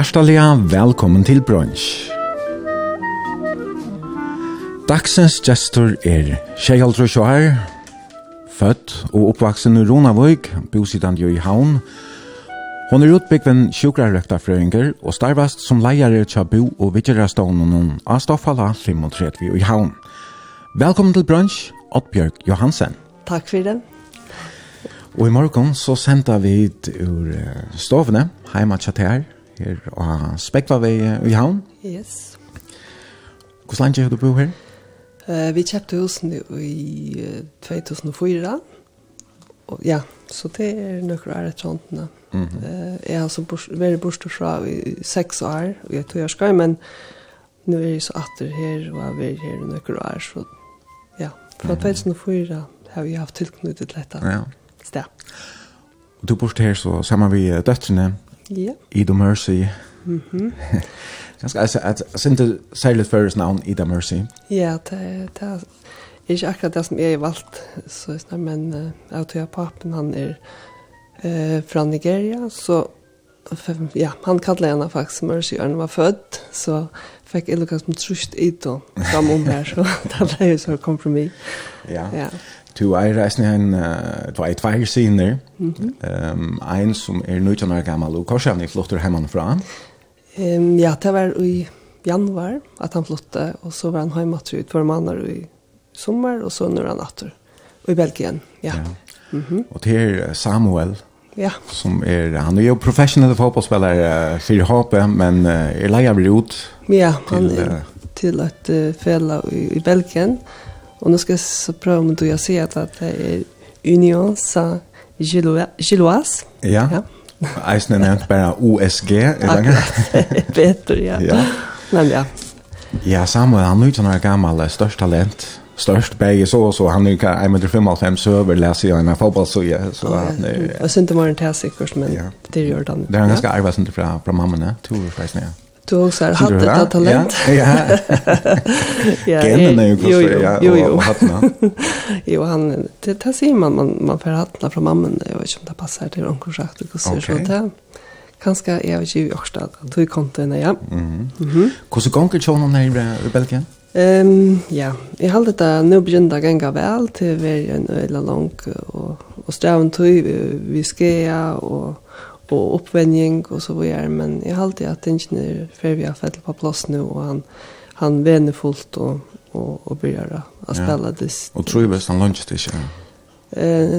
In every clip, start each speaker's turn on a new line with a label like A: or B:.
A: Hjertaliga velkommen til brunch. Dagsens gestor er Kjeialdru Sjoar, født og oppvaksen i Ronavøyk, bosidan jo i Havn. Hon er utbyggven sjukrarøktafrøyngar og starvast som leiare tja bo og vidgerastånen av Stoffala 35 i Havn. Velkommen til brunch, Oddbjørg Johansen.
B: Takk for det.
A: Og i morgen så sender vi ut ur stovene, heima tja til her, her og Spekvavei i havn.
B: Yes.
A: Hvor lenge har du bo her?
B: Uh, vi kjøpte husen i uh, 2004. Og, ja, så det er noen år et sånt. Mm -hmm. uh, jeg har så bors, vært borte fra i seks år, og jeg tog jeg skal, men nå er jeg så atter her, og jeg har vært her noen år, så ja, fra 2004 har vi haft tilknyttet til dette.
A: Ja.
B: Sted.
A: Og du borte her så sammen vi døtterne,
B: Ja.
A: Ida Mercy.
B: Mhm.
A: Ganska alltså att sen det särskilt förres namn Ida Mercy.
B: Ja, det det är inte akkurat det som jag har valt så just men jag tror pappen han är eh från Nigeria så ja, han kallade henne faktiskt Mercy när var född så fick jag lukka som trust i då fram om här så det blev ju så kompromiss.
A: Ja.
B: Ja.
A: Du er reisende en, uh, du er tvær siner,
B: Mm -hmm.
A: um, en som er 19 år gammel, og kanskje han er hjemmefra.
B: Um, ja, det var i januar at han flyttade, og så var han hjemme til två månader i sommar, og så når han atter, og i Belgien, ja. ja. Mm -hmm.
A: Og til er Samuel,
B: Ja.
A: Som er, han er jo professionell fotballspiller uh, for HP men uh, er leier lejer ut.
B: Ja, han
A: til, uh, er
B: til et uh, fälla i, i Belgien. Mm Och nu ska jag så prova om du jag ser att det är Union sa Giloas.
A: Ja.
B: ja.
A: Eisen är nämnt bara
B: akkurat. Bättre, ja.
A: ja.
B: Men ja.
A: Ja, Samuel, han är ju sån gammal, störst talent. Störst bäge så så han är ju 1,55 så överläser jag en fotbollssoja. Så han är...
B: Jag syns inte var en täsikurs, men det gör han.
A: Det är ganska arvas inte från to tror jag faktiskt.
B: Du har hatt detta talent.
A: Ja. ja. Genen är
B: ju
A: konstig.
B: Jo, jo, jo.
A: jo.
B: jo, han, det, det säger man, man, man får hattna från mamman. Jag vet inte om det passar till omkring sagt. Okay. Så så det kanskje jeg vet ikke i Årstad, at du kom til henne, ja.
A: Mhm.
B: -hmm.
A: Mm Hvordan ganger du henne her i Belgien?
B: Um, ja, jeg har det nå begynte å gange vel til å være en øyla lang og, og streven tog vi skjer og og oppvending og så videre, men jeg har alltid at er før vi har fett på plass nå, og han, han vener fullt og, og, og begynner å spille det.
A: Og tror jeg best han lønner det ikke?
B: Eh,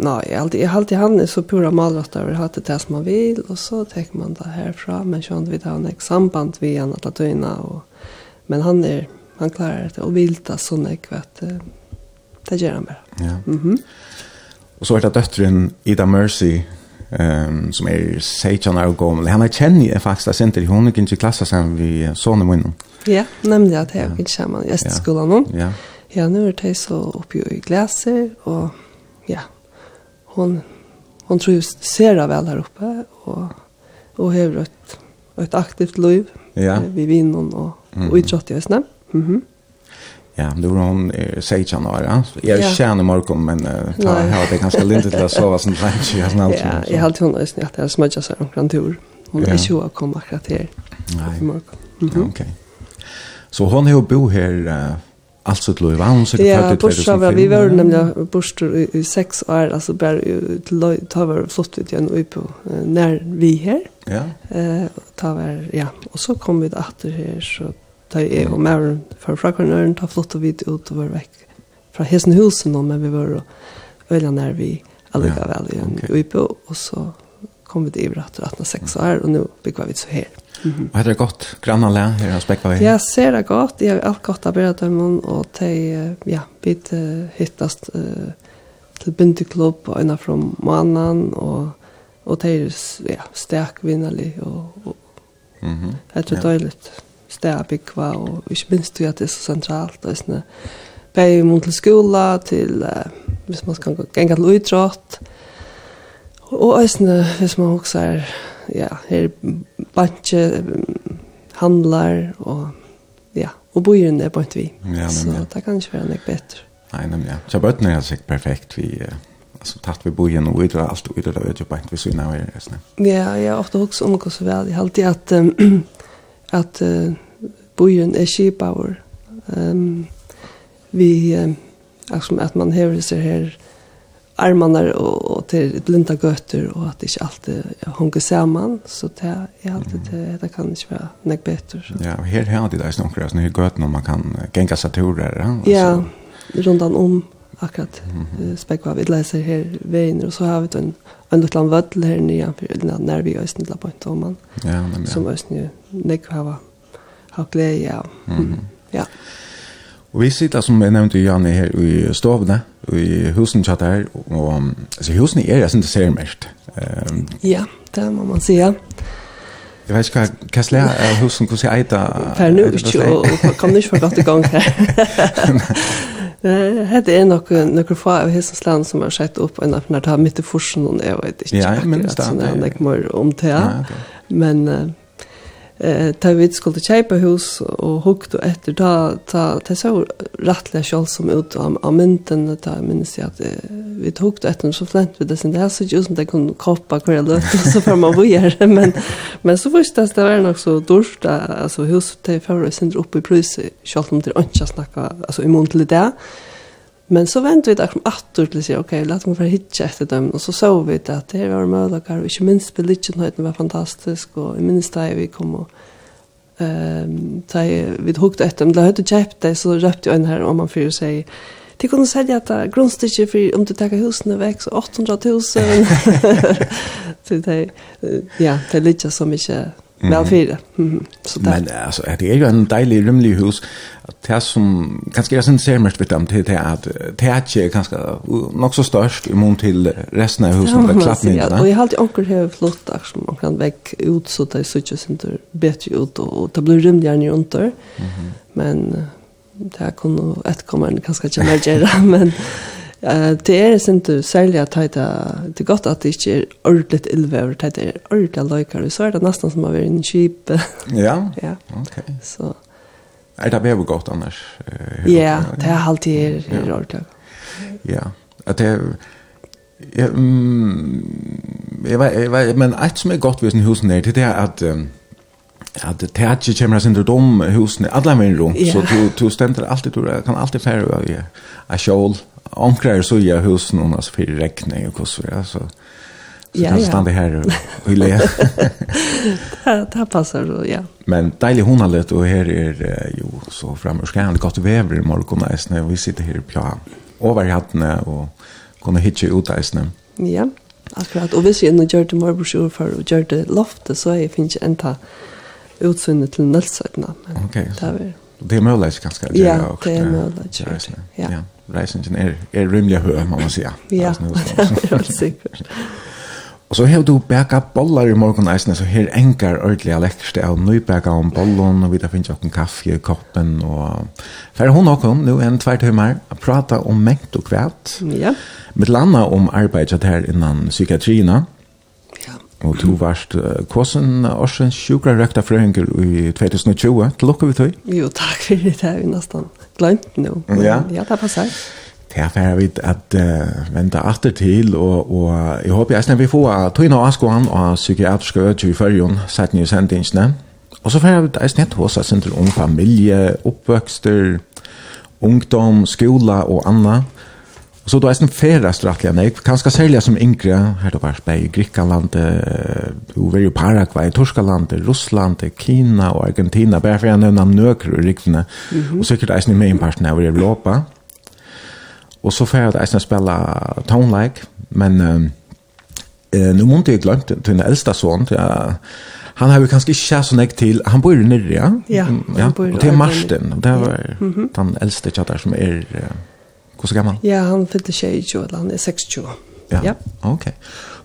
B: nei, jeg alltid, jeg alltid han er så pura malrett over hatt det som man vil, og så tar man det herfra, men sånn vi tar en samband vi han alle døgnet, og, men han er, han klarer det, og vil det sånn jeg vet, det gjør han bare.
A: Ja.
B: Mm -hmm.
A: Og så er det døtteren Ida Mercy, um, som er 16 år gammel. Han kjenner jeg faktisk jeg senter. Hun gikk ikke i klasse sammen med sånne munnen.
B: Ja, nemlig at jeg ikke kommer i gjesteskolen nå.
A: Ja.
B: ja, nå er det så oppe i glaser, og ja, hun, hun tror jeg ser det vel her oppe, og, og har et, et aktivt liv
A: ja.
B: ved vinnen og, og idrott i Østene. Mm -hmm.
A: Ja, då var hon eh, 16 år. Ja. Jag
B: ja.
A: i Markon, men uh, ta, ja, det ganska lindrigt till att sova som sent. Ja, har alltid
B: Ja, jag har alltid hunnit att jag smudgar sig omkring tur.
A: Hon
B: är inte att komma akkurat här. Nej.
A: Markon.
B: Mm
A: -hmm.
B: ja,
A: Okej. Så hon har bo här uh, alltså till Löjva. Hon sikkert
B: ja,
A: född i 2005.
B: Ja, vi var nämligen borster i, i sex år. Alltså bara till Löjva. Ta var flott ut igen och på uh, när vi här.
A: Ja.
B: Eh, ta var, ja. Och så kom vi att här så Da jeg og Maren fra frakvarnøren ta flott og vidt ut og var vekk fra hesten husen nå, men vi var og øyla nær vi allikevel vel
A: i en
B: okay. uipo, og så kom vi til Ivra etter 18-6 år, og nå bygger vi så her. Mm -hmm.
A: Og er det godt? Grannale her har spekket vi?
B: Ja, ser det godt. Jeg har alt godt av Bredømmen, og de, ja, vi hittast uh, til bindeklubb, og ena fra måneden, og, og de er ja, sterk vinnerlig, og, og
A: mm -hmm.
B: det er
A: ja.
B: døyligt sted å bygge, og ikke minst du at det er så sentralt, og sånn, bare mot til skola, til, uh, hvis man skal gå gjenge til utrått, og sånn, hvis man også er, ja, her bantje, handlar, og ja, og bojen er bare vi.
A: Ja,
B: så det kan ikke være noe bedre.
A: Nei, nemlig, ja. Så bøttene er sikkert perfekt, vi... Uh alltså tatt vi bojen och utdra allt och utdra ut på inte så innan vi är
B: Ja, jag har ofta också om hur så väl i allt att att bojen er skipaver. Um, vi, um, att man hever sig här armarna och, och till blinda götter och att det inte alltid hunger samman så det är alltid det, det kan inte vara näck nek så.
A: Ja, og her har de det snakker, sånne gøtter när man kan genka seg turer.
B: Ja, rundan om akkurat mm -hmm. spekva vi läser här vägen och så har vi en en liten vödel här nere för när vi ösnla på en tomman.
A: Ja, men
B: som är nek näck ha glede av. Mm -hmm. Ja.
A: Og vi sitter, som jeg nevnte, Janne, her i stovene, i husen tjatt her, og altså, husen er jeg synes det ser mest. Um,
B: ja, det må man si, ja.
A: Jeg vet ikke hva, hva slag er husen, hvordan jeg eiter?
B: Per nu ikke, og, og kom ikke for godt i gang her. Det er nok noen få av hessens land som har sett opp en av når det har midt i forsen, og jeg vet ikke
A: ja, jeg minnes det.
B: Sånn,
A: jeg,
B: jeg, jeg, jeg, jeg,
A: jeg, jeg,
B: jeg, eh ta vit skulle köpa hus och hukt och efter ta ta ta så rattla skall som ut av av mynten ta minns jag att vi hukt efter så flänt vi det sen där så just det kunde koppa kvar det så för man var men men så först det var nog så dörst alltså hus till förra sen upp i pris skall om det inte snacka alltså i mån till det Men så vände vi där som attor till sig, okej, låt mig få hitcha efter dem. Och så såg vi att det var möjligheter, och inte minst belittenheten var fantastisk. Och i minst där vi kom och um, där vi hukte efter dem. Där hade kjøpt det, så röpte jag en här om man fyra sig. Det kunde sälja att grundstycke for om du tar husene vekk, så 800 000. så det, ja, det er litt så mye, vel fyra. Mm. Så det.
A: Men altså, det er jo en deilig, rymlig hus. Det som kanskje jeg sen ser mest vidt vid dem till att tätje är ganske nok så størst i mån til resten av husen Det
B: där
A: klappen inte.
B: Och jag har alltid onkel här flott där som man kan väck ut så där så just inte bättre ut och det blir rymligare än runt där. Men det här kunde ett komma en ganska jämnare men Eh det er ikke særlig at det er godt at det inte är ordentlig ildvever, det är ordentlig lökar så är det nästan som å være en kjip.
A: ja?
B: ja,
A: ok.
B: Så.
A: Er det bedre gott annars? Uh,
B: ja, det är alltid är er ja. ordentlig.
A: Ja, at det. Ja, mm, jeg, vet, jeg vet, men et som er godt ved sin husene er, det er at um, at det er ikke kommer sin dom husene, alle er rundt,
B: yeah.
A: så du, du stemmer alltid, du kan alltid fære av jeg, jeg omkrar så jag husen hon alltså för regn och så ja så så
B: ja,
A: kan
B: ja.
A: stanna här och le.
B: det passar så, ja.
A: Men deilig hon har lett och här är jo så framöver ska han gott väder i morgon nästan och vi sitter här på över hatten och kunna hitcha ut nästan.
B: Ja. Akkurat. Og hvis jeg nå gjør det morbrosjord for og gjør det loftet, så jeg finner ikke enda utsynet til nødsøkene.
A: Ok,
B: det er,
A: det er mulig ganske.
B: Ja, det er mulig. Ja.
A: ja reisingen er, er rymlig høy, må man sige.
B: Ja, det er sikkert.
A: Og så har du bæka bollar i morgen eisen, så her engar ordelig elektrisk av nøybæka om bollon, og vi da finnes jo kaffe i koppen, og for hun og hun, nå en tvær timer, å prata om mengt og kvæt,
B: ja.
A: med landa om arbeidet her innan psykiatrina,
B: ja.
A: og du varst uh, kåsen årsens sjukra røkta frøyngur i 2020, til lukker vi tøy?
B: Jo, takk for det, det er vi nesten glömt nu.
A: Ja.
B: ja, det passar.
A: Ja, det er vi at uh, vente atter til, og, og jeg håper jeg vi får tog inn av Askoan og psykiatriske øyne i førjen, sett nye sendingene. Og så får jeg vidt snart hos oss til ung familie, oppvøkster, ungdom, skola og annet. Og så då er det en färast rättliga nej, kanske sälja som yngre, her du var spei i Grikkaland, du var i Paraguay, Torskaland, Ryssland, Kina och Argentina, bara för att nämna några riktningar. Och säkert är det med en partner över Europa. Och så får jag att spela Town Like, men eh, nu måste jag glemt till den äldsta son, ja, han har ju kanske ikke så nek till. Han bor ju nere, ja.
B: Ja, han bor
A: ju. Och
B: till
A: Marsten, det var den äldste tjatar som är Hur så gammal?
B: Ja, han fyllde 20 eller han är 26. Ja,
A: ja. okej. Okay.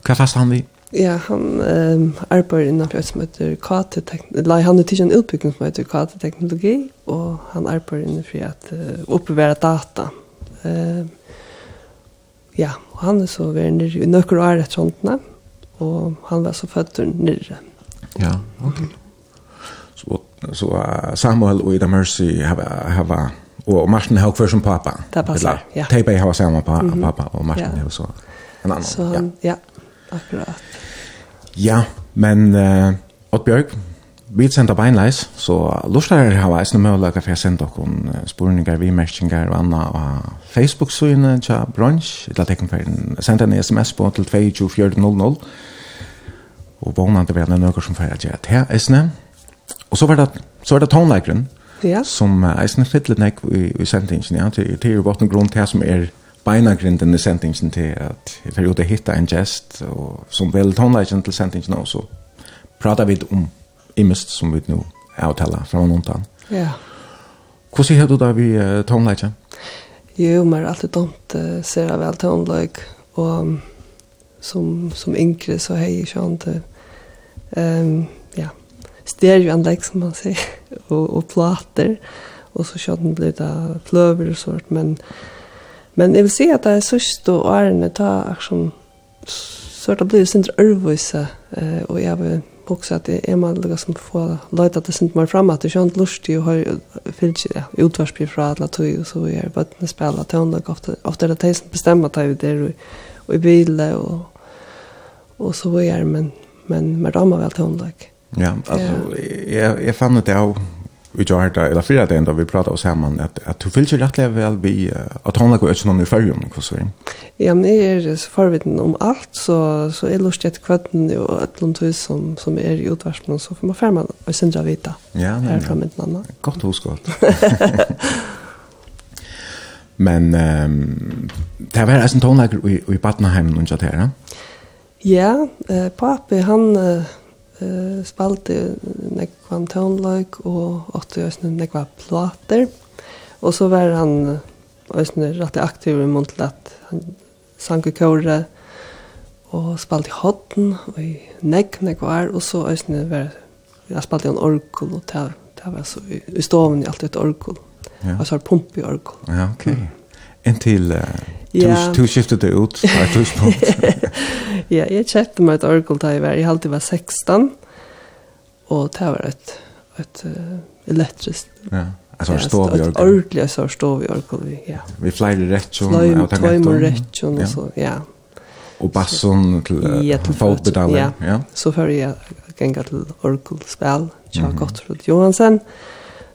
A: Hva fast han vi?
B: Ja, han um, arbeider innenfor et som heter KT-teknologi. Han er til en utbygging som heter KT-teknologi, og han arbeider innenfor at uh, oppbevare data. Uh, ja, og han er så vært nere i nøkker år etter håndene, og han var så født nere.
A: Ja, ok. Så, så uh, Samuel og Ida Mercy har, har Og Martin har kvar som pappa.
B: Det
A: passar.
B: Ja.
A: Teipa har samme pa, mm -hmm. pappa og Martin
B: ja.
A: har så en annan.
B: Så, ja. ja, akkurat.
A: Ja, men uh, Oddbjørg, vi sender beinleis, så lustarer har eisne møllaga for jeg sender dere spurningar, vimerkningar og anna av Facebook-synet til brunch, eller tekken for sender en sms på til 22400, og vågnande vi er noe som fyrir at jeg er til eisne. Og så var det, så var det tonleikeren,
B: ja.
A: som eisne fyller nek i, i sentingen, ja, til, til jo botten grunn til som er beinagrinden i sentingen til at jeg får jo det hitta en gest, og som vel tonleikjen til sentingen også, pratar vi om imest som vi nå avtaler fra noen tann.
B: Ja.
A: Hvordan har du da vi uh, tonleikjen?
B: Jo, men alltid dumt uh, ser jeg vel tonleik, og um, som, som yngre så har jeg ikke annet um, stereoanlegg som man säger och, och plattor och så kör den lite flöver och sånt men men jag vill se att det är sist och ärne ta action så det blir sent örvisa eh och jag vill också att det är man lika som får låta det sent mer fram att det känns lustigt och har fyllt ja, utvarspel från alla tog och så är det att spela tondag ofta ofta det är som bestämmer ta ut det och i bilen och och så är men men med ramar väl tondag.
A: Mm Ja, alltså jag jag fann det av vi gjorde det eller fyra det då vi pratade oss hemma att att du fyllde rätt väl vi att hon har gått någon i färgen och så.
B: Ja, men är er så förviten om allt så så är lust ett kvatten och ett långt hus som som är er i utvärmen så får man färma och sen jag vita.
A: Ja, men
B: från mitt mamma.
A: Gott hos gott. men ehm um, det var alltså en tonlager i i Battenheim och så där.
B: Ja, eh, pappa han eh, eh spalte nekvan tonløk og åtte øsne nekva plater. Og så var han øsne rettelig aktiv i måned at han sang i kåre og spalte i hodden og i nekk nekvar og så øsne var jeg spalte i en orkul og det var så i, i stoven i alt et orkul.
A: Ja.
B: Altså en pump i orkul.
A: Ja, ok. Mm. Inntil uh, du,
B: ja.
A: du skiftet det ut fra et tidspunkt.
B: ja, jeg kjøpte meg et orgel da jeg var, jeg alltid var 16, og det var et, et uh, elektrisk.
A: Ja, altså ja, stå vi
B: orgel.
A: Et
B: ordentlig så stå vi orgel, ja.
A: Vi flere
B: rettjon,
A: og
B: tenker etter.
A: Tøymer
B: rettjon,
A: ja.
B: Så, ja.
A: Og basson til, uh,
B: ja, til
A: fotpedaler.
B: Ja.
A: ja,
B: så før jeg genga til orgelspel, Tja
A: mm
B: -hmm. Johansen,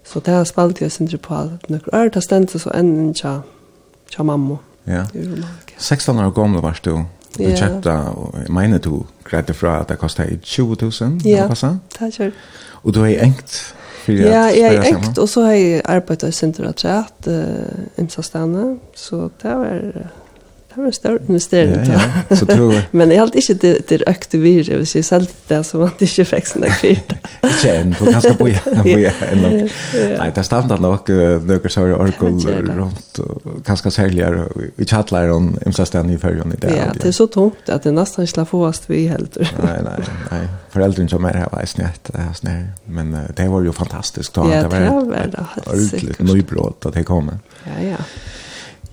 B: så det har spalt jeg sindri på at nøkker er det stendt så enn tja, tja mamma.
A: Ja. 16 år gamle var du Du
B: yeah.
A: kjøpte, og jeg mener du greide fra at det kostet 20 000,
B: ja, det er kjørt.
A: Og du har engt? for
B: Ja, jeg
A: har
B: engt, og så har jeg arbeidet i Sintra Træt, uh, Imsa Stane, så det var... Uh, det var en stor investering.
A: Ja, ja. Så tror jeg.
B: Men jeg halte ikke det, det økte virre, hvis jeg selv det som at det ikke fikk sånn der fyrt.
A: Ikke enn, for kanskje på jeg enn nok. Nei, det er standard nok nøkker
B: sør og orkul
A: rundt, kanskje særligere, vi tjattler om imsastene i førjen i det.
B: Ja, det er så tungt at det nesten ikke få oss vi helt.
A: Nei, nei, nei. Foreldrene som er her var snett, snett. men det var jo fantastisk.
B: Ja,
A: det var
B: det.
A: Ordentlig nøybrot at det kom.
B: Ja, ja.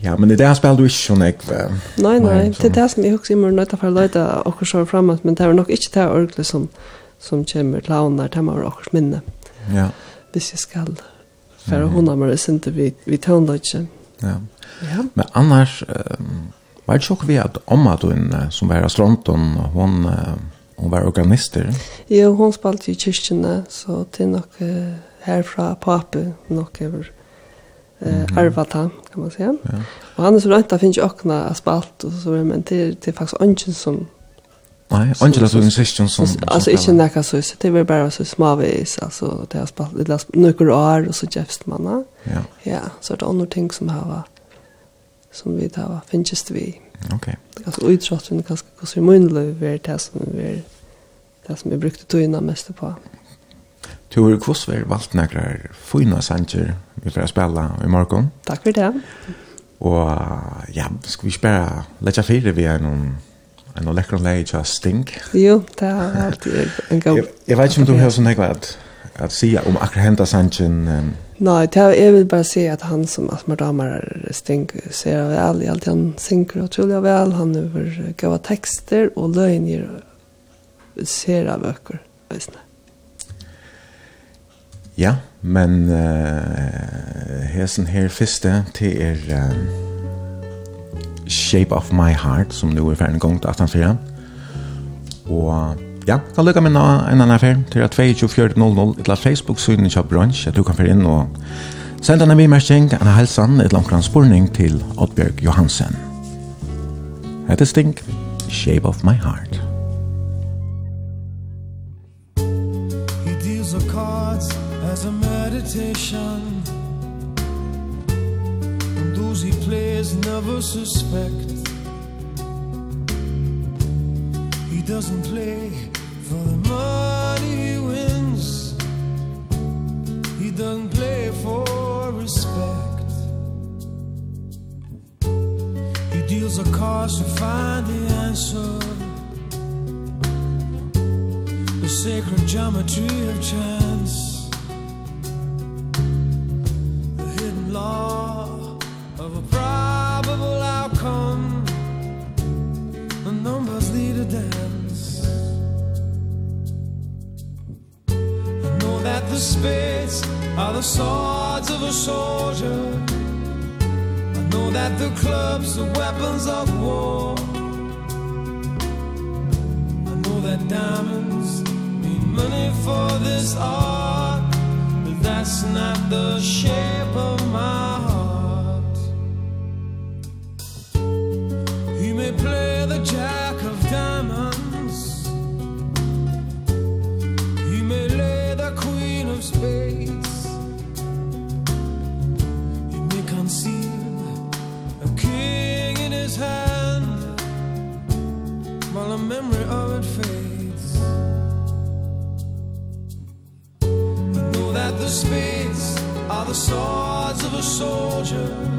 A: Ja, men det där spelar du inte så
B: mycket. Nej,
A: nej,
B: det där som jag också immer nöjda för löjda och så framåt, men det var nog inte det orkligt som, som kommer till honom när det var också minne.
A: Ja.
B: Hvis jeg skal för hon har mer sent vi vi tonlöjtje.
A: Ja.
B: Ja.
A: Men annars um, var det chock vi att Amma då en som var i Stronton hon hon var organister.
B: Jo, hon spalt i kyrkan så det är nog härifrån pappa nog över eh arva ta kan man säga.
A: Ja.
B: Och han är så rätt att finns ju också spalt, och så men det det faktiskt ungen som Nej,
A: Angela
B: så
A: en session som
B: alltså
A: inte
B: näka så så det var bara så småvis alltså det har spalt det last några år och så jävst man. Ja.
A: Ja,
B: så det är andra ting som har som vi tar finns vi. Okej. Alltså utrustning kanske kanske i mun det som vi det som vi brukte tog innan mest på.
A: Du har kvossver valgt några fina sanger vi får spela i morgon.
B: Takk for det.
A: Og ja, skal vi spela letja fire vi er noen en og läcker läge til Sting.
B: Jo, det er alltid en god.
A: Jeg vet ikke om du har sånn här at, at säga om Akrahenta Sanchen. Um...
B: Nei, det är jag vill bara säga att han som Asmar Damar er Sting ser vel, i alt han synker otroligt vel, Han över goda tekster og löjningar ser av ökor. Visst.
A: Ja, men uh, hesen her første til er um, Shape of My Heart, som nu er ferdig gong til 18.4. Og ja, kan lykke med en annen affær til at 22.4.00 eller Facebook-synet kjøp brunch, at du kan føre inn og sende en bimerking, en helsan, et langkran spurning til Oddbjørg Johansen. Hette Stink, Shape of My Heart.
C: never suspect. He doesn't play for the money he wins. He doesn't play for respect. He deals a cards to find the answer. The sacred geometry of chance. The hidden law probable outcome The numbers lead a dance. I know that the spades are the swords of a soldier. I know that the clubs are weapons of war. I know that diamonds mean money for this art But that's not the shape of my heart. the swords of a soldier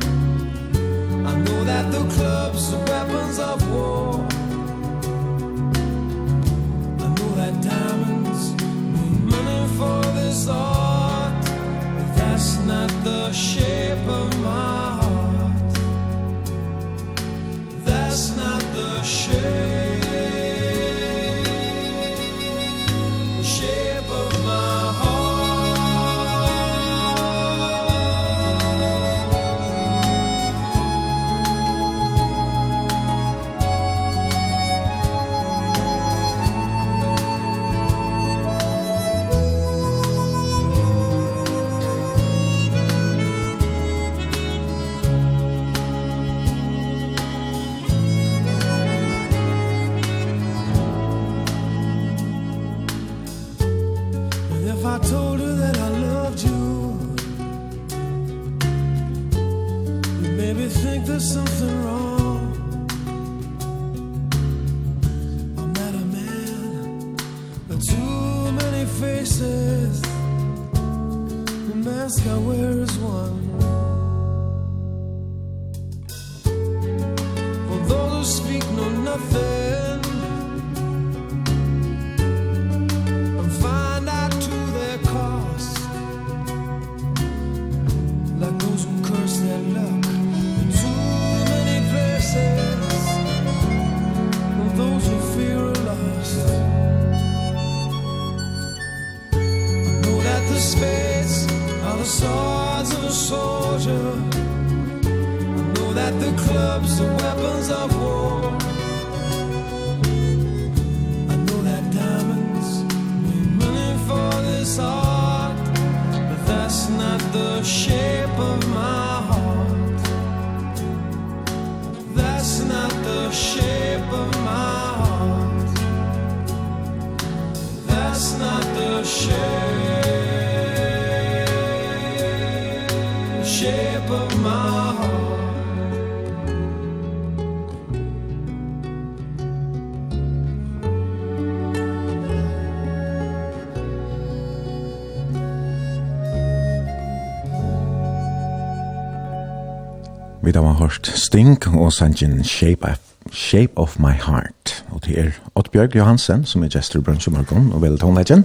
A: hørt Sting og sangen Shape of, Shape of My Heart. Og det er Ottbjørg Johansen som er gestor i Brunch Morgon og vel tonleggen.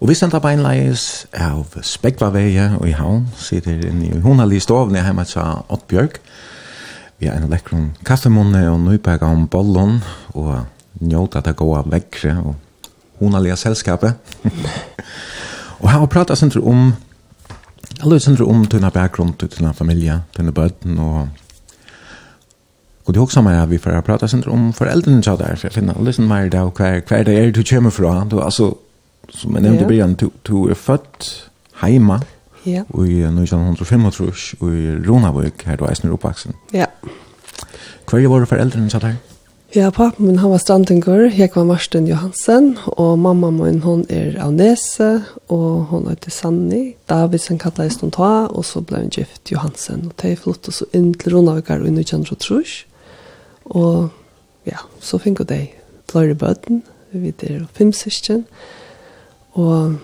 A: Og vi sender på enleis av Spekvaveie og i havn, sitter inne i honalig stovene hjemme til Ottbjørg. Vi har en lekkron kaffemunne og nøypega om bollon og njóta det gode vekkre og honalige selskapet. og her har pratet senter om Jeg lurer sindre om tøyna bakgrunn, tøyna familie, tøyna bøtten og Og det er også mer vi får prata sindre om foreldrene til der, for jeg finner litt mer da, og hver det er du kommer fra. Du, altså, som jeg nevnte i begynnelsen, du, du er født heima,
B: ja.
A: og i 1905, og i Ronavøk, her du er snur oppvaksen.
B: Ja.
A: Hver våre foreldrene til der?
B: Ja. Ja, pappen min han var strandtingur, jeg var Marsten Johansen, og mamma min hon er av Nese, og hon heter Sanni. Davidsen kallar i stund ta, og så ble hun gift Johansen, og det er flott, og så inn til Ronavikar og Nukjandro Trus. Og ja, så finner de flere bøten, vi er fem syskjen, og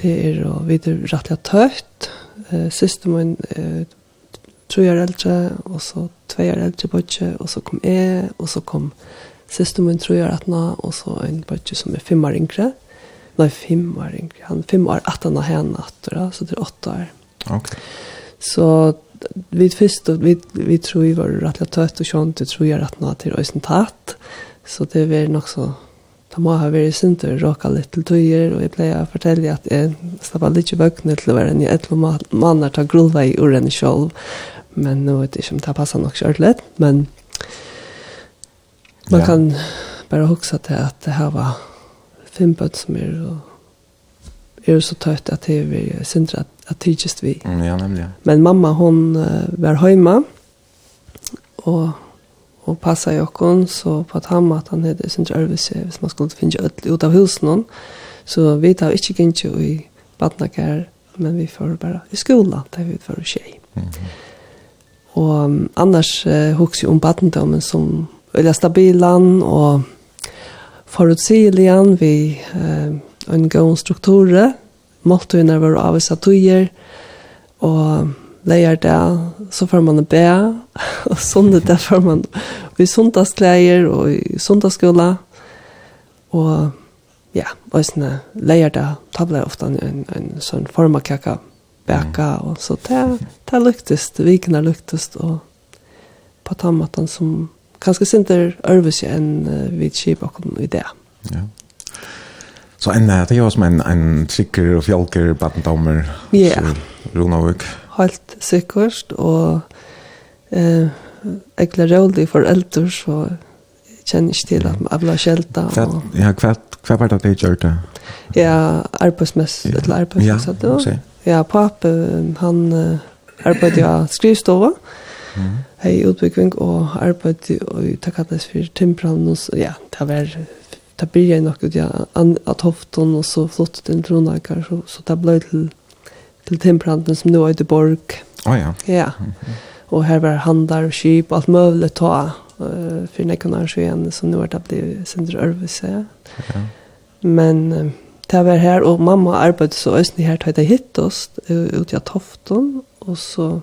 B: det er og vi er rettelig tøtt. Siste min tre år eldre, og så tve år eldre bodje, og så kom jeg, og så kom søster min tre år atna, og så en bodje som er fem år yngre. Nei, fem år yngre. Han fem år atna henne attra, så det er åtte år.
A: Ok.
B: Så vi først, vi, vi tror vi var rett og tøtt og sånt vi tror jeg nå til øysen tatt, så det var nok så Det må ha vært synd å råka litt til tøyer, og jeg pleier å fortelle at jeg slapp litt i bøkene til å være en jeg etter mann er ta grunnvei i ordene selv men nu vet jag inte om det passar nog så men man
A: ja.
B: kan bara huxa till att det här var fem bud som är och är så tött att det är synd att att det vi.
A: Mm, ja, nämligen.
B: Men mamma hon var hemma och och passa i okon så på att han att han hade sin service hvis man skulle finna öll ut av husen hon så vi tar inte gänge i badnakar men vi får bara i skolan där vi får tjej. Mm. Og annars eh, hugsi om badendømmen som øyla stabilan og forutsiglian vi eh, en god struktur, måltøyene var avvisa tøyer, og leier det, så får man be, og sundet det får man i sundagsleier og i sundagsskola, og ja, og sånne leier det, tabler ofte en, en, en sånn formakakka bäcka och så det det luktas det vikna luktas och på tomaten som kanske synter överse en vid chip och i det.
A: Ja. Så en det är som en en tricker och fjälker battendomer.
B: Ja.
A: Ronavik.
B: Helt säkert och eh ekla roll för äldre så kjenner ikke til at jeg ble skjelta.
A: Ja, hva var det de gjør det?
B: Ja, arbeidsmess, eller arbeidsmess. Ja,
A: ok.
B: Ja, pappa, han uh, arbeidde av skrivstova,
A: mm.
B: hei utbygging, og arbeidde, og det kalles for timpran, og så, ja, det var, det blir jeg nok ut, ja, an, at hofton, og så flottet inn tronakar, så, så det ble til, til timpranten som nå er i Borg.
A: Å oh, ja.
B: Ja, mm -hmm. og her var handar, og skip, alt mulig ta, uh, for nekken så igjen, så nå er det blitt sindre ørvise.
A: Ja.
B: Men, uh, det var her, og mamma arbeidde så østene her til det hittest, ut av toften, og så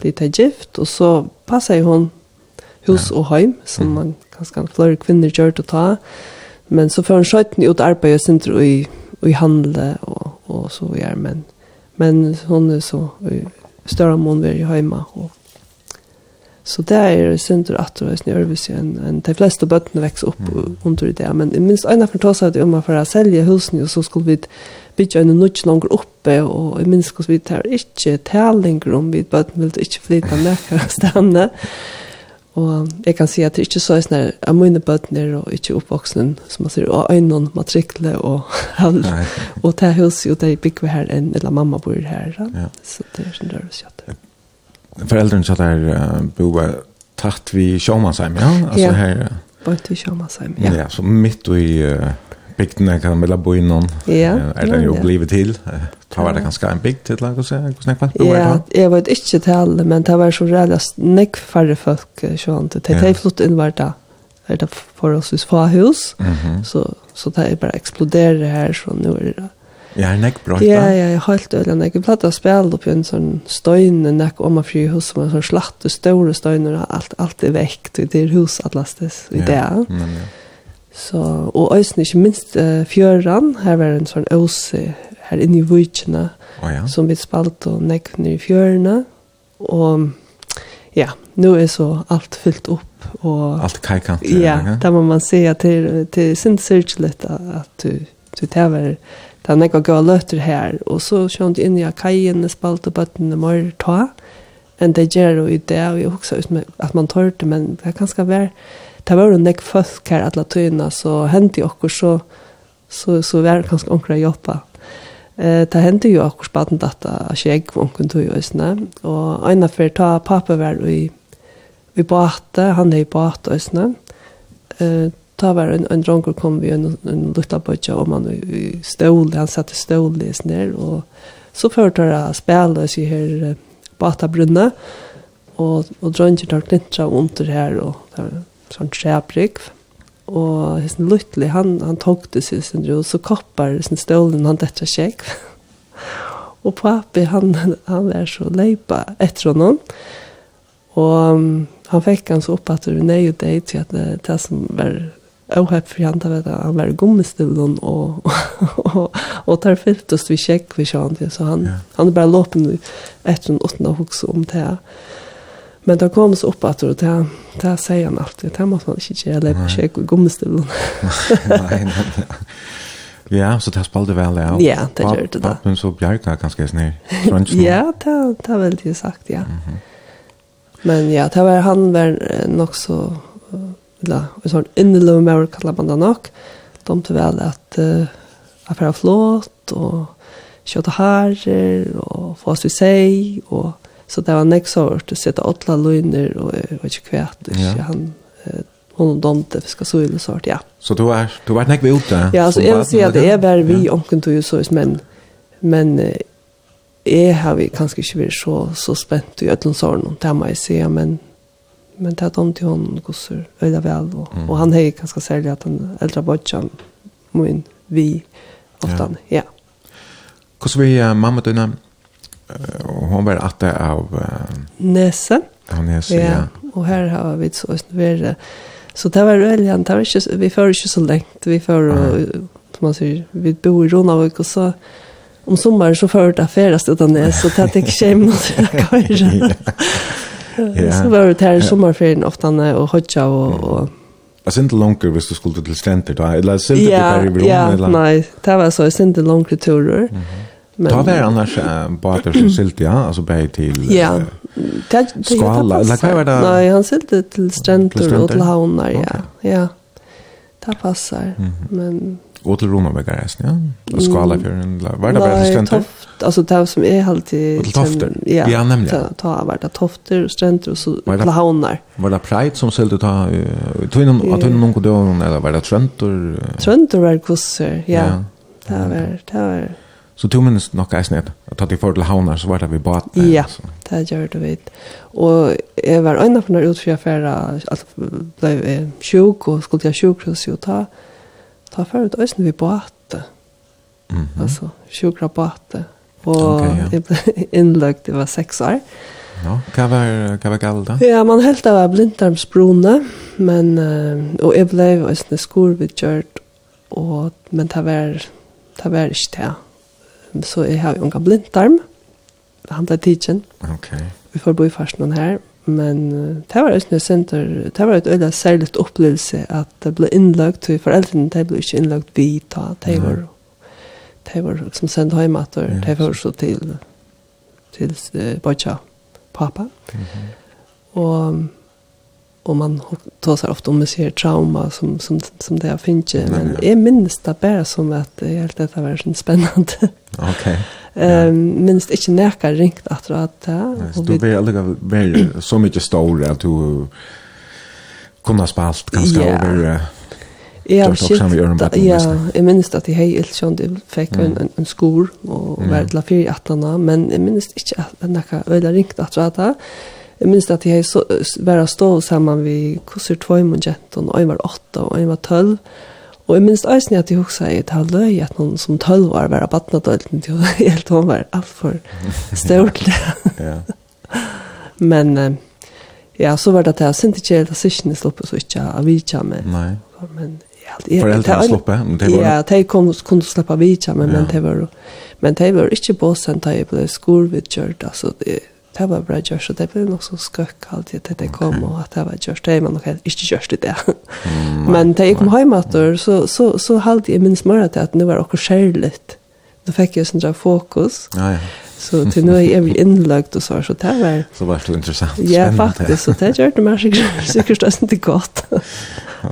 B: ble det gift, og så passet hun hus og heim, som man ganske flere kvinner gjør til å ta. Men så får hun skjøtten ut arbeidet, og i, i handle, og, og så gjør, men, men hun er så i større mån være hjemme, og Så det er synder at det er nervøs igjen. En, de fleste bøttene vekser opp
A: mm.
B: under det. Men minst en av fortås at om man får selge husene, så skulle vi bygge en nødt langer oppe, og jeg minst hvordan vi tar ikke talinger om vi bøttene vil ikke flytta nøkker av stedene. Og jeg kan si at det er ikke så er sånn at jeg mine bøtner og ikke oppvoksne, som man sier, og øynene, matrikle og
A: alt.
B: og det huset, og det bygger her, en, eller mamma bor her. Ja. Så det er sånn der vi
A: kjøtter föräldern så där boa tatt vi Sjömansheim, ja? Alltså
B: ja.
A: här...
B: Bort i Sjömansheim,
A: ja.
B: Ja,
A: så mitt i uh, bygden kan man bo innan.
B: Ja.
A: Är det ju blivit till? ta var det ganska en bygd till att säga, hur snäck på
B: Ja, jag vet inte till men det var så rädda snäck för folk så inte. Det har flott in var där. eller det för oss i
A: få.
B: Så så det bara exploderar här så nu är det
A: Ja, en ek brøyta.
B: Ja, ja, jeg holdt øl en. Jeg platt å spille opp en sånn støyne nek om af fri hus, en sånn slatt og store støyner, og alt, alt er vekk, og det er hus atlastes i det.
A: Ja, men ja.
B: Så, og øyne, ikke minst uh, fjøren, her var en sånn øse her inne i vujtjene,
A: oh, ja.
B: som vi spalt og nek ned i fjørene, og ja, nå er så alt fyllt opp. Og,
A: alt kajkant.
B: Ja, da må man se at det det sin cirkeln at du du tever det er nekka gav løter her, og så kjønt inn i kajen, spalt og bøtten i morgen ta, enn det gjør jo i det, og jeg husker ut med at man tør det, men det kan ganske være, det var jo nek folk her alle tøyene, så hendte jo okkur så, så, så var det kanskje omkring å jobbe. Eh, det hendte jo okkur spaten dette, at jeg var omkring tøy og sånne, og av for ta pappa var i, i båte, han er i båte og sånn, eh, ta var en, en dronker kom vi en, en lutta bøtja, om man i stål, han satt i stål i och og så førte han spela sig her bata brunne, og, og dronker tar klintra under her, og der, sånn skjæbrygg, og hesten luttelig, han, han tok det sig, og så koppar sin stålen, han detta kjekk, og papi, han, han är så leipa etter honom, og han fick han så upp att det var nej och det till att det som var ohep for han vet jeg, han var gummistövlen og, og, og tar fett oss vi check vi sjön det så han
A: yeah.
B: han er bare låpen etter en åttende också om det Men det kom så opp at det det, det sier han alltid. Det måtte man ikke gjøre, Det
A: är
B: inte gå gummistövlen.
A: nei, nej, Ja, så det spalte väl av.
B: Ja, det gjør det. da.
A: Men så bjerg bjärkna ganska snär.
B: ja, det, det har veldig sagt, ja.
A: Mm.
B: Men ja, det var, han var nok så eller en sånn inneløv med å kalle man det nok, de til vel at uh, jeg får flått, og kjøte harer og få oss i seg, og så det var nek så hørt, å sitte åtla løgner, og jeg vet ikke hva, ikke han, hon domte fiska så ille sort ja.
A: Så du er du vart näck vi ute.
B: Ja, alltså jag
A: ser
B: att
A: det
B: är väl vi
A: ja.
B: tog ju så men men är har vi kanskje ikke vært så så spent i öllum sorgen det må jeg si, men men det er dumt til hon gosser øyla vel, og,
A: mm.
B: og han hei ganske særlig at han eldre bodjan min vi oftan, ja.
A: Hvordan vi uh, mamma døgna, uh, hon var atte av... Uh,
B: Nese.
A: Av Nese,
B: ja.
A: ja.
B: Og her har vi så østnvere, så det var øyla, det var ikke, vi fører ikke så lengt, vi
A: fører,
B: som man sier, vi bor i Ronavik, og så om sommaren så fører det affærest utan det, så det er ikke skjem noe til å køre.
A: Ja.
B: Så var det här i ofta när og hodja och... och...
A: Jeg synes ikke langer hvis du skulle til Stenter da, eller synes
B: ikke
A: der i Verona?
B: Ja,
A: eller?
B: nei, det var så, Jag synes ikke langer turer. Men,
A: Ta det annars äh, båtar som sylt, ja, alltså bär till
B: ja. Det, det,
A: skala, eller vad var det?
B: Nej, han sylte till stränder och till havnar, ja.
A: Okay.
B: ja. Det passar,
A: mm -hmm.
B: men
A: Och til Roma vägar resten, ja. Og skala för en var det bare til bara
B: Toft, Alltså det som är alltid
A: till tofter.
B: Ja,
A: ja nämligen.
B: Ta, ta var det tofter och stränder och så lahonar.
A: Var det pride som sålde ta tog
B: in
A: att hon någon kunde eller var det stränder?
B: Stränder var kusser, ja. Det var det var
A: Så tog minst nok eisen et, at tatt i forhold til havnar, så var det vi bad.
B: Ja, det gjør det vidt. Og jeg var øyne for når utfri affæra, at ble sjuk, og skulle til sjukhus jo ta, ta för ut ösn vi båte.
A: Mm.
B: Alltså sjukra båte. och
A: okay, ja.
B: inlagt det var sex år.
A: Ja, kan vara kan vara galda.
B: Ja, man helt av var men och jag blev ösn skor vid kört och men det var det var inte det. Så jag har ju en blindtarm. Han blev tidsen.
A: Okej. Okay.
B: Vi får bo i farsen här men det var ikke center, det var et øyla særligt opplevelse at det ble innlagt til foreldrene, det ble ikke innlagt vi da,
A: det
B: var det var som sendt hjemme at det var så til til uh, Bajja pappa
A: mm -hmm.
B: og og man tar sig ofta om man ser trauma som, som, som det har finnet, men jeg minnes det bare som at jeg helt dette var sånn spennende.
A: ok.
B: Eh minst inte näka ringt
A: att att
B: och
A: du blir alltså väl så mycket stor att du kunna spalt ganska över
B: Ja,
A: shit.
B: Ja, jag minns att jag hej helt sånt jag fick en en skor och värdla för i attarna, men jag minns inte att den där öla ringt att rata. Jag minns att jag så bara stod samman vi kusser två i och en var 8 och en var 12 Og jeg minns eisen at jeg husker jeg til løy at noen som tølv var var badnadølten til å helt hun var alt for større.
A: ja.
B: Men ja, så var det at jeg synte ikke helt at sikkene i sluppet så ikke av vidtja med.
A: Nei.
B: Men ja,
A: Foreldrene sluppet?
B: Ja, de kom, kunne slippe av vidtja med, men det var, men de var ikke båsen da jeg ble skolvidkjørt, altså det det var bra gjørst, så det ble nok så skøkk alltid til det kom, og at det var gjørst, det var nok ikke gjørst i det. Men da jeg kom hjemme etter, så, så, så halte jeg minst mer til at det var akkurat skjærlig. Nå fikk jeg sånn fokus.
A: Ja, ja.
B: Så til nå er vi innlagt og så, så det var...
A: Så var det
B: interessant,
A: spennende.
B: Ja, faktisk, så det gjør det mer sikkert, sikkert det er godt.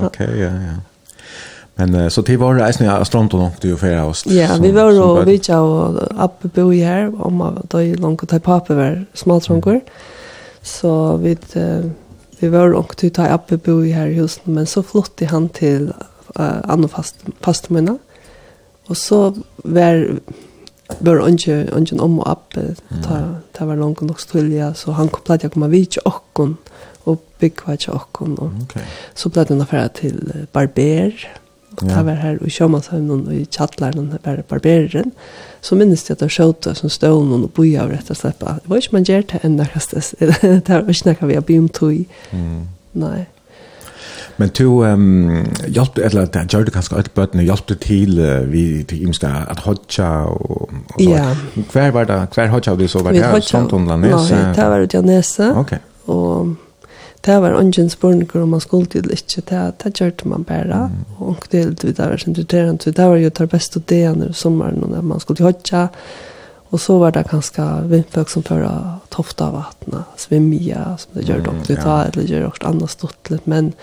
A: ok, ja, ja. Men så till var det nästan jag stront och det ju för oss.
B: Ja, vi var och vi tjau upp bo i här om att då långt att ta pappa var små trunkor. Så vi vi var och tog ta uppe bo i här huset men så flyttade han till uh, andra fast fast mina. Och så var var onje onje om och uppe ta ta var långt och stulja så han kom platt jag komma vid och och byggva och och.
A: Okej.
B: Så platt den affär till barber Og det var her i Sjømannshøvnen og i Kjattlæren, det var barbereren. Så minnes jeg at det skjøte som stod stålen og boja av rett og slett. Det var ikke man gjør det enn nærkastes. det var ikke nærkastes vi har begynt tog.
A: Mm.
B: Nei.
A: Men du um, hjälpte eller det gjør du kanskje alle bøtene, hjalp du uh, vi till imska att hodja och, och så.
B: Ja.
A: Kvar var det, kvar hodja det så var det
B: her?
A: Sånt om Lanese?
B: Nei, det var det Janese.
A: Ok.
B: Og det var ingen spurningar om man skulle til ikke, det, det gjør man bare, mm. og det er litt videre som irriterende, så det var jo det beste delen i sommeren, når man skulle til hodja, og så var det ganske vindfolk som før tofta vattnet, svimja, som det gjør dere,
A: det
B: tar eller gjør dere annet stort litt, men,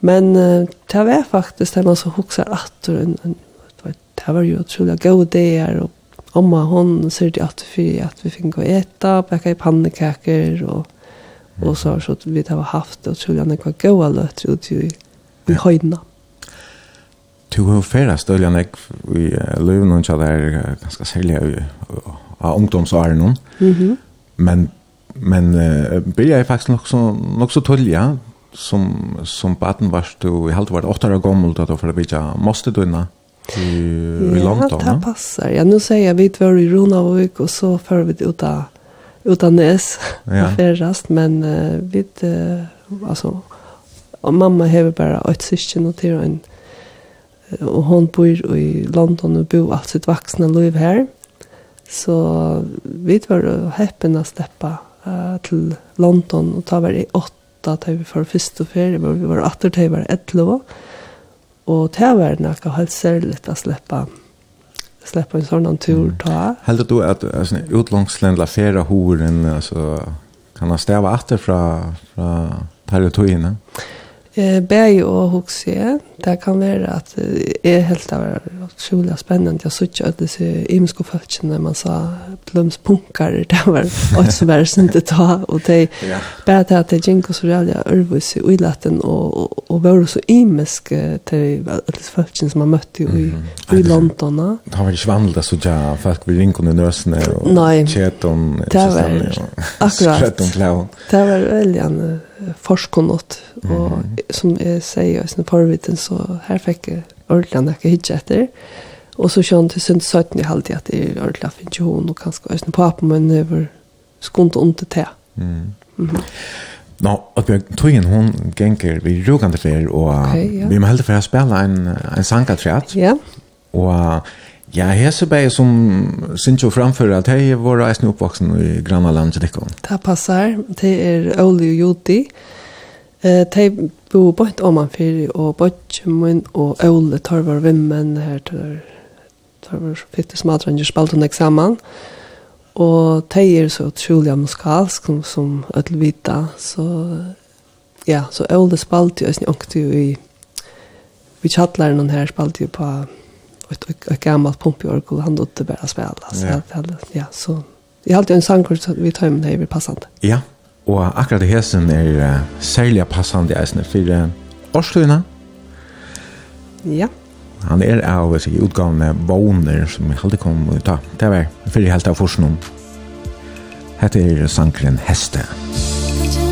B: men det var faktisk det man så hokser at, en, en, det var jo utrolig gode ideer, og Omma hon ser det att vi att vi fick gå äta, baka i pannekaker och Och så har så att vi har haft och tror jag några goda går ut i i vi.
A: Du har färdas stöljan ek vi lever någon chat där ganska sälja av ungdomsåren någon.
B: Mhm.
A: Men men uh, blir jag faktiskt nog så nog så tölja som som baden varst du i halvt var det åtta år gammal då för att bygga måste du inna i, i ja, långt då.
B: Ja, det passar. Ja, nu säger jag vi var i Ronavik och så för vi ut av utan näs
A: ja.
B: färrast men uh, vid uh, alltså och mamma har bara ett syskon och till en och hon bor i London och bor allt sitt vuxna liv här så vi var häppen att släppa uh, till London och ta var i åtta till vi för första ferie var vi var åter tar var ett lov och det var något helt särskilt att släppa släppa en sån tur ta.
A: Helt då att alltså utlångslända färra horen alltså kan han stäva åter från från territorierna.
B: Eh bäj och huxe. Det kan vara att är helt av otroligt spännande. Jag såg att det är imsko falchen när man sa plums punkar det var och så var det inte ta och det bara det att det gick så där örvis i latten och och var så imisk till att falchen som man mötte i i London.
A: Det har varit svandla så jag folk vi
B: rinkade
A: nösen
B: och var Akkurat. Det var väldigt forskunnot, og mm -hmm. som jeg sier i sin forviten, så her fikk jeg ordentlig ikke hitje etter. Og så kjønn til sunt 17 i halvtid at jeg ordentlig finner ikke hun, og kanskje også på appen men jeg var skundt ondt til. Mm.
A: Nå, og Bjørn togjen hun genker vi rugande fer, og
B: okay, ja.
A: vi må heldig for å spille en, en sangatræt.
B: Ja. Yeah.
A: Og Ja, hese bæg som synes jo framfor at hei var reisende oppvoksen i Grannaland til Dikkon.
B: Det passar. Det er Oli og Jodi. Eh, de bor bort om han fyrir og bort min og Oli tar var vimmen her til tar var fitte smadranger spalt hun eksamen. Og de er så utrolig musikalsk som, som vita. Så ja, så Oli spalt jo, også snakket jo i vi chatlaren her spalt jo på ett ett gammalt pumporgel han då det bara spela så
A: ja.
B: ja så jag hade en sankurs så vi tar med det passande.
A: Ja. Och akkurat det hesen är uh, sälja passande isen för uh, Årsluna.
B: Ja.
A: Han är av sig utgående våner som jag aldrig kom att ta. Det var för helt av forskning. Hette är sankren Heste.
D: Heste.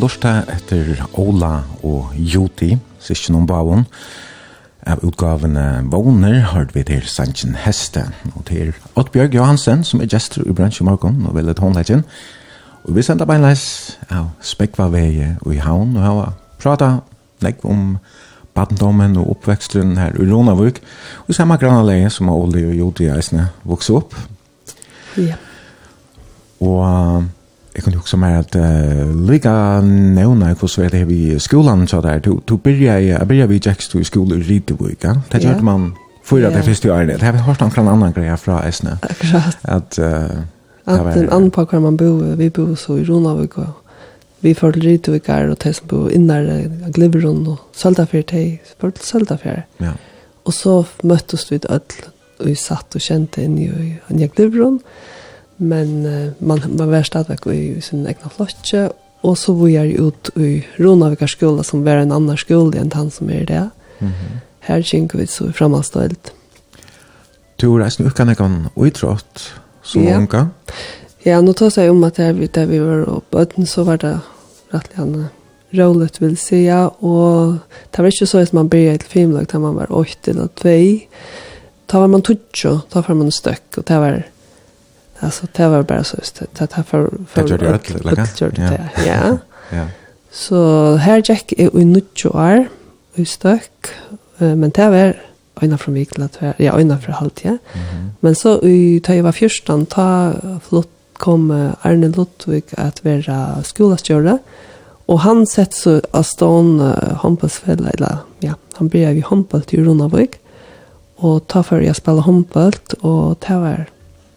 A: lorsta etter Ola og Joti, sysken noen bavon. Av utgavene Våner har vi til Sanchin Heste, og til Ottbjørg Johansen, som er gestor i bransje morgen, og vil et håndleggen. Og vi sender beinleis av Spekvaveie og i havn, og har prata nekk om badendommen og oppveksten her i Ronavuk, og samme grannaleie som Oli og Joti eisne vokse opp.
B: Ja.
A: Og Jeg kan huske meg mer at uh, lika nevna hva så er det her i skolan så der, du, du byrja i, jeg byrja vi jekst i skole i Ridevik, ja? Det gjør man
B: fyrir
A: det første året, det har vi hørt omkring annan greia fra Esne.
B: Akkurat.
A: At, uh, at
B: en annan på hver man bor, vi bor så i Ronavik og vi får til Ridevik er og de som bor innar Gliveron og Søltafjær, de får til Søltafjær.
A: Ja.
B: Og så møttes vi til Ødl, og vi satt og kjente inn i, i Gliveron, og men uh, man, man var stadigvæk i sin egna flotje, og så var jeg ut i Ronavika skola, som var en annan skole enn han som er det.
A: Mm.
B: Her kjenker vi så fremadstøylt.
A: Du har reist uka nekkan uitrått som
B: ja.
A: unga?
B: Ja, nå tar jeg om at her, der vi var og bøten, så var det rettelig annet roligt vill säga och det var ikke så att man begynte til filmlag da man var 8 eller 2 Da var man tutsch da var man støkk, och det var Alltså det var bara så just det. Det här
A: för... för det gjorde det
B: elegant. Det
A: gjorde
B: det, ja.
A: ja.
B: Så här gick jag i nutjo år i stök. Men det var öjna från Vikla, ja, öjna från halvt,
A: ja.
B: Men så i, ta jag var fyrstan, ta flott kom Arne Lottvig att vara skolastjörare. Och han sett så av stån uh, handbollsfälla, eller ja, han började vid handboll i Ronavik. Och ta för jag spela handboll och det var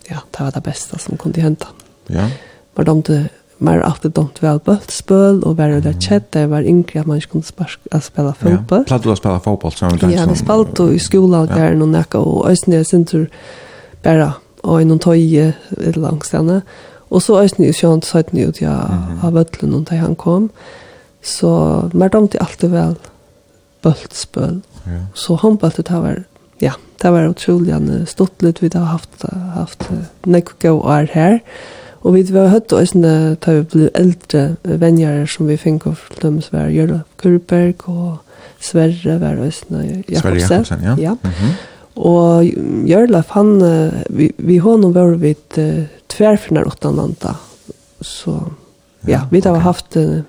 B: ja, det var det beste som kunne hente.
A: Ja.
B: Var de til mer alltid dumt väl bollspel og var det kjett, det var yngre at man kunde sparka spela fotball.
A: Ja, plattu att spela fotboll så där.
B: Ja, det spelade i skolan där någon näka och ösnä center bara och någon toje långstanna. Och så ösnä ju sånt så att ni ut
A: jag
B: av öllen och där han kom. Så mer dumt alltid väl bollspel.
A: Ja.
B: Så handbollet det var ja, det var utrolig stort stortlet vi har haft haft nekko go år her. Og vi var høtt og sånne da vi ble eldre venner som vi fikk av dem som var Jørgen Kurberg og Sverre var og sånne Jakobsen.
A: Sverre Jakobsen, ja.
B: ja.
A: Mm
B: -hmm. Og Jørlaf, han, vi, vi hånden var vi tverfinner åttan landa. Så ja,
A: ja
B: vi har haft uh,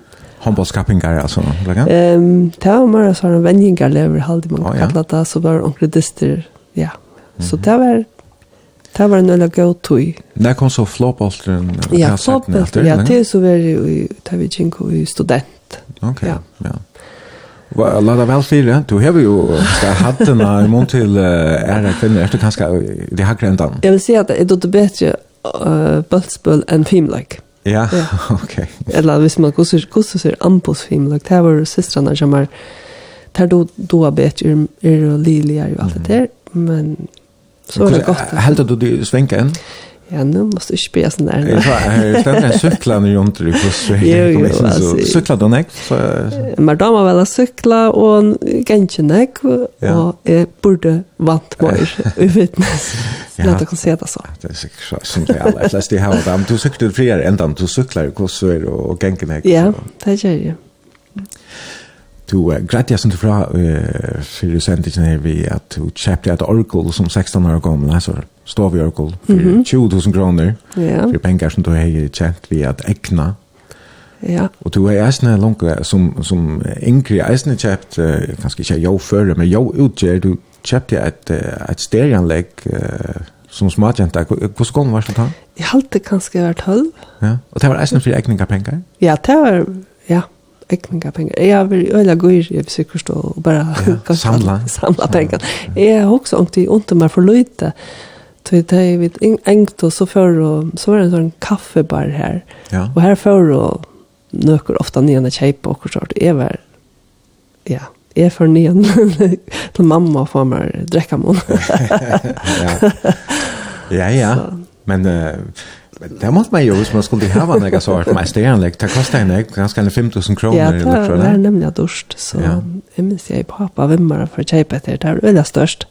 A: Håndbollskappingar alltså, lägga?
B: Ehm, ta och mera såna vänningar lever halde man oh,
A: ja.
B: kalla det så var onkel dyster. Ja. Så det var Det var en øyla gøy tøy.
A: Det kom så flåpolteren?
B: Ja, flåpolteren, ja, det er så veldig, det vi kjenko i student.
A: Ok,
B: ja.
A: ja. La Lada vel fire, du har jo hattene i mån til ære kvinner, er du kanskje i det her grendan?
B: Jeg vil si at det er det bedre uh, bøltspøl enn filmleik.
A: Ja,
B: ja.
A: okej.
B: Eller hvis man går så ser ambos film det där var systrarna som är där då då bet er är Lilia ju allt det där men så är det gott.
A: Helt du det svänken?
B: Ja, nu måste jag spela sån där.
A: Jag stämmer jag cyklar nu runt i
B: Jo, jo.
A: Cykla då näck?
B: Men då var väl cykla och ganska
A: näck.
B: Och jag borde vant mig i fitness.
A: Ja.
B: Låt oss se det så.
A: Det är säkert så sånt jag alla. Läs det här. Men du cyklar fler än dem. Du cyklar och så är och ganska näck.
B: Ja, det gör jag.
A: Du uh, grætti jeg sånn fra uh, fyrir sendingen her vi at du kjæpte et orgel som 16 år gammel, nei, sorry står vi orkol för mm -hmm. 20 000 kronor.
B: Ja.
A: För pengar som du har tjänat via att ägna.
B: Ja.
A: Og du är eisne langt som som yngre eisne kjøpt, uh, kanskje ikke jo før, men jo utgjør, du köpte ett et stereanlegg uh, som smartjenta. Hur ska var det då?
B: Jag hade kanske varit 12.
A: Ja. Og det var äsna för ägningar penger?
B: Ja, det var ja ekninga pengar. Jag vill öla gå jeg vil sikkert stå og bare
A: ja, samla
B: samla pengar. Jeg har også ont i ont om att förlita. Så det är vid engt och så för och så var det en sån kaffebar här.
A: Ja.
B: Och här för och nöker ofta ner när tjejp och så det är ja, är för nyan till mamma får man dricka mun.
A: ja. Ja ja. Men uh, det måste man ju, hvis man skulle ha en egen sort med steanlägg, det kostar en ega ganske enn 5000 kronor.
B: Ja, det var nämligen dörst, så
A: ja.
B: jeg minns jeg i pappa, vem for för att det, det var väldigt störst.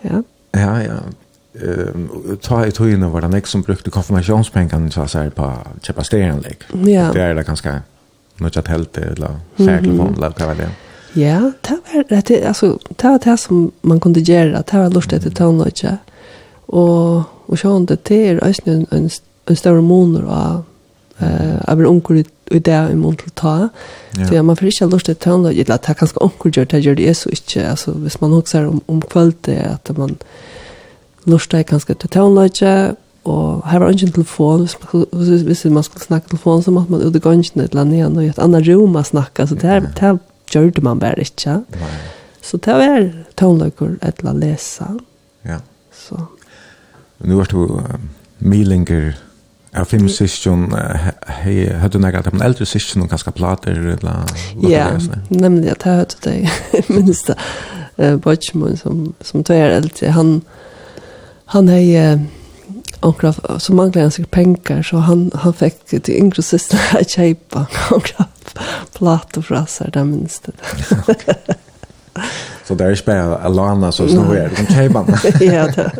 B: Ja.
A: Ja, ja, eh ta i tøyene var det nek som brukte konfirmationspengene så här på köpa stereanlägg.
B: Ja.
A: Det er det ganske noe att helt eller särkelfond eller hva var det
B: Ja, det var det alltså det var det som man kunde göra. Det var lust att ta og ja. Och och så det er også en en større måneder av eh aber onkel i där i mån ta. Så man får inte lust att ta något. Det är kanske onkel gör det gör det så inte alltså hvis man också om om kvällte att man lurte jeg ganske til tøvnløyde, og her var ingen telefon, hvis man, hvis man skulle snakke telefon, så måtte man ut i gangen et eller annet og i et annet rom å snakke, så det her, det her gjør man bare ikke.
A: Nei.
B: Så det var tøvnløyder et eller annet lese.
A: Ja.
B: Så.
A: Nå var du uh, milinger, Er fem sysken, hei, høyde du nægget at de eldre sysken og ganske plater?
B: Ja, nemlig at jeg hørte det, minst det, Bøtjemun som, som tog er eldre, han, han är onkra så manglar han sikkert pengar så han han fikk til yngre syster att köpa onkra platta frassar det minst.
A: så det där är spär Alana så snor är den han.
B: ja det.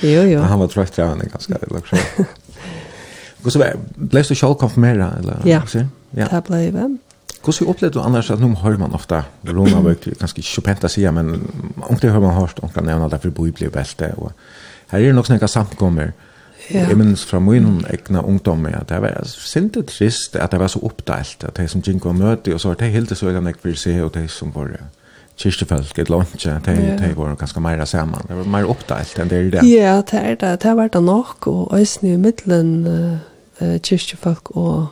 B: Jo jo.
A: Han var trött jag han ganska också. Och så ble du selv konfirmerad eller?
B: Ja.
A: Ja.
B: Det blev jag.
A: Hvordan opplevde du annars at nå hører man ofte, Rona var jo ganske kjøpent å si, men ordentlig hører man hørt, ordentlig nevner derfor bor i blir belte, og her er det nok snakket samtkommer,
B: Ja.
A: Jeg minns fra min egna ungdom at det var sinte trist at det var så oppdelt, at de som gikk og møte, og så var det helt så øyne jeg vil se, og de som var kyrstefølg, et lunge, de,
B: yeah.
A: de var ganske mer sammen. Det var mer oppdelt enn det er det.
B: Ja, det er det. Det var det nok, og øyne i middelen uh, kyrstefolg og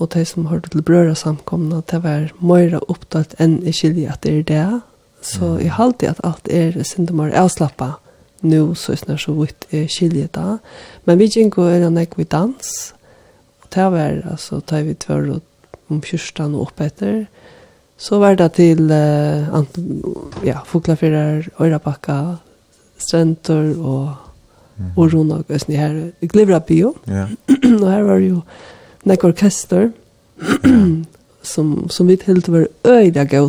B: og de som hørte til brøra samkomna, det var møyra opptatt enn i skilje at det er det. Så jeg halte at alt er sindemar avslappa nu så er så vidt er skilje da. Men vi gikk og er en ekvi dans, og det var altså, da vi tvør om fyrstan og oppetter, så var det til uh, ant, ja, Foklafyrer, Øyrabakka, Strentor og, mm. og Ronag, Østny her, Glivra Bio.
A: Ja.
B: og her var det jo nek orkester som, som vi til var øyda gøy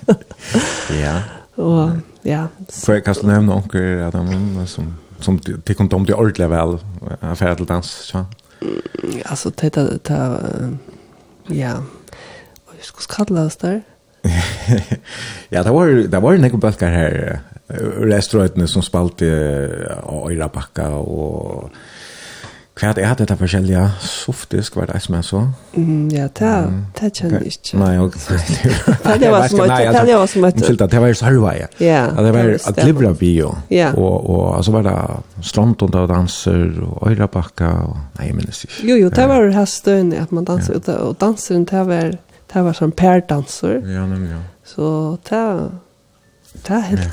A: ja.
B: Og, ja.
A: For jeg kan nevne onker Adam, som, som de kom om de ordentlig vel affæret til dans, ja?
B: Altså, det er, det er ja, og jeg skulle skadla oss der.
A: ja, det var, det var nekker bøkker her, restaurantene som spalte og øyra bakka og Hva er det dette forskjellige? Softisk var det som jeg så.
B: Mm, ja, det, det kjenner jeg ikke.
A: Nei, ok.
B: Det var som et, Det var som et.
A: Unnskyld, det var så
B: ja.
A: ja. Det var at glibra bio. Og, og så var det Strandtund og danser, og Øyrabakka, og nei, jeg minnes ikke.
B: Jo, jo, det var det her støyne, at man danser ute, og danseren, det var, det var sånn perdanser.
A: Ja, nemlig, ja.
B: Så det var det helt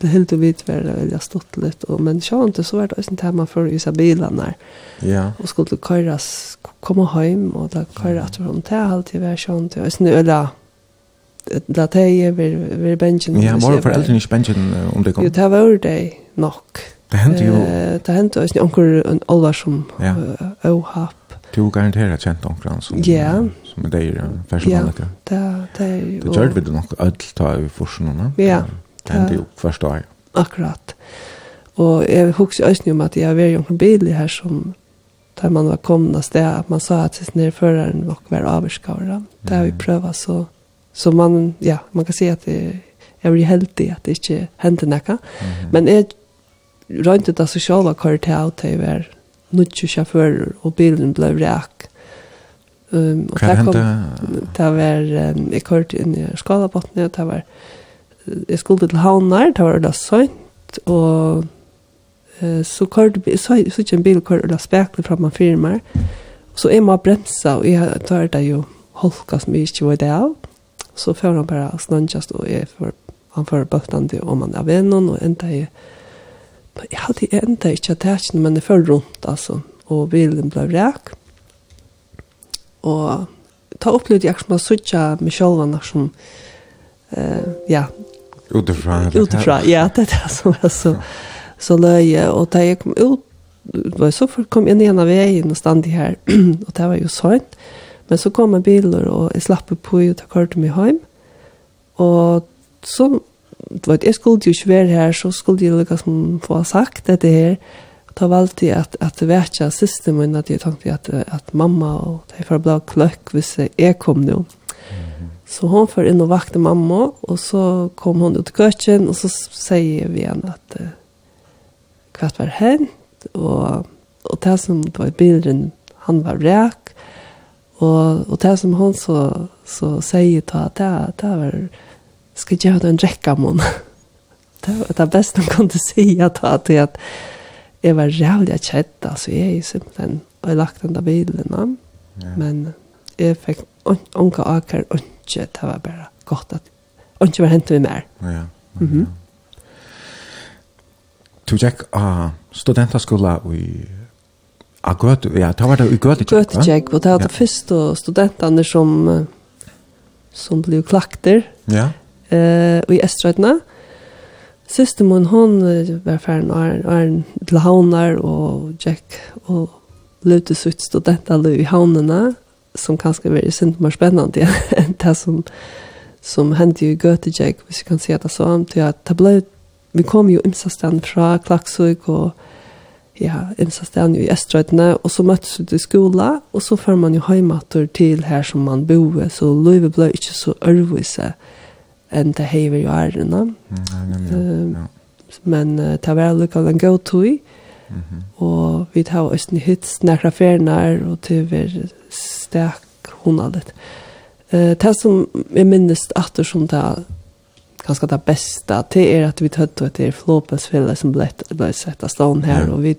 B: det helt och vitt var det jag stått lite och men så inte så var det sånt här man för i bilarna.
A: Ja.
B: Och skulle köras komma hem och där köra att från det alltid var sånt jag snö där där det är vi vi benchen.
A: Ja, var för äldre inte benchen om det kom.
B: Jo, det var det nok.
A: Det hände
B: ju. Det hände ju onkel en allvar som ohapp.
A: Du garanterar känt onkran som
B: Ja.
A: Som det är färskt Ja.
B: Det det är ju.
A: Det gjorde vi det nog allt ta i forsen
B: Ja
A: det hender jo første år.
B: Akkurat. Og jeg husker også om at jeg var ju en bil her som där man var komna sted, at man sa at sin föraren var kvar avskavare. Det har vi prøvd så, så man, ja, man kan se at det, jeg blir heldig at det ikke hände noe. Mm. Men jeg rønte det så kvar til at jeg var nødt sjåfører, och bilen ble ræk. Um, och
A: Hva
B: kom Det var, um, jeg kørte inn i Skalabotni, och det var jeg skulle til Havnar, det var det sønt, og eh, så kørte vi, så, så ikke en bil kørte det spekler fra man firmer, så jeg må bremsa, og jeg tar det jo holka som jeg ikke var det av, så får han bare snøntjast, og jeg får, han får bøttene til om han er vennen, og enda jeg, jeg hadde enda ikke hatt det, men jeg får rundt, altså, og bilen ble ræk, og ta opplevde jeg som å sitte med sjølvene som, eh, ja,
A: Utifrån?
B: Utifrån, ja. Det är det som är så, så löje. Och där jag kom ut, var så kom jag ena vägen och stannade här. och det var ju sent. Men så kom en bil och jag slapp på och jag körde mig hem. Och så, du vet, jag skulle ju inte vara här så skulle jag liksom få sagt det här. Det var alltid att, att vätja systemen att jag tänkte att, att mamma och det får blå bra klöck hvis jag kom nu. Mm Så hon för in och vakte mamma och så kom hon ut i köken och så säger vi henne att uh, kvart var hänt och och det som det var i bilden han var räk och och det som hon så så säger ta att det det var ska jag ha en räcka mon. det var det bästa hon kunde säga ta att att jag var jävligt kött alltså jag är ju simpelthen och jag lagt den där bilden. Ja. Men jag fick onka akar och ikke, det var bare godt at og ikke var hentet vi mer.
A: Ja, ja. Mm -hmm. Du gikk av studentaskola i Ah, gøt, ja, det var det i Gøtjekk,
B: va? Gøtjekk, og det var det første studentene som, som blev klakter
A: ja.
B: eh, i Estrøytene. Siste min, hun var ferdig og er til havner og Jack og løte sitt studentene i havnene som kanske blir sent mer spännande än det som som hände ju Göteborg, hvis vi kan se det så, till att det blev, vi kom ju imsastan fra Klaxvik och ja, imsastan ju i Estrøytene, og så møttes vi til skola, og så får man jo heimater til her som man bor, så løyve ble ikke så ørvise enn det heiver jo ærene.
A: Mm, ja,
B: ja,
A: ja.
B: Men uh, det var lukket en god tog,
A: Mm.
B: Og vi tar oss en hytt snakra ferner, og til vi stek hundet. Uh, det som jeg minnes at det som det ganske det beste, det er at vi tøtt og etter flåpesfjellet som ble, ble sett av stånd her,
A: ja.
B: og vi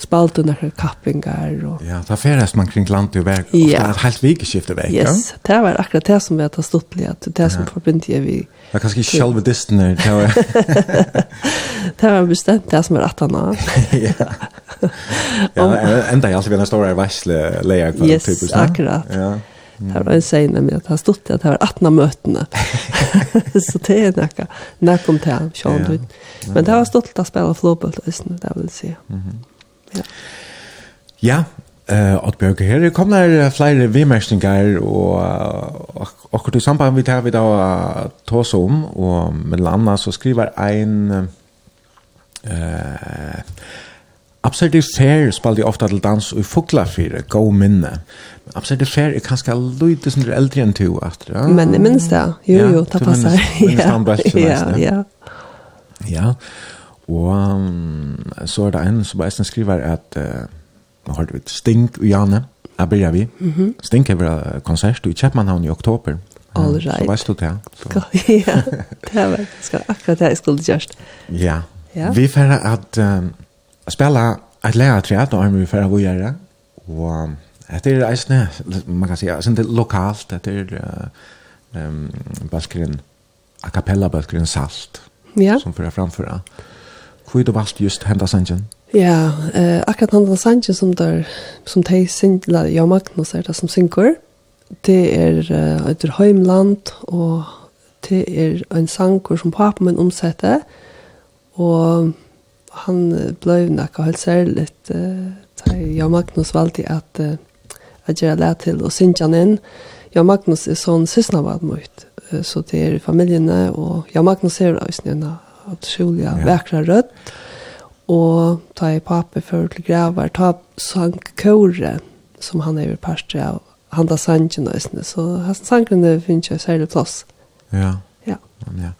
B: spalte noen kappingar. Og...
A: Ja, da ferdes man kring landet og verk,
B: og
A: ja. det er helt vikeskiftet verk.
B: Yes, ja? det var akkurat det som vi har stått litt, det som
A: ja.
B: forbinder vi
A: Jag kanske själv disten där. Det var
B: Det var bestämt det som är rätt annars.
A: Ja. Ja, ända jag alltså vill nästa år varsle lejer
B: för
A: typ så.
B: Ja, akkurat.
A: Ja.
B: Det var en säg när jag har stått att det var 18 mötena. så det är näka. När kom det här,
A: Ja.
B: ut. Men det var stått att spela floorball det vill säga. Mhm.
A: Ja. Ja, Eh, at Bjørge här. kom der flere vimerkninger och och det samband vi tar vi då ta oss om och med landa så skriver en eh Absurd fair spaldi ofta til dans og fugla fyrir go minne. Absurd fair er kanskje lite som er eldre enn to at. Ja?
B: Men jeg minns det. Jo, jo, det passar. Ja, ja.
A: Ja. Og um, så er det en som bare skriver at uh, Nå har vi Stink og Janne. Jeg begynner vi.
B: Mm -hmm.
A: Stink er vel konsert i Kjeppmannhavn i oktober.
B: All right.
A: Så vet du det.
B: Ja, det var skal akkurat det jeg skulle gjørst.
A: Ja.
B: ja.
A: Vi får at um, spela et lærertræt, og vi får å gjøre. Og det er eisne, man kan si, det er lokalt, det er uh, um, balkeren, a cappella balkeren Salt,
B: ja.
A: som får framføre. Hvor er det valgt just hendet sangen?
B: Ja, eh, akkurat han den som der, som de synger, ja, Magnus er det som synger, det er uh, etter heimland, og det er en sanger som pappa min omsetter, og han blev nekka helt særlig, uh, eh, ja, Magnus valgte at, uh, at jeg det til å synge han inn. Ja, Magnus er sånn sysna var uh, så det er familiene, og ja, Magnus er også en utrolig
A: ja.
B: vekra rødt, Og ta i pappa for til gravar, ta sang kåre, som han er i parstret av, han da sangen og så han sangene finnes jo særlig plass.
A: Ja.
B: Ja.
A: ja.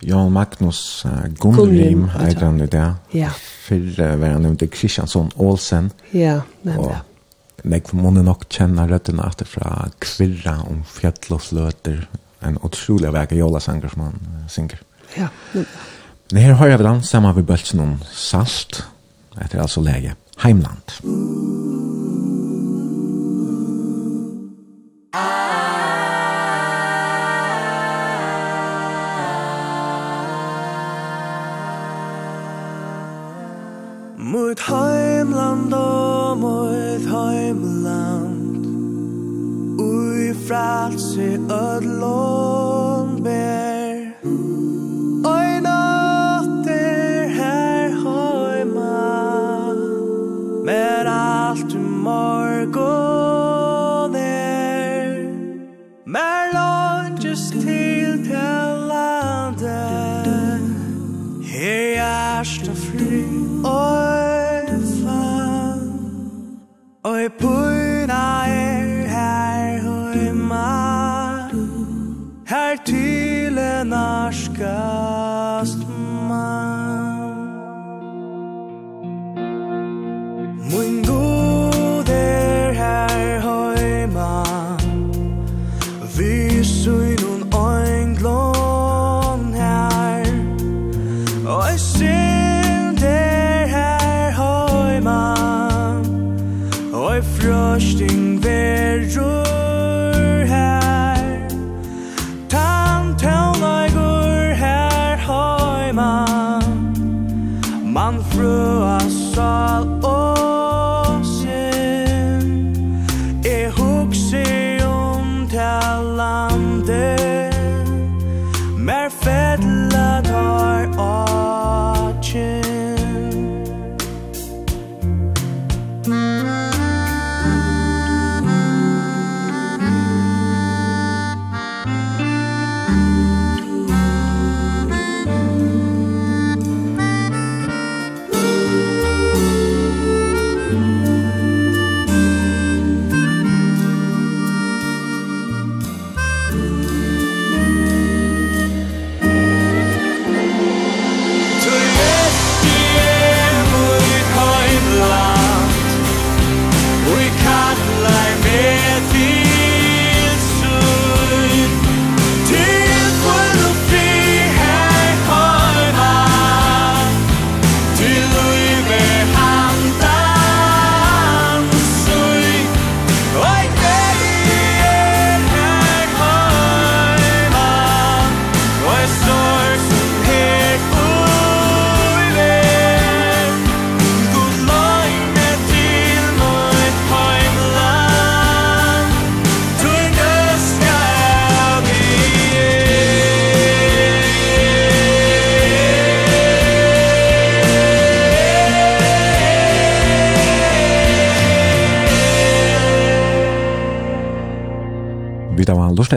A: Jan Magnus uh,
B: Gunnrim,
A: heter han det,
B: ja.
A: Ja. uh, var han nevnte Kristiansson Olsen.
B: Ja, nemlig.
A: Og jeg månne nok kjenne røttene at det fra Kvirra om fjell og fløter, en utrolig vekk jolasanger som han uh, synger.
B: Ja, nemlig.
A: Det her høyre vi da, sammen med bølsen om salt, etter altså lege Heimland.
E: Mot heimland og mot heimland Ui fralse ödlån ber Oi puna er her heima Her til en ma man Mun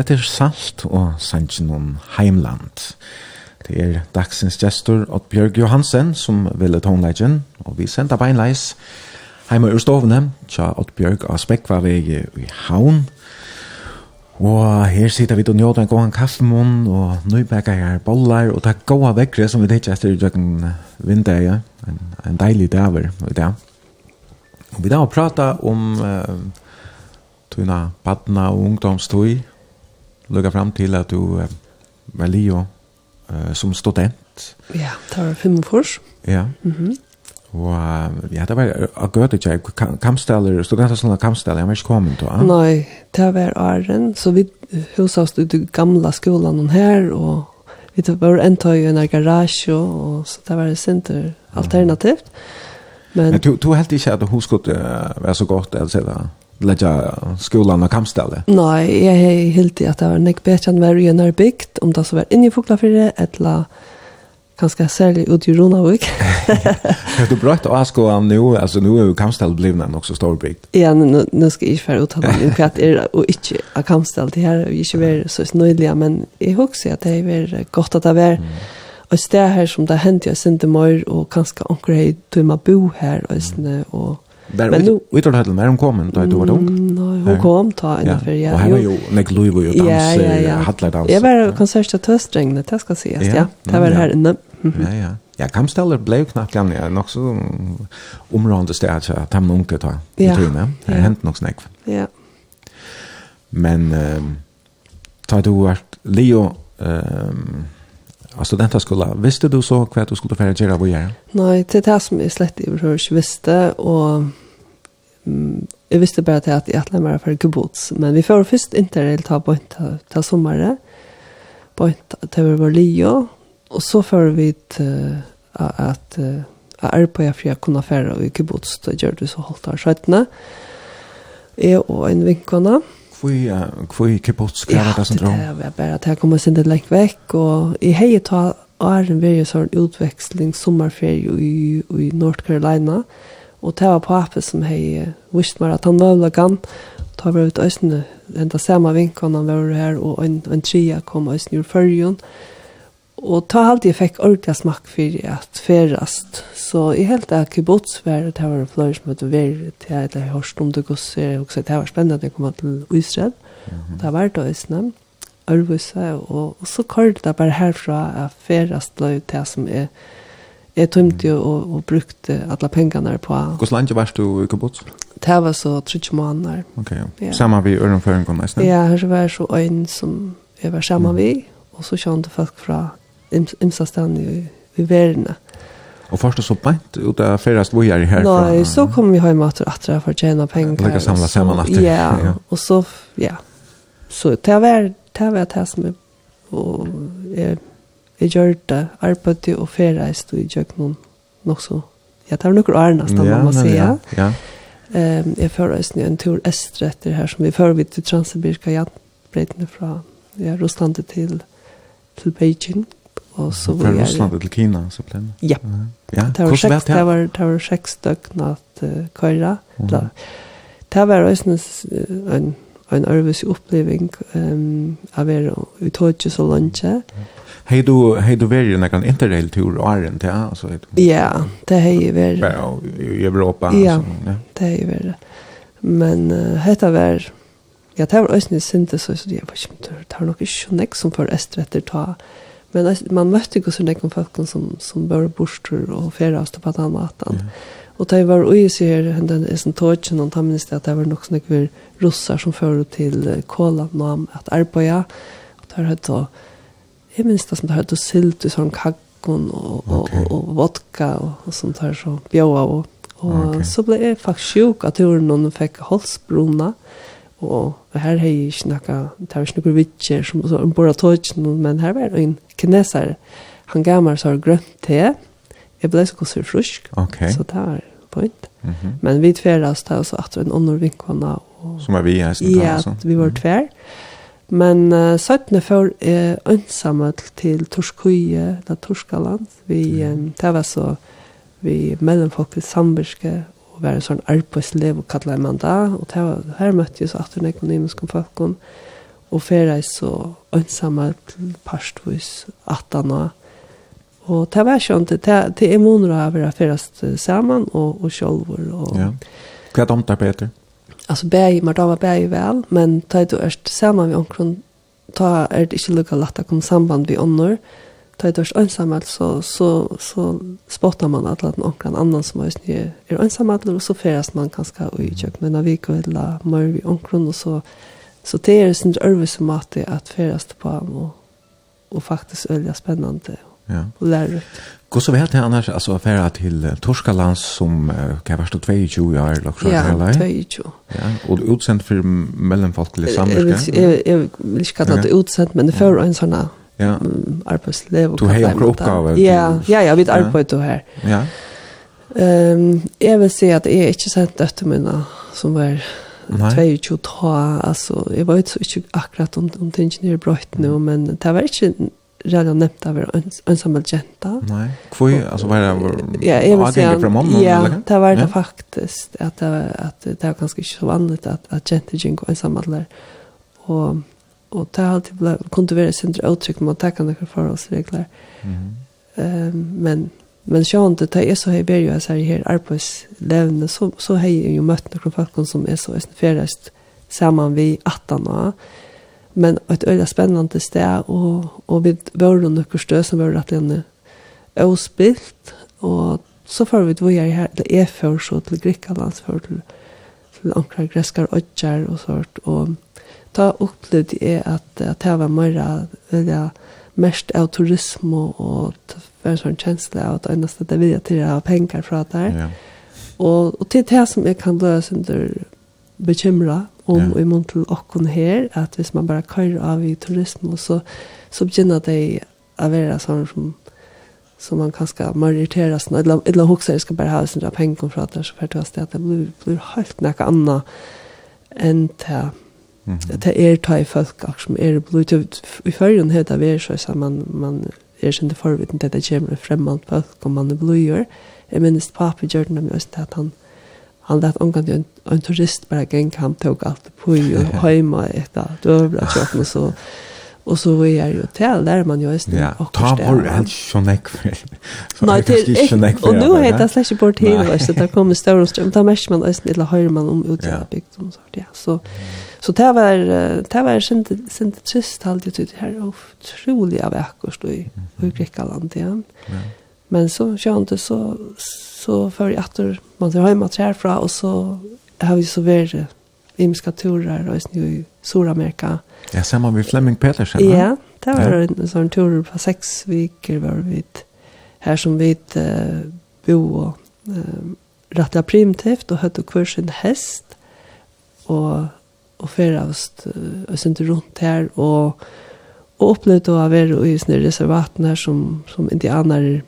A: etter Salt og sannsyn om Heimland. Det er dagsens gestor Odd Bjørg Johansen som ville tonleggen, og vi sender beinleis heima ur stovene, tja Odd Bjørg av Spekvavegi i Havn. Og her sitter vi til å njøte en gåan kaffemån, og nøybekker her bollar, og det er gode vekkere som vi tidser etter i døgn vindeie, en, en deilig daver i dag. Og vi da har prata om uh, tuna badna og ungdomstøy, lukka fram til at du uh, var Leo uh, som student.
B: Ja, det var fem fors.
A: Ja.
B: Mm
A: -hmm. Og ja, det var av Gøtekjær, kampsteller, studenter som Kamstaller, jeg var ikke kommet til.
B: Nei, det var Arjen, så vi huset oss ut i gamla skolan her, og vi var enda i en garasje, og så det var center alternativt. Men,
A: Men du, du helt ikke at hun skulle være så godt, eller så? lägga skolan och kampställe?
B: Nej, jag är helt i att det var nek bättre än varje när byggt, om det så var inne i Foklafyrre, eller ganska särskilt ut i Ronavik.
A: Har du berätta och aska om nu, alltså nu är ju kampställe blivna också storbyggt.
B: Ja, nu, nu ska jag inte för uttala mig, för att er och inte av kampställe, här är ju inte mer så nöjliga, men jag husker att det är gott att det är och det här som det hänt jag synte mer och kanske onkel hej du ma bo här och såna och
A: Var
B: men nu
A: utan till när hon kom då du var ung.
B: Nej, hon kom ta en för
A: jag. Och han var ju när Louis
B: var ju
A: dans
B: hade
A: dans.
B: Jag var konsert att höstregnet, det ska ses,
A: ja.
B: Det var här inne.
A: Ja, ja. Ja, Kamsteller blev knappt gammal. Jag nog så området där så att han onkel ta.
B: Ja.
A: Det hänt nog snack.
B: Ja.
A: Men ehm tar du vart Leo ehm av studentaskola. Visste du så hva du skulle ferdigere av å gjøre?
B: Nei, det er det som jeg slett i overhørs visste, og jeg visste bare til at jeg atle meg for gebots, men vi får først interrail ta på en ta sommeret, på en ta over vår lio, og så får vi til at jeg er på jeg for jeg kunne fære i gebots, da gjør du så holdt av skjøttene, jeg og en vinkene,
A: kvui kvui kibbutz grava det Ja,
B: det var bara att jeg kommer sen det lengt veck och i hej ta är en jo sån utväxling sommarferie i i North Carolina. Og det var pappa som hei visst meg at han var lagan. Da var vi ut øsne, enda samme vinkene han var her, og en, en tria kom øsne ur førjen. Og ta alt jeg fikk ordentlig smakk for at ferast. Så i helt av kibbutz var det var flere som hadde vært til at jeg hørte om det gos, og det var spennende at jeg kom til Israel.
A: Og
B: det var det øsne, Ørvise, og, og så kørte det bare herfra at ferast ble til som er Jeg tømte jo og, og brukte alle pengene på...
A: Hvor langt var du i Kibbutz?
B: Det var så tredje måneder.
A: Ok,
B: ja.
A: Samme vi i Ørenføringen nesten?
B: Ja, her var så øyn som jeg var samme mm. vi, og så kjente folk fra imsa stedene i, i verden.
A: Og først og så bænt ut av færrest hvor jeg er her?
B: Nei, så kom vi hjemme etter at jeg får tjene penger.
A: Lægge samla sammen etter.
B: Ja,
A: ja,
B: og så, ja. Så det var det, var det som jeg, og jeg jeg gjør det, arbeidde og ferreist og gjør noen nok så. Ja, det var noen år nesten,
A: ja,
B: må man si.
A: Ja,
B: ja. Um, jeg fører oss en tur estre etter her, som vi fører vi til Transsibirka jantbreitene fra ja, Russland til, til Beijing. Og så var jeg...
A: Fra Russland til Kina, så ble det.
B: Ja.
A: ja.
B: Det var seks, det var, det var seks døgn at uh, køyre. Det var også en, en, en oppleving um, av å være ute så langt.
A: Mm Hej du hej du väljer när kan interrail tur och är inte alltså.
B: Ja, det är ju väl.
A: Ja, i Europa alltså. Ja,
B: det är ju väl. Men hetta var Ja, det var også en sinte, så jeg var ikke, det var nok ikke så nek som for estretter ta. Men man møtte ikke så nek om folk som, som bare borster og ferast på den maten. Og det var ui så her, den er sånn tåtjen, og det at det var nok sånn ekver russar som fører til Kåland og at arbeida. Og det var høyt jeg minns det som det hade silt i sånn sån og, og,
A: okay.
B: og, og vodka og, og sånt her, så bjøa og, og
A: okay.
B: så ble jeg faktisk sjuk att hur noen fikk halsbruna og her har jeg ikke noe, det var ikke noen vitcher som så en av touch men her var en kineser han gav meg så grønt te jeg ble så konstigt frusk,
A: okay.
B: så det var point
A: mm -hmm.
B: men vi tverast, det var så att en annan vinkona och
A: som er vi här
B: ja vi var tver. mm -hmm Men uh, søttene før er ønsamme til Torskøye, eller Torskaland. Vi, um, det var så vi mellomfolket samvirke og være en sånn arbeidslev og kallet man da. Og det var, her møtte jeg så at den økonomiske folkene og ferie så ønsamme til parstvis at han. Og det var skjønt, det, det er måneder å være ferdig sammen og, og sjølver. Og,
A: ja. Hva er det om det, Peter?
B: alltså bäj mer då var bäj väl men ta du erst samman vi omkring ta är det inte lika lätt att komma samband vi annor ta du erst ensam så så så spottar man att att någon annan som är ju är ensam och så färas man kanske och i kök men när vi går la mer vi omkring och så så det är sånt översom att att färas på och och faktiskt öliga spännande
A: ja.
B: och lärorikt.
A: Gå så vet jag annars alltså affärer till Torskaland som kan vara 22 år eller så
B: där.
A: Ja,
B: 22.
A: Ja, och utsänd för
B: mellanfolklig
A: samverkan.
B: Jag jag vill inte kalla det utsänd men det för en såna
A: ja
B: arbetslev och
A: Du har en uppgave.
B: Ja, ja, jag
A: vet
B: arbete här.
A: Ja.
B: Ehm jag vill si att jeg är inte sett döttre mine som var 22 ta alltså jag vet så akkurat om om det inte är brått men det var inte redan nämnt av en ensam jenta.
A: Nej. Kvoi alltså vad det
B: var Ja,
A: jag vill säga
B: ja, det var det faktiskt att det var, att det var ganska så vanligt att att jenta gick ensam alla och och det har alltid blivit kontroversiellt centrum uttryck mot attackande förhållsregler.
A: Mm.
B: Ehm men men jag inte det är så här ber jag så här arbetslevne så så har jag ju mött några folk som är så är färdigt samman vi 18 år men ett öliga spännande ställe och och vi var då några stö som var rätt inne ospilt och så får vi det här det är för så till Grekland för till till ankra gräskar ödjar och sånt och ta upplevde är att att det var mera det mest av turism och för sån känsla av att endast det vill till ha pengar för att där.
A: Ja.
B: Och och till det som jag kan lösa under bekymra om
A: ja.
B: i mån til åkken her, at hvis man bare kører av i turisme, så, så begynner det å være sånn som som man kan skal majoritera såna eller eller også jeg skal bare ha sina penger för att det så för at det blir blir helt noe något annat än
A: det
B: det er ta i folk som är bluetooth i førjen heter det så så man man er ikke förviten til det kommer främmande folk om man er blöjor Jeg minnes pappa gjør det med at han han lät omgång en, en turist bara gäng kam tog allt på ju hemma äta dövla köpen och så. Och så är ju hotell där man ju är
A: ja och ta var helt sjonek för
B: nej det är och nu heter det slash bort hela så där kommer stora ström ta mesh man är snilla höjer man om utbyggt och så ja. Så så det var det var sent sent trist alltid ut här. Otroligt av veckor då i i Grekland ja,
A: ja.
B: Men så kjente så, så før jeg etter man tar hjemme trærfra, og så har vi så vært imska turer og snu i Sør-Amerika.
A: Ja, sammen med Flemming Petersen.
B: Ja, ja det var
A: ja.
B: en sånn tur på seks viker var vi her som vi uh, bo og uh, rette primitivt og høtte hver sin hest og, og fyrre oss og synte rundt her og, og opplevde å være i sånne reservaten her som, som indianer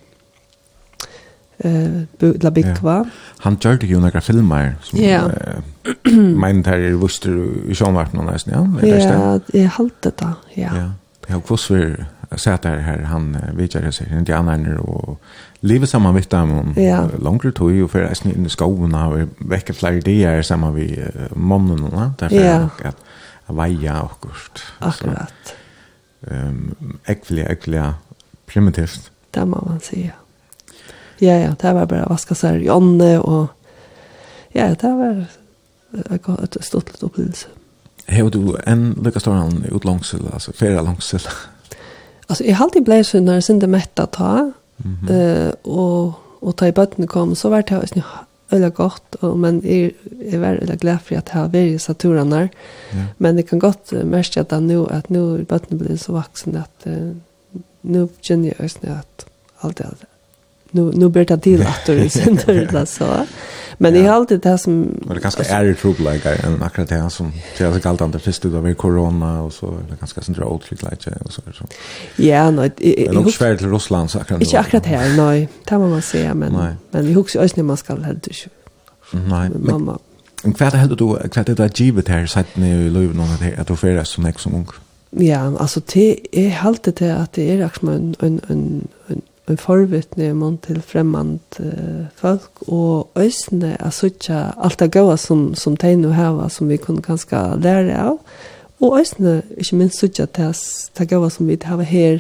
B: eh la bikva.
A: Han gjorde ju några filmer som
B: ja.
A: eh, men där är vuster i Sjömarknaden nästan ja. det
B: Ja, jag hållte det ja.
A: Ja. Jag har kvar för sett där här han vidare sig inte annan och lever samman med dem
B: ja.
A: längre tog ju för att i skogen har väcka fler idéer samman vi mannen och därför
B: ja.
A: att vaja och kort
B: Akkurat.
A: Ehm äckliga äckliga primitivt.
B: Det må man säga. Ja ja, ja, det var bare vaska seg i ånne, og ja, det var et stort litt opplevelse.
A: Har du en lykke stor han ut langsel, altså flere langsel?
B: altså, jeg har alltid ble så når jeg synte metta ta,
A: mm
B: -hmm. uh, og, og ta i bøttene kom, så var det jo øyla godt, og, men jeg, jeg var øyla glad for at jeg har vært i saturene der.
A: Ja.
B: Men jeg kan godt uh, merke at nå, at nå er bøttene blitt så vaksen at uh, nå kjenner jeg også at alt er nu nu blir det till att det synder det så. Men ja. i allt det här som
A: Men det kanske är det trubbel like en akkurat det som det alltså galt under första då med corona och så det kanske sen drar outfit like och så så.
B: Ja, nej,
A: det är svårt till Ryssland så akkurat.
B: Inte akkurat här, nej. Det må man säga men
A: nej.
B: men vi hooks oss när man ska helt
A: inte. Nej.
B: Mamma.
A: Men kvart hade du kvart det där givet här så att ni löv någon att du färdas som nästa ung.
B: Ja, alltså det är helt det att det är liksom en en en en forvittne man til fremmand uh, folk og øsne er suttja alt det gode som, som de nå har som vi kunne kanskje lære av og øsne ikke minst suttja til det gode som vi har her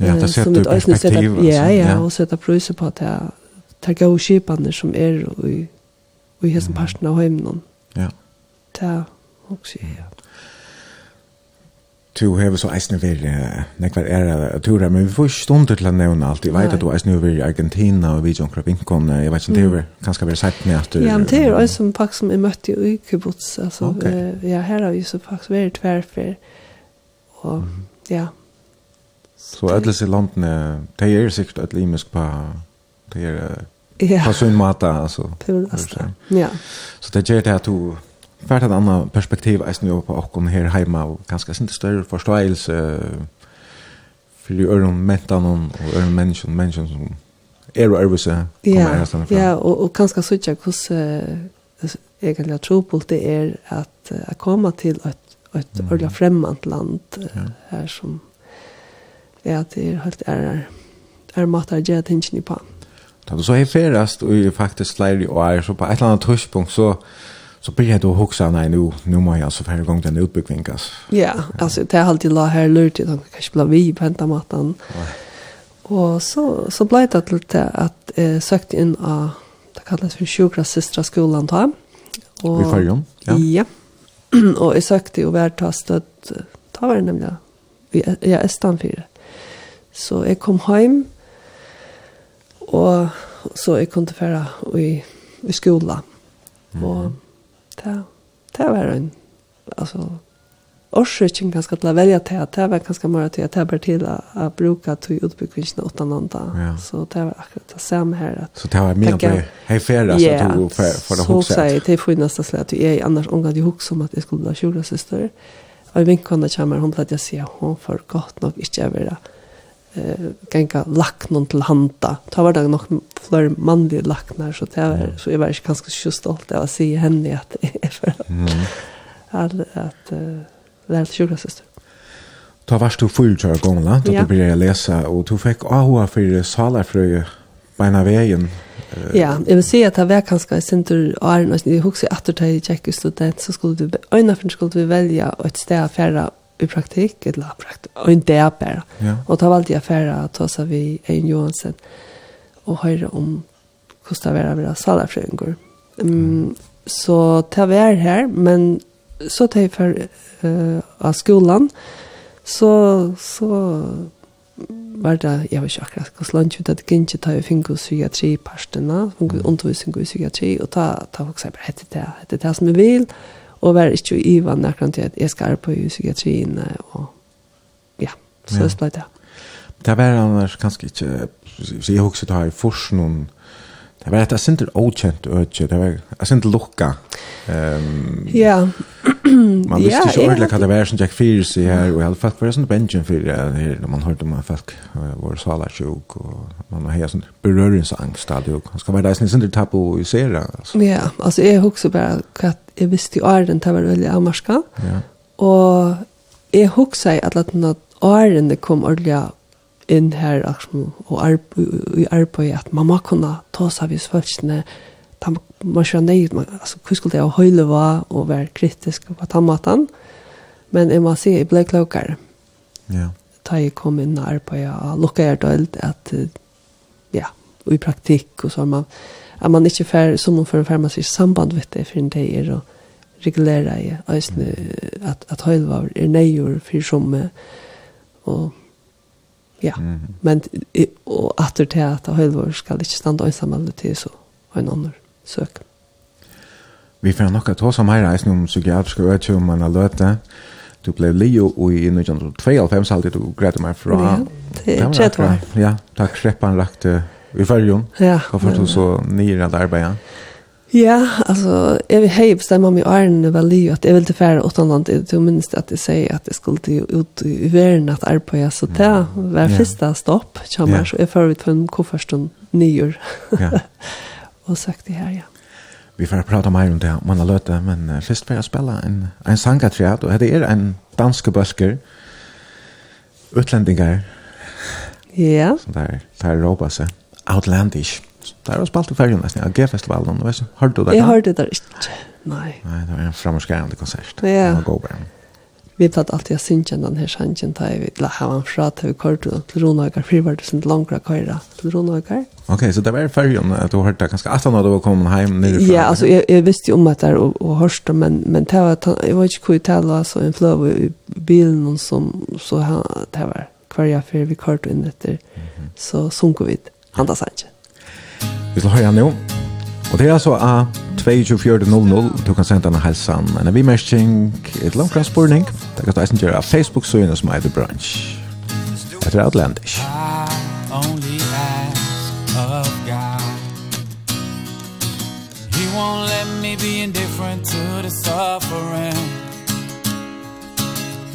A: ja, det setter
B: uh, perspektiv setter, ja, ja, og setter priser på det det gode skipene som er og i, i hessen mm. parten av heimen
A: ja.
B: Det er også ja.
A: Du har så eisne vir nekvar er tura, men vi får ikke stunder til å nevne alt. Jeg vet at du eisne vir i Argentina og Vijon Krabinkon, jeg vet ikke om det er kanskje bare sagt med at du...
B: Ja, men det er også en pakk som jeg møtte i Ukebuts, altså, ja, her har vi så pakk som er tverfer, og ja.
A: Så ædles i landene, det er sikkert et limisk på, det er, på sunn mata, altså.
B: Ja.
A: Så det gjør det at du fært et annet perspektiv eisen jo på okken her heima og ganske sin større forståelse for de øren mentan og øren menneskene, menneskene som er og øvelse kommer her stedet fra.
B: Ja, og, og ganske sånn hvordan uh, egentlig jeg tror på det er at jeg kommer til et, et
A: mm.
B: øyla fremmed land
A: ja.
B: her som ja, det er helt er er matar jeg tingene på.
A: Da du så er ferast og faktisk leir i år, så på et eller annet tidspunkt så så blir det å huske, nei, nu nu må jeg altså färre gang den utbyggvinkas.
B: Ja, altså, det er alltid la her lurt i tanken kanske blir vi på hämta maten. Og så så ble det til det att eh, søkte inn av det kalles for sjukra systra skolan da. Og,
A: I följer ja.
B: Ja. och jag sökte ju värtastöd ta var det nemlig, i ja, Estan för. Så jeg kom hjem, og så jag kunde fære i i skolan. Mm. Och det, det var en, altså, årsøkjen ganske til å velge til at det var ganske mer til at det var til å bruke til utbyggvinsene uten andre. Så det var akkurat det samme her. At,
A: så det var
B: mye
A: på hei ferie
B: som
A: tog for, for det
B: hokset?
A: Så
B: sier jeg til for neste slik at jeg annars omgang til hokset om at jeg skulle bli kjolesøster. søster. Og min kone kommer, hun pleier å si at hun får godt nok ikke å være eh gänga lacknon till handa. Ta var det nog fler manliga lacknar så det var så jag var kanske ganska så stolt av att se henne att för
A: mm.
B: att att lära sig syster.
A: Ta varst du full kör gång
B: då
A: du började läsa och du fick AHA för salarfröje på vägen.
B: Ja, jag vill säga att det var kanske i center Arn och jag huxar att ta i check student så skulle du ena för skulle vi välja ett ställe färra i praktik, eller praktik, og en dag bare.
A: Ja.
B: Og da valgte jeg færre å ta seg ved Ein Johansen og høre om hvordan det var å være salerfrøyngård. Um, Så det var her, men så tar jeg for uh, av skolan, så, så var det, jeg vet ikke akkurat hva slags ut, at det ikke tar jo finko psykiatri-partene, undervisning i psykiatri, og ta, ta folk seg bare, hette det, hette det som jeg vil, og og var ikke i vann akkurat til at jeg skal på i psykiatrien og ja, så
A: ja.
B: det ble det.
A: Det var annars kanskje ikke, så jeg husker det her i forskningen, Det var ett sinter okjent ötje, det var ett sinter lukka.
B: Ja.
A: man visste ikke
B: ordentlig
A: hva det var som Jack Fears i her, og alle folk var sånn benjen for her, når man hørte om folk var sala sjuk, og man har sånn berøringsangst stadig, og han skal være det sinter tabu i sera.
B: Ja, altså jeg husker bare hva jeg visste i åren, det var veldig avmarska,
A: ja.
B: og jeg husker at alle årene kom ordentlig inn her liksom, og i arbeid at man må kunne ta seg hvis følelsene ta man skjønner nøyd man, altså hva skulle jeg høyle var og være kritisk på den måten men jeg må si jeg ble klokere
A: ja
B: da jeg kom inn og arbeid og lukket jeg dølt at ja og i praktikk og så man at man ikke fer som man får å ferme seg samband vet det for en dag er og regulere i øyne at, at høyle var er nøyere for som og Ja,
A: mm
B: -hmm. men og atter til at Høylvor skal ikke stande og samle til så og en annen søk.
A: Vi får nok at hos om her reisen om psykiatriske øyne om man har løtt det. Du ble Leo i 1992 alltid du greit meg fra.
B: Ja, det er tredje år.
A: Ja, takk skreppan rakte i fyrrjon.
B: Ja.
A: Hvorfor du så nyrande arbeidet? Ja.
B: Ja, alltså jag vill hej bestämma mig Arne väl ju att jag vill till färre åt annat det minst att det säger att det skulle til ut i verden at arbeta så där var första stopp kommer så är förut på en kofferstund nyår.
A: Ja.
B: Och sagt det här ja.
A: Vi får prata mer om det man har lärt men först får jeg spela en en sangatriad og det er en danske bøsker, utlänningar.
B: Ja.
A: Så där där ropas outlandish. Det var spalt i färgen nästan, AG-festivalen, du vet, hörde du det?
B: Jag hörde det inte, nej.
A: Nej, det var en framgångsgärande konsert.
B: Ja.
A: det var gåbra.
B: Vi platt alltid att synja den här sanjen, där vi la ha en frat, där vi körde till Ronögar, var det långt att köra till Ronögar.
A: Okej, så det var färgen, att du hörde det ganska att när du kom hem nere
B: Ja, alltså jag, jag visste ju om att det och, och hörde, men, men det var, jag var inte hur jag talade, alltså en flöv i bilen som, så det var kvar jag för vi körde in efter, så sunkade vi, han andas sanjen.
A: Vi skal høre nå. Og det er altså a 22.00. Du kan sende en helsan, en avimersking, et langkraftspurning. Det kan du eisen gjøre av Facebook-søgene som heter Brunch. Etter Outlandish.
E: I only ask of God He won't let me be indifferent to the suffering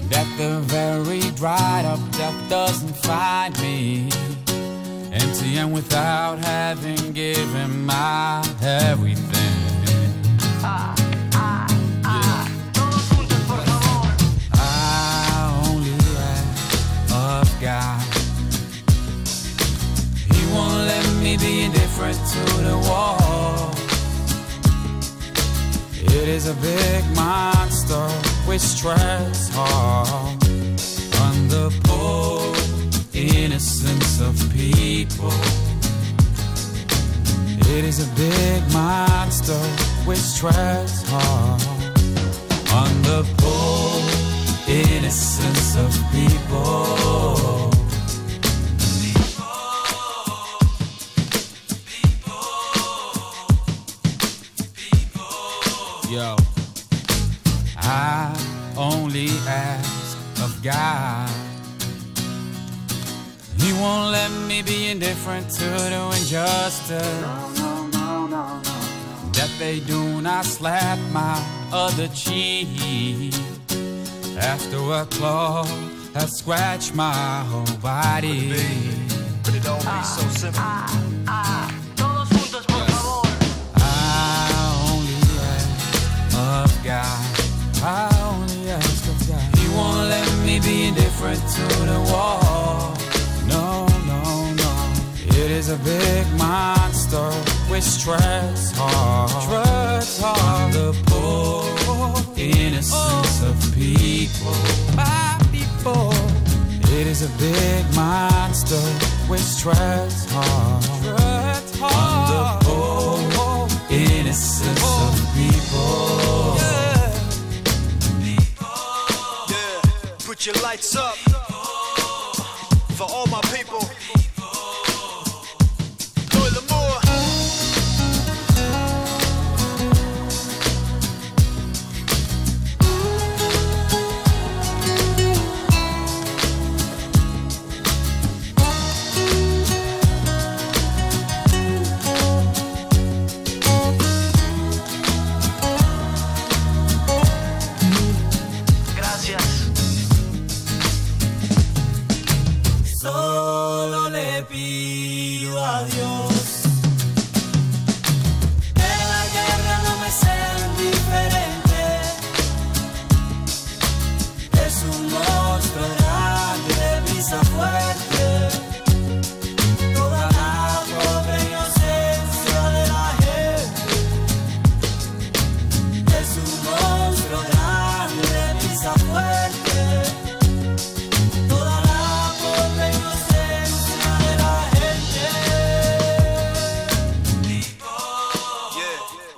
E: That the very dried up death doesn't find me Empty and without having given my everything. Ah, ah, ah Todos juntos, por favor I only ask of God. He won't let me be indifferent to the wall. It is a big monster which strikes hard On the pole innocence of people It is a big monster which tries hard On the poor innocence of people Yo. I only ask of God He won't let me be indifferent to the injustice. No, no, no, no, no That they do not slap my other cheek. After a claw has scratched my whole body.
F: But it don't be so simple.
G: Ah, ah, todos juntos por favor.
E: I only ask of God. I only ask of God. He won't let me be indifferent to the war is a big monster which stress hard tries hard the poor innocence oh. of people my people it is a big monster which stress hard tries hard the poor innocence oh. of people
F: yeah. people yeah put your lights up people. for all my people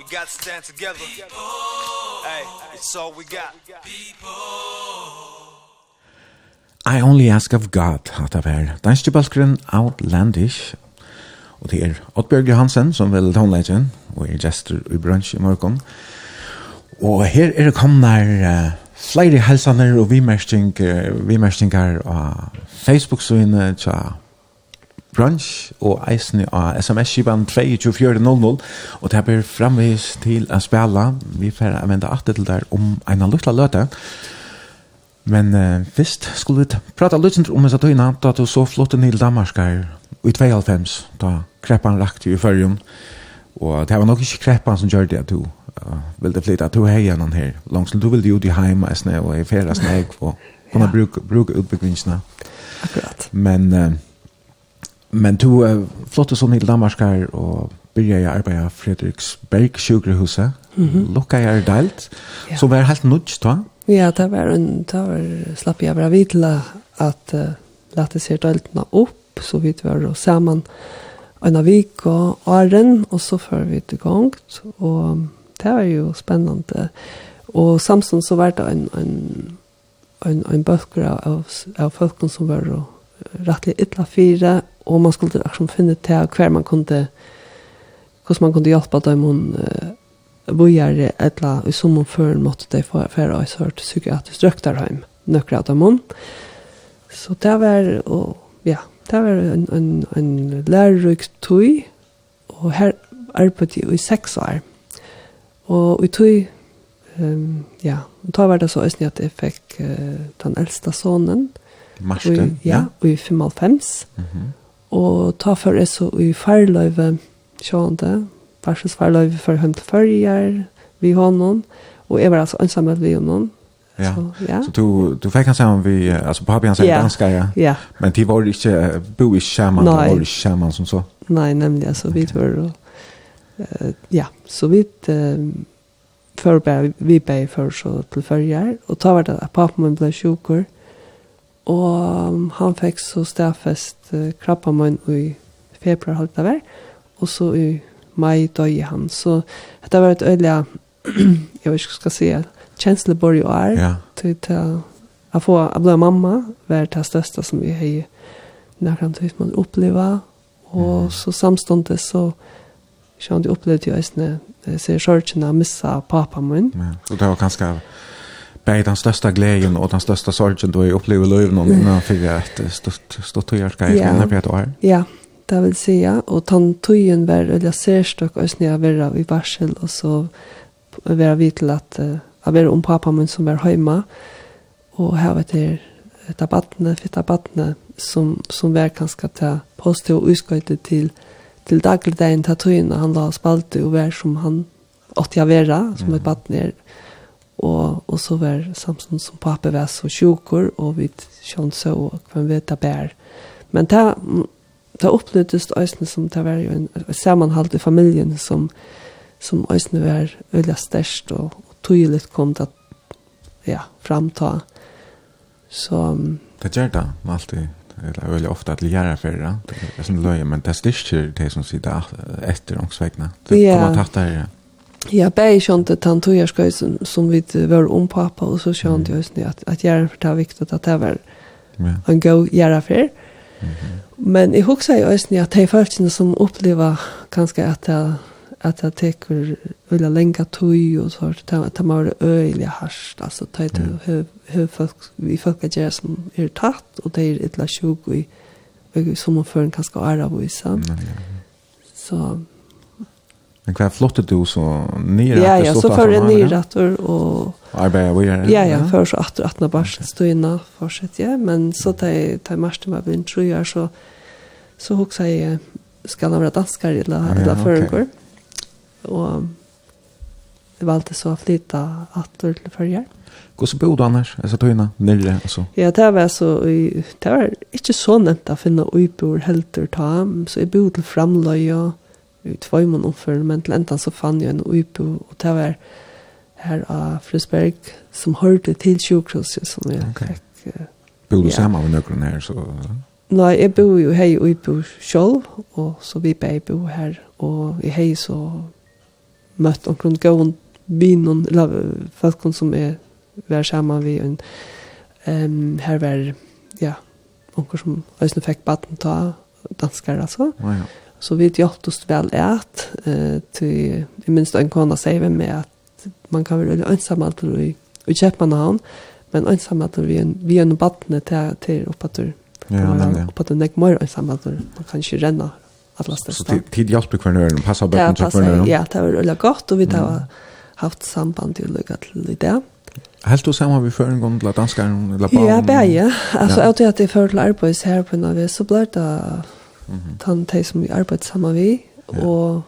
F: got to stand together. People. Hey, it's all we got. People.
A: I only ask of God, hatt av her. Danske balskeren Outlandish, og det er Oddbjørg Johansen som vil tonelegen, og er gestor i brunch i morgen. Og her er det kommet uh, flere helsaner og vimerstinger, vimerstinger av Facebook-synet, til brunch og eisen av sms-skipan 22400 og det blir framvis til å spela vi får vende atter til der om en lukla løte men uh, først skulle vi prata litt om en satøyna da du så flott Nil damarskar i 92 da kreppan rakte i fyrjun og det var nok ikke kreppan som gjør det at du uh, ville flytta at du hei gjennom her langs du ville jo til heima og i feras nek og kunne bruke, bruke utbyggvinsene
B: akkurat
A: men uh, Men du er flott som i Danmark og byrja jeg arbeid av Fredriksberg sjukrehuset, mm -hmm. lukka jeg deilt,
B: ja.
A: Så var helt nudge da?
B: Ja, det var en, det var, slapp jeg bare vidla at uh, lette seg deiltene opp, så vidt var og sammen en av vik og åren, og så før vi til gang, og det var jo spennende. Og samtidig så var det en, en, en, en bøkker av, av folkene som var rettelig ytla fire, og man skulle liksom finne til hver man kunne hvordan man kunne hjelpe dem hon uh, bojar etla i som hon för måtte de för för jag hört psykiatrisk röktar hem av dem så det var och ja det var en en en lärrik og her arbeidde jeg i seks år Og i tui um, ja, og da var det så østning at jeg fikk uh, den eldste sonen.
A: Marsten.
B: Och, ja, ja, och i 55. Mhm. Mm Og ta for jeg så i farløyve sjående, barsens farløyve for hjem til førjer, vi hånden, og jeg var altså ansamlet vi hånden.
A: Ja.
B: Så, ja.
A: så du, du fikk han sammen vi, altså på han sammen
B: ja.
A: danska, ja.
B: ja.
A: Men de var ikke, bo ikke sammen, de var ikke sammen som så.
B: Nei, nemlig, altså okay. vi var, og, uh, ja, så vi, uh, før vi ble for så til førjer, og ta var det at papen min ble sjukker, Og han fikk så stedfest uh, krabba min i februar halvt av hver, og så i mai døg han. Så det var et øyelig, jeg vet ikke hva skal si, kjenslebor i år,
A: ja.
B: til å få å bli mamma, var det største som vi har nærkant til man oppleva, og mm. så samståndet så kjønne opplevde jeg også når jeg ser sorgene missa pappa min.
A: Ja. Og det var ganske bäi den största glädjen och den största sorgen då jag upplever löven och när fick jag ett stort stort hjärta
B: i
A: när jag då.
B: Ja, det vill säga och tantojen var eller särstock och snä var i varsel och så var vi till att jag var om pappa min som var hemma och här vet det ett barn fitta barn som som var ganska ta post och utskjuta till till dagligdagen ta tojen han la spalt och var som han åtte jag vara som ett barn Og, og så var samtidig som pappa var så sjukker, og vi kjønne så og vi vet bær. Men det, det opplevdes øyne som det var jo en sammenhalt i familien som, som øyne var øyne størst, og, og tydelig kom det ja, framta. Så...
A: Det gjør det, alltid eller väldigt ofta att lära för det. Det är som löje, men det styrker det som sitter efter omsvägna. Det kommer tatt ta det.
B: Ja, bäi sjönt att han tog jag som, som vi var om pappa og så sjönt jag just at, at att göra för det var viktigt att det var en god gjerne for. Mm -hmm. Men jeg husker ju også at de følelsene som opplever kanskje at det at det teker veldig lenge tøy og så at det må være øyelig harst altså det er høy folk vi folk er gjerne som er tatt og det er et la sjuk og som man fører en kanskje æra
A: på isa
B: så
A: Men hva flottet du så nere?
B: Ja, ja, så for jeg nere og...
A: Arbeider vi her?
B: Ja, ja, for så etter at når barsen stod inne, fortsett, ja. Men så tar jeg marsen med min tror her, så, så hoksa jeg, skal han være danskar eller, eller ja, føregår. Og jeg valgte så å flytte etter til
A: førjer. Hvordan bodde han her? Jeg sa tøyene, nere og så.
B: Ja, det var, så, det var ikke så nevnt å finne uibor helter ta, så jeg bodde til framløy og i tvøymon omføren, men till enda så fann jag en uibo, och det var här av Flusberg, som hörde till sjukhuset, som jag
A: okay.
B: fick. Uh,
A: Bor du
B: ja.
A: sammen med nøkron här? Så.
B: Nei, jeg bor jo hei uibo sjolv, og så vi bei bo her, og i hei så møtt omkring gåen binon, eller folk som er vær sammen vi, en, um, her var, ja, omkring som Øystein fikk baden ta, danskere altså.
A: Ja, ja
B: Så vi gjort oss vel et, uh, til i minst en kona sier vi med at man kan være ønsam alt i, i Kjøpmannhavn, men ønsam alt vi, vi er noen badene til, til oppe til
A: Ja,
B: på den nek mer ønsam alt, man kan ikke renne
A: alle
B: steder.
A: Så tid, tid hjelper
B: hver
A: nøren,
B: passer
A: bøkken til
B: hver
A: nøren?
B: Ja, det var veldig godt, og vi har haft samband til å lykke til i det.
A: Helt du sammen vi før en gang til danskeren? Ja, bare,
B: ja. Altså, jeg tror at jeg fører til arbeids her på en av så ble det tann teg som vi arbeidde sammen vi, og,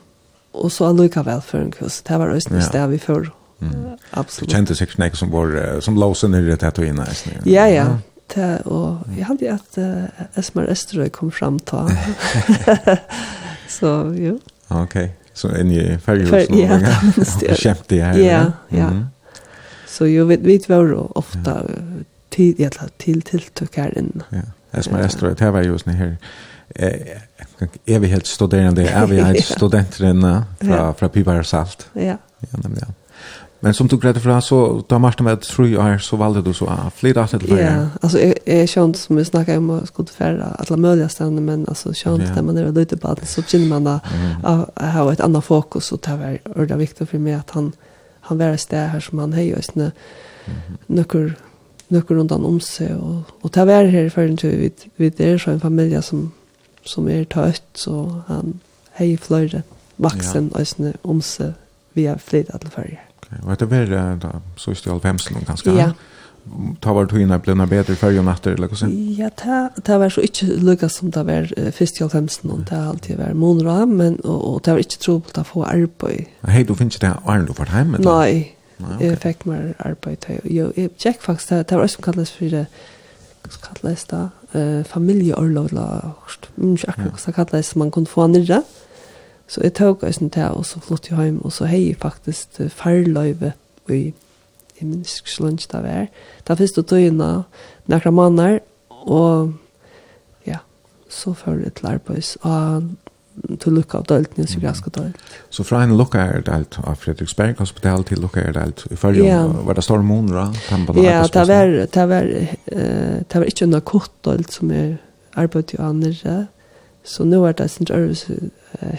B: og så allukka vel for en kurs. Det var også det vi før.
A: Mm.
B: Absolutt.
A: Du kjente sikkert som, var, som låse nere til det du inne.
B: Ja, ja. Det, og jeg hadde at uh, Esmer Esterøy kom fram ta. så, jo.
A: Ok, så en i
B: fergjøsen. Ja, det minnes det.
A: Kjempe det her.
B: Ja, ja. Så jo, vi, vi var ofte til, til, til, til, til, til,
A: til, det til, til, til, til, til, evighetsstuderande, evighetsstudenterna från, från Pibar Salt.
B: Ja.
A: Ja, nämligen. Ja. Men som du grädde fra, så da Martin var tre år, så valde du så å flytta alt
B: etter
A: Ja,
B: altså jeg, jeg skjønte som vi snakket om å skulle fære alle mulige stedene, men altså skjønte
A: ja.
B: det man er ute på alt, så begynner man da å ha et annet fokus, og det var ordet viktig for meg at han, han var et sted her som han heier, og sånne nøkker, nøkker rundt han om seg, og, og det var her i følgen til vi, vi er så en familie som som er tøtt, så han hei fløyre vaksen ja. øsne om seg vi har flyttet alle
A: farger. Okay. Var etter hver, da, så er det alvhemsen noen ganske.
B: Ja.
A: Ta var togene ble noe bedre før og natter, eller hvordan?
B: Ja, det var så ikke lukka som det var uh, først i alvhemsen, og det har alltid vært måneder men, og, og det var ikke trobelt å få arbeid.
A: Hei, du finner det Arne du var hjemme? Da?
B: Nei,
A: Nei
B: okay.
A: jeg
B: fikk mer arbeid. Jo, jeg tjekk faktisk, det, det var også som kalles for det, kalles det, eh familjeorlov la inte akkurat så kallas som man kunne få nere. Så jeg tok oss inte og så flott jeg hjem, og så hei hej faktiskt farløyve i i min lunch där var. Da finns det tøyna några mannar och ja, så för ett lärpås och til lukka av dølt, nils graska dølt.
A: Så fra en lukka er dølt av Fredriksberg hospital til lukka er dølt i fyrrjum,
B: ja.
A: var det storm måneder?
B: Ja, det var, det var, det var ikke noe kort dølt som er arbeid i andre, så nå er det sin røres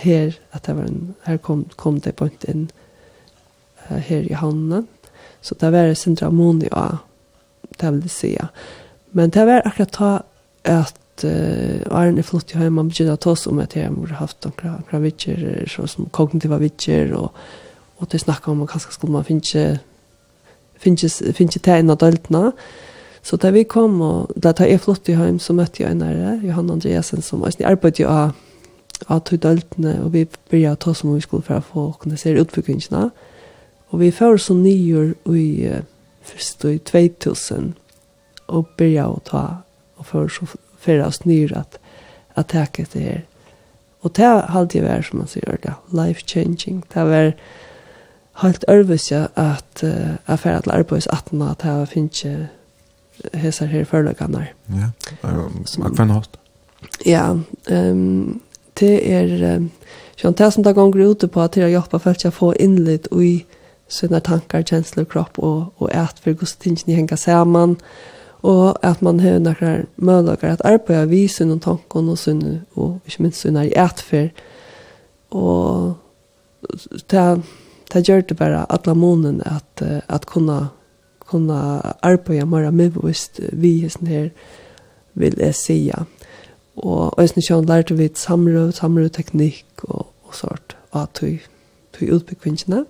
B: her, at det var en, her kom, kom det på inn her i havnen, så det var sin røres ja, det vil jeg si, men det var akkurat ta at att uh, Arne er flott i hem man begynner å ta oss om att jag har haft noen vitser, så som kognitiva vitser, och, och det snackar om att kanske skulle man finna finnes ikke til en av døltene. Så da vi kom, og da jeg flott i heim, så møtte jeg en ære, Johan Andreasen, som også arbeidde av av to døltene, og vi begynte å ta oss om vi skulle for å få organisere utbyggingene. Og vi får så nyer i først i 2000, og begynte å ta og för så för oss nyr att at tacka det her. Och det har alltid varit som man säger det, life changing. Det har vært helt örvis att uh, affär att arbeids att at jeg finner ikke hesar här forløkene.
A: Ja. Smak för något.
B: Ja, ehm det är sånn, det som det gånger ute på att hjälpa folk att få innlitt och i sina tankar, kjensler, kropp och, och ät för gudstingen hänga samman. Mm og at man har noen møllager at arbeide vi sin og tanken og sin, og ikke minst sin er i etfer. Og det, det gjør det bare alle måneden at, at kunne, kunne arbeide mer medvist vi hesten her, vil jeg si Og jeg synes ikke lærte vi samråd, samrødteknikk og, og sånt, og at vi, vi utbygg kvinnene.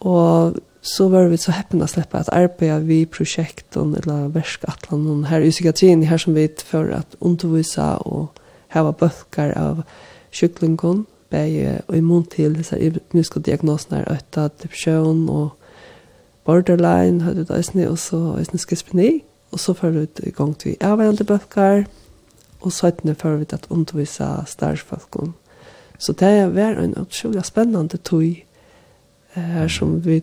B: Og så var vi så heppna att släppa att arbeta vi projekten eller verkatlan här i psykiatrin här som vi för att undervisa och hava böcker av sjuklingon bäge och immun till dessa mysko diagnoser ötta depression och borderline hade det isne och så isne skizofreni och så för ut igång till avvända böcker och så att för vi att undervisa starfolkon så det var en otroligt spännande tog här som vi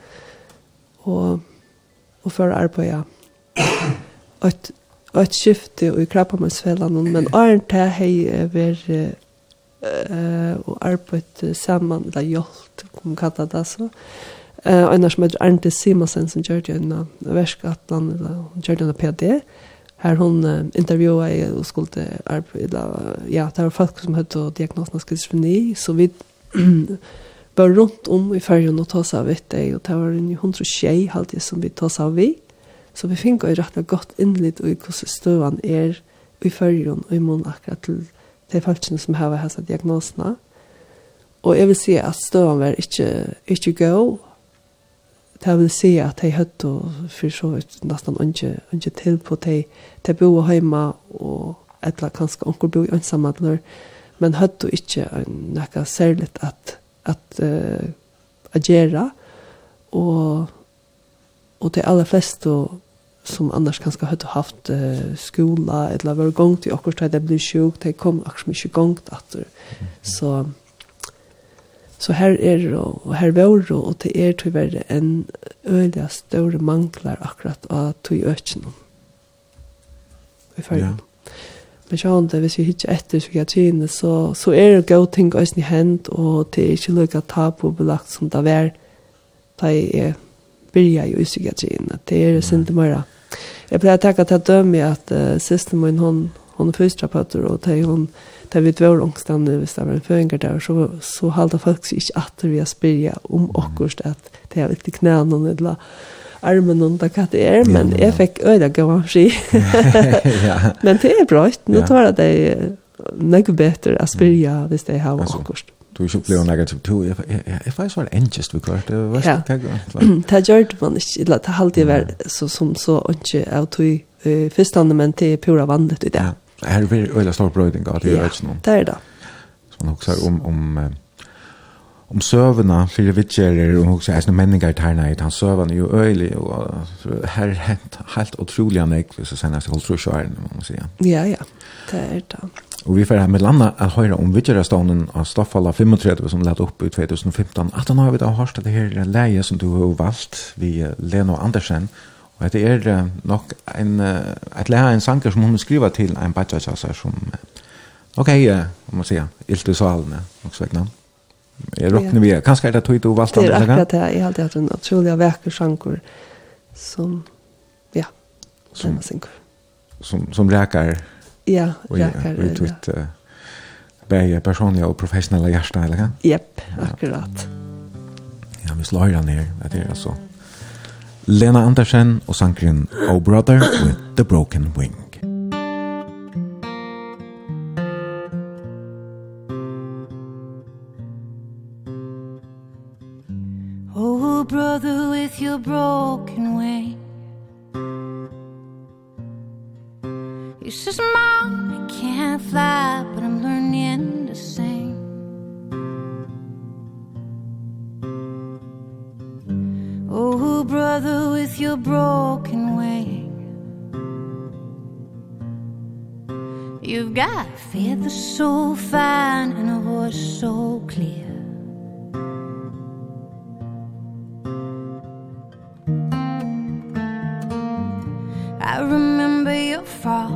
B: og, og
A: for
B: arbeid. arbeide et, et skifte i krabbamannsfellene, men åren til hei jeg vært uh, og arbeidt sammen, eller hjelp, kan man kalle det så. Uh, og en som heter Arndt Simonsen, som gjør det en verskatland, eller gjør det en PD, her hun uh, intervjua i og skulle arbeid arbeide, ja, det var folk som hadde diagnosen av skizofreni, så vi var rundt om i fergen og tås av vitt deg, og det var en hundre tjei halvtid som vi tås av vi. Så vi fikk jo rett og godt innlitt i hvordan støvann er i fergen og i mån akkurat til de folkene som har hessa diagnosene. Og jeg vil si at støvann var ikke, ikke god. Det vil si at de høtte og for så vidt nesten ikke, ikke til på de, de bo hjemme og et eller annet kanskje onker bo i ansamhandler, men høtte ikke noe særlig at at uh, agera og og till alla flest och som annars kanskje hadde haft uh, skola eller var gong til akkurat da det ble sjuk, det kom också mycket gång att så så her er det og her var det og det er til å være en øyelig større mangler akkurat av tog økene i färgen.
A: Ja
B: men sjøen det, hvis vi ikke etter psykiatrien, så, så er det gode ting også i hend og det er ikke lykke tabubelagt som det var da jeg byrja jo i psykiatrien. Det er sinte mera Jeg pleier å tenke til å dømme at uh, siste min, hon hon er fysioterapeuter, og det hun, det vi dvår ångstande, hvis det var en føringer der, så, så halda folk seg ikke atter vi å spyrja om okkurst at det er viktig knæene, eller armen under hva det er, men jeg fikk øyne gav av ski. Men det er bra, nå tar jeg det noe bedre å spørre hvis det har
A: vært
B: akkurat.
A: Du ikke blev negativ to. Jeg, jeg, jeg faktisk var engest, vi klart. Det var
B: ja. Det gjør man ikke, eller det halte jeg var så, som så ikke av tog uh, førstande, men det er pura vandet i det.
A: Ja. Her er veldig stor brøyding av det,
B: jeg
A: vet ikke noe.
B: det er det.
A: Så man også om, om om søvna fyrir vitjerer og hugsa eisne menningar terna i han søvna jo øyli og her hent helt utrolig han ekv så senast holdt tru sjøren må man sige
B: ja ja det er det
A: og vi får her med landa at høyra om vitjerastånden av Staffala 35 som lett opp i 2015 at han har vi da hørst det her leie som du har valgt vi Leno Andersen. Og det er nok en et leie en sanker som hun skriva til en bachelor som ok, om man sier, ilt i salene og så vekna Jeg råkner vi, kanskje er det tog du valgte andre?
B: Det er akkurat det, jeg har alltid hatt en utrolig vekker sjanker som, ja,
A: som,
B: som,
A: som som räkar
B: ja, räkar och
A: ut ut bäge personliga och professionella hjärtan eller kan?
B: Japp, akkurat.
A: Ja, vi slår den ner, det är alltså Lena Andersen och sankrin Oh Brother with the Broken Wing.
D: brother with your broken way. You says mom I can't fly but I'm learning to sing Oh brother with your broken wing You've got a feather so fine and a voice so clear. your fall.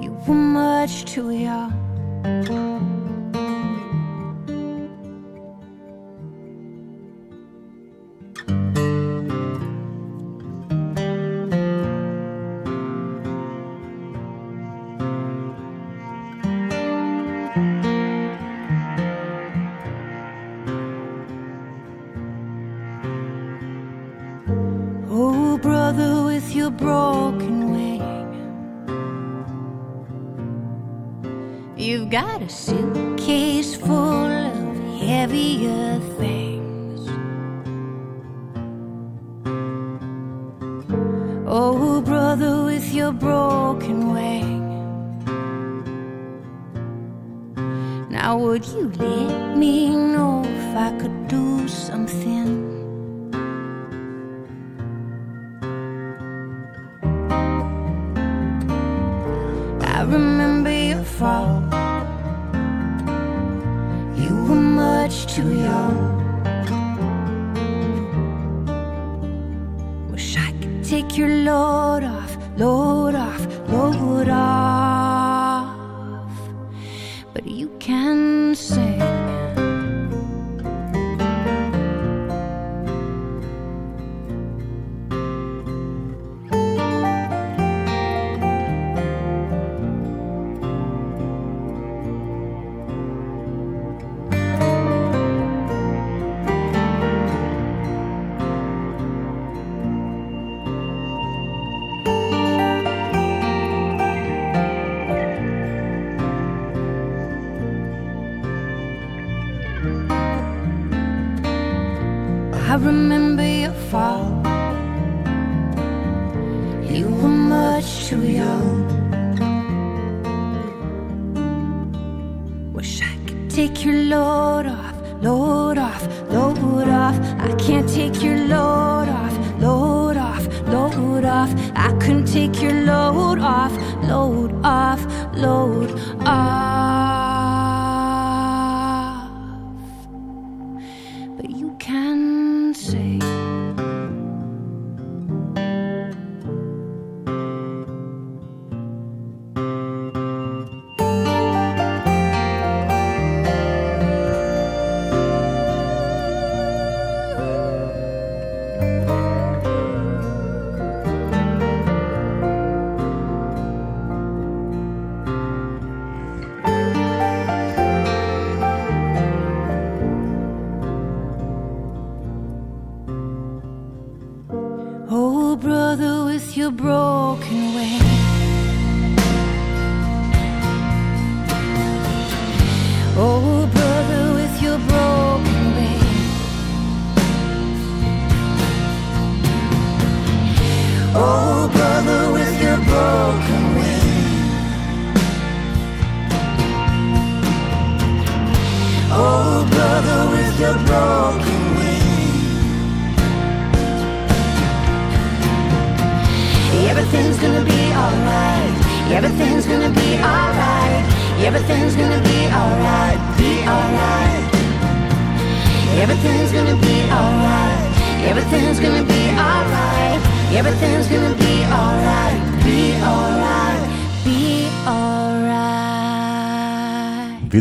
D: You were much too young.
A: sin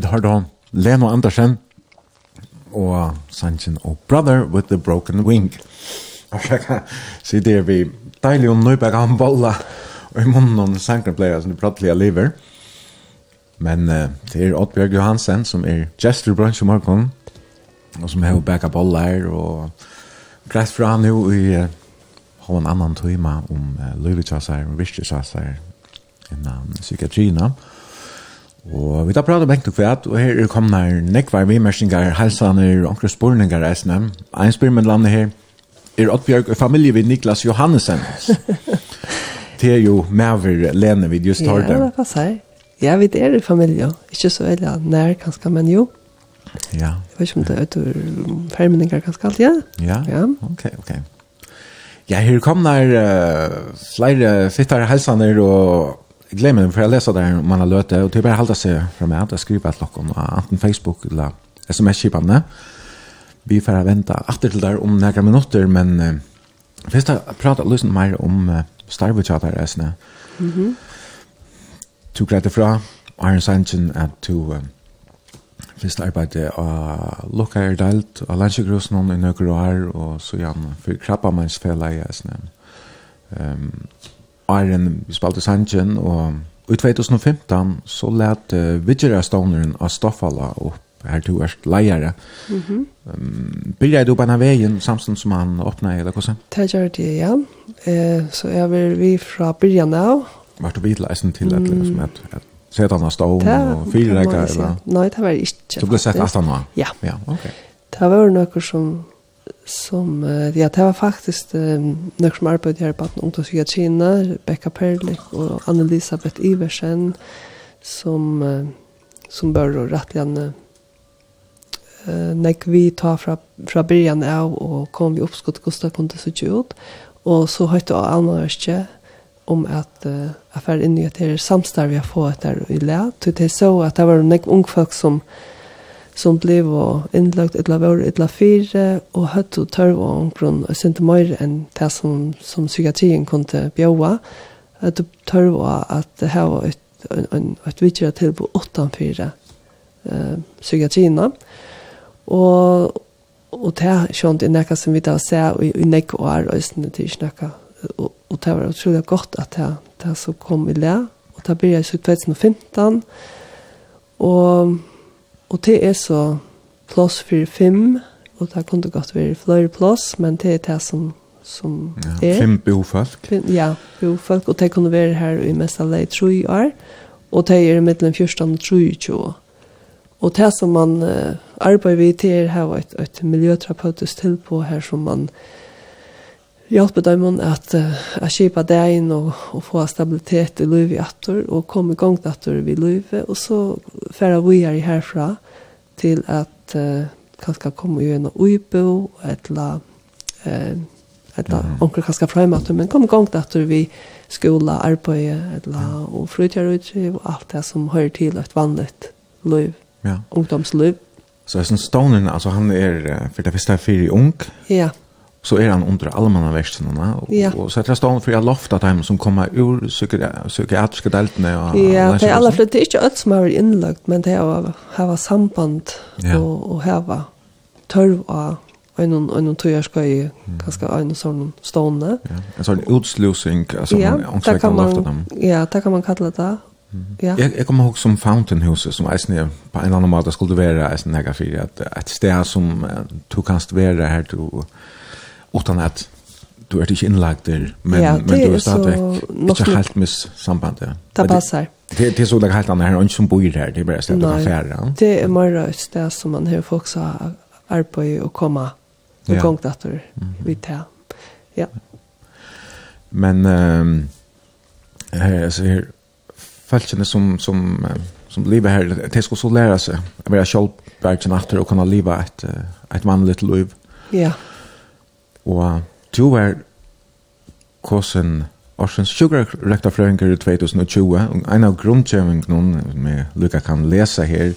A: har da Leno Andersen og Sanchin og Brother with the Broken Wing. Og jeg kan si det vi deilig og nøybæk av en bolla og i munnen og sangen pleier som du prattelig lever. Men uh, det er Oddbjørg Johansen som er gestor brunch i morgen og som har bækka bollar og greit fra han jo i uh, ha en annan tøyma om uh, løyvetjassar og virkjassar innan psykiatrina. Uh, Og vi tar prate om og kvæt, og her er kommet her nekvar vimersingar, halsaner og onkre spurningar eisne. Ein spyr med landet her er Oddbjørg og familie ved Niklas Johannesen. det er jo maver Lene vi just har det.
B: Ja,
A: det
B: passer. Ja, vi er i familie. Ikke så veldig nær kanskje, men jo.
A: Ja.
B: Jeg vet ikke om det er utover fermeninger kanskje alt, ja?
A: Ja,
B: ja.
A: ok, ok. Ja, her kom der uh, flere fittere halsaner og Jag glömmer den för jag läser där om man har löte och typ bara seg sig från at att skriva et lock om enten Facebook eller sms-kipene. Vi får vänta åter till där om några minuter men uh, först att prata litt mer om uh, Star mm -hmm. resten. Mhm. Mm du glädde fra Iron Sanchin at to um, Fyrst arbeidde av Lukka delt av landsjøkrosen i Nøkker og Her, og så gjerne for Krabbamennsfella i Esne. Um, Iron spalte sangen, og i 2015 så let uh, Vigera Stoneren av Stoffala opp her to er leiere. Mm -hmm. um, Byrja du på en av veien samstånd som han åpnet, eller hvordan?
B: Det gjør det, ja. Eh, så jeg vil vi fra byrjan av.
A: Var du vidla vidleisen til et liksom som at et sett han
B: av
A: stål og fyrrekker?
B: Nei, det var ikke.
A: Du ble sett etter nå?
B: Ja.
A: Ja, ok.
B: Det var noe som som uh, ja, det var faktisk um, några som arbetade här på att ungdomsvia Kina, Becca Perlik och Anna-Elisabeth Iversen som uh, som bör och rättligen uh, när vi tar fra, fra början av och kom vi uppskott Gustav kunde så ut och så hette jag Anna Örstje om att uh, affär in i ett samstarv jag får ett där i lä. Det är så att det var några ung folk som uh, som blev og innlagt etla vår etla fire, og høtt og tørv og omkron og sinte mer enn det som, som psykiatrien kunne bjøve. At det tørv og at det her var et, en, en, et vidtjere på 8-4 eh, psykiatrina. Og, og det er sånn det er noe som vi da ser i, i nekk og er østene til snakka. Og, og det var utrolig godt at det, det så kom i le, og det blir i 2015, og Og det er så plass for fem, og det kunne godt være flere plass, men det er det som, som
A: ja,
B: er.
A: Fem bofolk.
B: Fem, ja, bofolk, og det kunne være her i mest alle det tre år, og det er mellom 14 og 23 Og det som man uh, arbeider vid, til er her et, et miljøterapeutisk tilpå her som man uh, hjelpe dem at uh, kjipa deg inn og, og få stabilitet i livet etter, og komme i gang etter vi livet, og så fære vi er herfra til at uh, kanskje komme en uibo, eller uh, eller mm. onker kanskje fremme men komme i gang etter vi skola, arbeid, eller, og frutjærutgiv, og alt det som hører til et vanligt liv,
A: ja.
B: ungdomsliv.
A: Så jeg synes Stonen, altså han er, for det første er fire ung,
B: ja
A: så är han under allmänna växterna och,
B: ja.
A: och så att jag står för jag lofta dem som kommer ur psykiatriska deltarna och
B: Ja, det är alla för det är inte allt som har inlagt men det har hava samband
A: ja.
B: och och hava törv av en en en tøyar skal i ganske en sånn stående.
A: Ja, en sånn utslusing altså
B: ja,
A: man
B: kan
A: lofta dem.
B: Ja, det kan man kalla det. Ja.
A: Jag jag kommer ihåg som Fountain House som är snär på en annan måte skulle vara är snäga för att ett ställe som du kan vara här du utan att du är inte inlagd där men
B: ja,
A: men du är
B: stadigt
A: inte helt miss samband ja.
B: Det passar.
A: Det det är så där helt annorlunda här och som bor här det är bara
B: släppa
A: affärer.
B: Det är mer röst där som man hör folk så arbete och komma och
A: ja.
B: gångt att vi tar. Ja.
A: Men ehm um, här så här falskene som som som lever här det ska så lära sig. att vara själv efter och kunna leva ett ett vanligt liv.
B: Ja.
A: Og du var kosen Orsens sjukrektarfrøyngar i 2020, og en av grunnkjøvingene med Luka kan lese her,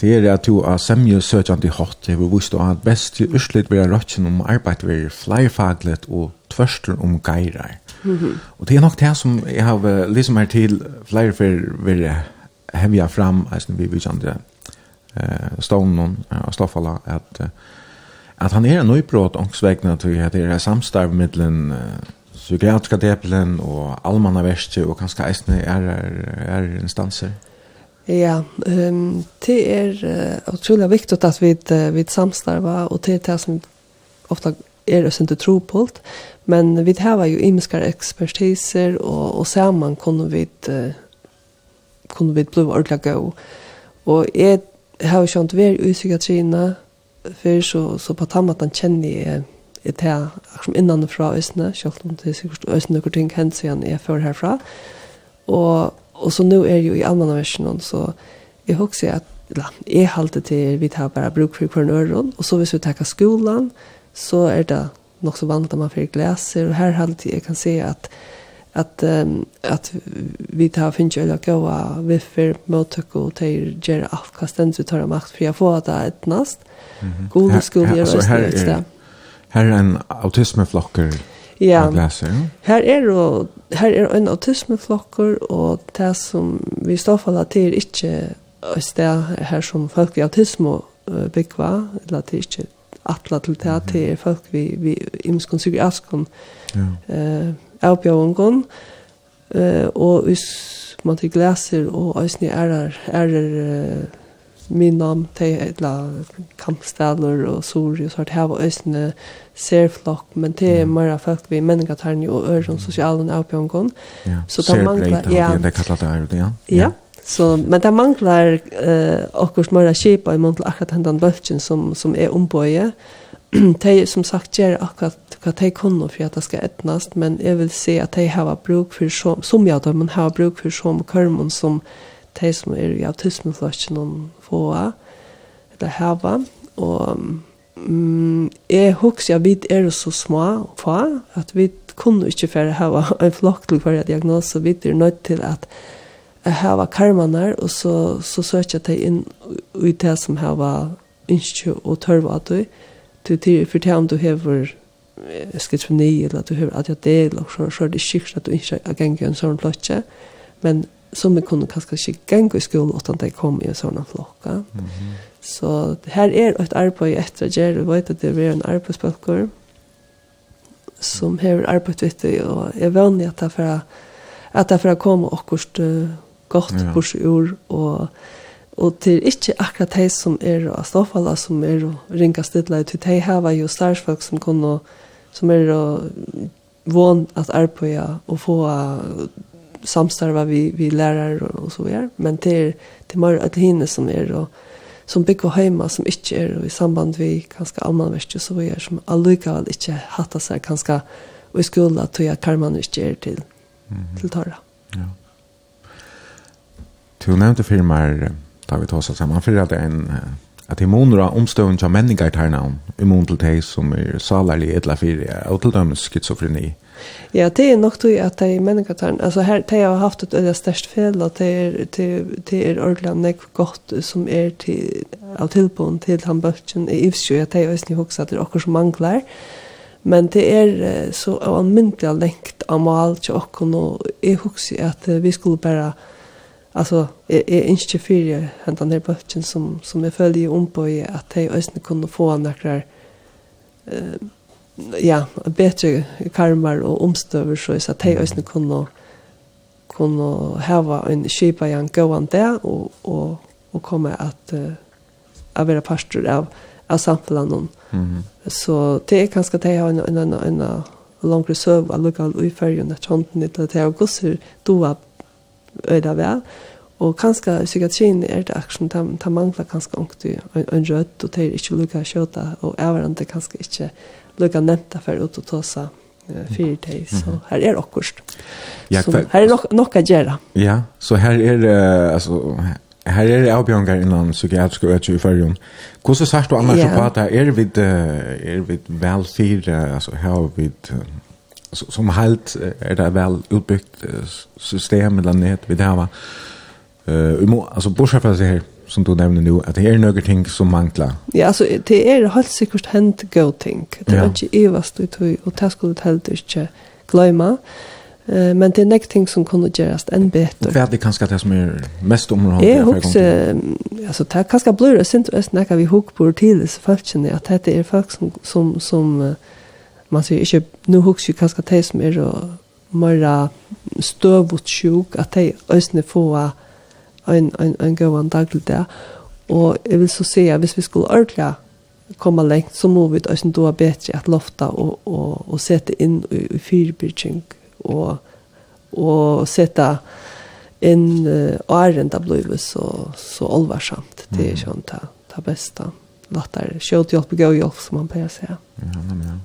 A: det er at du av semje søkjant i hot, det vil vise at best til urslit vil røtjen om arbeid vil flerfaglet og tvørster om geirar. Mm -hmm. Og det er nok det som jeg har liksom her til flere for vil hevja fram, altså vi vil kjente uh, stånden og stoffala, at uh, att han är en nøybrot ångsvegna till at det er samstarv mellan psykiatriska depelen och allmanna verste och kanske eisne är er instanser.
B: Ja, ehm det er uh, utrolig viktig att vi vi samstarva och det er det som ofta är oss ikke tro på men vi har ju imiska expertiser och och samman kunne vi kunde vi bli ordentlig gå. Och jeg har ju inte varit i psykiatrina för så så på tammat han känner jag ett här som innan från ösna självt om det sikkert ösna några ting kan se han är för härifrån och och så nu är ju i allmänna versionen så jag husar att la är håller till vi tar bara bruk för en öron och så hvis vi tar skolan så är det nog så vanligt att man får gläser och här håller jag kan se att att um, att vi tar finns eller goa vi för mottag och tar ger avkasten så tar makt för jag får att
A: ettnast.
B: Goda skulle
A: jag rösta. Här är en autismeflocker.
B: Ja.
A: Läser.
B: Här är då här är en autismeflocker och det som vi står för att det är inte det här som folk i autism och byggva eller det är inte atla til det
A: här
B: till folk vi, vi imskon psykiatrskon
A: ja.
B: eh, avbjøvungen, uh, og hvis man til glæser og æsne ærer, ærer uh, min nam til et la og sori og sånt her og æsne serflokk, men det er mer folk vi menningatarni og øren sosialen avbjøvungen.
A: Ja,
B: så det manglar- ja.
A: det kallar det her, ja.
B: Ja, Så, men det manglar eh, uh, akkurat skipa kjipa i mån til akkurat hendan bølgen som, som er ombøye. de som sagt gjør akkurat hva de kunne for at det skal etnast, men jeg vil si at de har bruk for som, som jeg da, men har bruk for som kørmen som de som er i autismefløsjen og få, eller hava, og mm, jeg husker at vi er så små på, at vi kunne ikke for hava en flokk til hver diagnose, vi er nødt til at hava karmanar, og så, så søker de inn i det som hava ønske og tørva at du, du til for til om du hever skizofreni eller du hever ADHD eller så, så er det sikkert at du ikke er gang i en sånn plotje men som vi kunne kanskje ikke gang i skolen utan de kom i en sånn flokka mm -hmm. så her er et arbeid etter at jeg vet at det er en arbeidsbalkor som hever arbeid vitt og jeg er vanlig at det er for at det er for å komme akkurat godt
A: ja.
B: bors ur og Og det er ikke akkurat de som er og ståfalla som er og ringa stidla ut. De hava jo starsfolk som kunne, som er og vån at arbeida og få samstarva vi, vi lærer og, og så videre. Men det er, det er mer at henne som er og som bygger heima som ikke er og i samband vi kanskje allmannverst og så videre som allikevel ikke hatta seg kanskje og i skola tog jeg karman ikke er til, mm -hmm. til tarra. Ja.
A: Du nevnte firmaer Da vi tar oss sammen for at det er en at i måneder av omstøvende av menninger tar navn, i måneder til de som er salerlig etla fire, og til dem skizofreni.
B: Ja, det er nok til at de menninger tar navn, altså her, de har haft et øyne størst fel, og det er, det er ordentlig nek godt som er til, av tilbånd til han bøtjen i Ivsjø, at de er øyne hoksa er okkur som manglar, men det er så av en lengt av mal til okkur, og jeg hoksa at vi skulle bare, uh, Alltså är är inte för han den där bulten som som jag följer om på i att de ösnen kunde få några eh ja, bättre karmar och omstöver så att de ösnen kunde kunde hava en skipa i en gåan där och och och komma att uh, att vara pastor av av samfällan.
A: Mm.
B: Så det är ganska det har en en en långre söv av lokal i färgen att handen det att jag gossar då att øyla vel. Og kanskje psykiatrien er det akkurat, ta, ta mangler kanskje ångt en, en rødt, og det er ikke lukka kjøta, og det kanskje ikke lukka nevnta for ut og tåsa fyrir deg, så her er okkurst.
A: Ja,
B: så her er nok, nok å gjøre.
A: Ja, så her er det, altså, her er det avbjørnger innan psykiatriske øtje i fyrrjon. Hvordan sagt du annars
B: ja.
A: på at er vi, er vi vel fire, altså her har vi som helt är det väl utbyggt system eller nät vi det har eh uh, alltså bortsett från det här som du nämnde nu att det är några ting som manglar.
B: Ja, alltså det är helt säkert hänt go ting. Det
A: är
B: inte evast ut och det skulle helt inte glömma. Eh men det är några ting som kunde göras
A: än
B: bättre.
A: Vad det kanske det som är mest område
B: Jag husar alltså det kanske blir det synd att snacka vi hugg på till så fallet att det är folk som som som man sier ikke, nu husker jeg kanskje de som er og mora støvut sjuk, at de øsne få en, en, en gøyvann daglig det. Og jeg vil så si at hvis vi skulle ordentlig komma lengt, så må vi øsne då bedre at lofta og, og, og sette inn i, i fyrbyrking og, og sette inn uh, åren da ble så, så olvarsamt. Det er sånn det, det beste. Lattar, kjøtt hjelp og gøy hjelp, som man pleier å si.
A: Ja, nemlig, ja.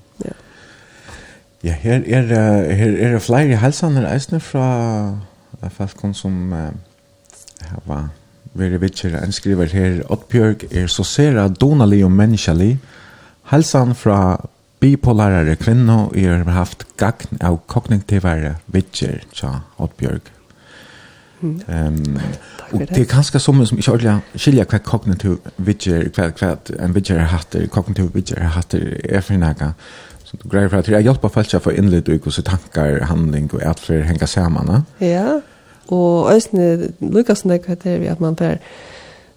B: Ja,
A: her er, her er flere halsaner eisne fra Falkon som uh, var veri vitcher. En skriver her, Oddbjørg er så sera donalig og menneskelig. Halsan fra bipolarare kvinno er haft gagn av kognitivare vittjer, tja, Oddbjørg. Mm.
B: Um,
A: og det er kanskje som som ikke ordentlig skilja hva kognitiv vidger hva, hva en vidger er hatter, kognitiv vidger er hatter, er for nægge. Så du greier for at jeg hjelper folk til å få innlitt og hvordan tanker, handling og atferd henger sammen. Ja,
B: og øyne lukkast det hva det er vi at man får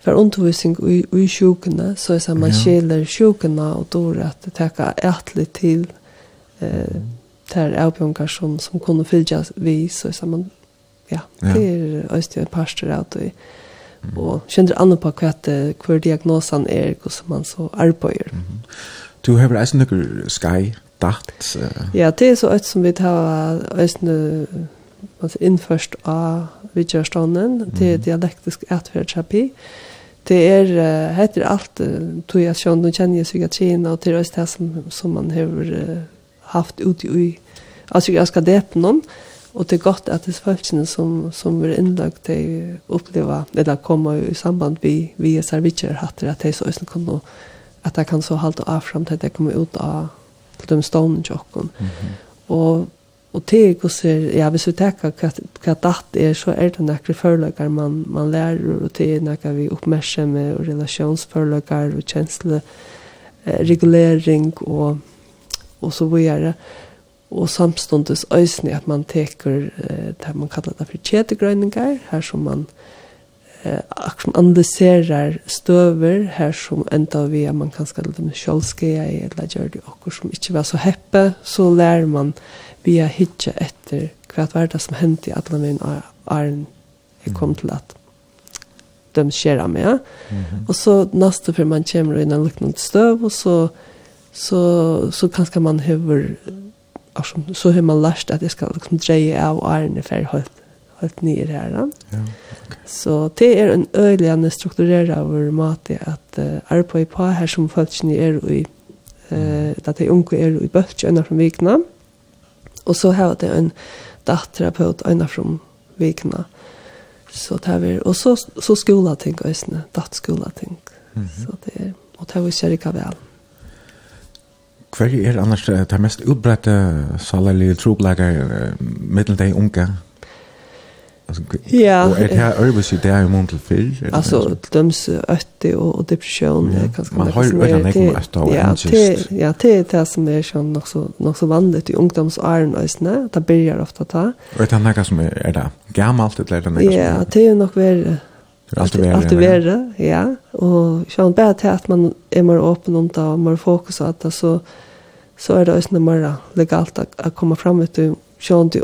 B: för undervisning i, i sjukene, så är det man
A: ja.
B: skiljer sjukene och då att täcka ätligt till eh, där avbjörnkar som, som kunde fyllas vi, så är man ja,
A: ja.
B: det är öst en pastor att och, mm. och känner andra på kvart hur diagnosen är och man så arbetar. Mm.
A: Du har reisen några sky datt.
B: Ja, det er så et som vi tar ösne altså innførst av vidgjørstånden, det er dialektisk ätfärdsterapi. Det är heter allt tror jag sjön då känner jag psykiatrin och till det här som som man har haft ut i altså jeg skal det noen, og det er godt at det er folken som som er innlagt det uppleva det där kommer i samband vi vi er servitör at det är så også kan at jeg kan så halte av frem til at jeg kommer ut av til de stående tjokken. Mm -hmm. Og Og det er ja, hvis vi tenker hva, hva datt er, så er det noen forløkker man, man lærer, og det er noe vi oppmerksomme, og relasjonsforløkker, og kjensleregulering, eh, regulering og, og så videre. Og samståndes øyne at man teker eh, det man kallar det for kjedegrøyninger, her som man eh akkurat analyserar støver her som enda vi at man kan skal dem sjølskeja i eller gjør det okkur som ikke var så heppe, så lär man via hitje etter hva var det som hendte i alle min æren jeg kom til at de skjer med. Ja? Og så neste før man kommer inn en luknende støv, og så, så, så kanskje man hever, så har man lært at jeg skal liksom, dreie av æren i ferdig helt nye her.
A: Ja, okay.
B: Så det er en øyligende struktureret over måte at uh, arbeid på her som folkene er i, uh, at de unge er i bøtje øyne fra vikene, og så har det en datterapeut øyne fra vikene. Så det er, og så, så skolating øyne, dattskolating. Mm -hmm. Så det er, og det er jo kjærlig vel.
A: Hver er annars det mest utbredte salerlige troblager mellom de unge Alltså,
B: ja.
A: Og er det her örbus i det här i mån til fyr?
B: Alltså, döms ötti och depression är ganska
A: Man har ju
B: ödan
A: äggen ötta och
B: angest. Ja, det är det som är sån nog så, nog så vanligt i ungdomsåren ösne. Det börjar ofta ta.
A: Og er det här som er, er det gammalt eller er det något
B: Ja, det är nog värre.
A: Allt
B: värre.
A: Allt
B: värre, ja. Och sån bara till att man är mer öppen om det och mer fokus att så så är det ösne mer legalt att komma fram ut sjån du,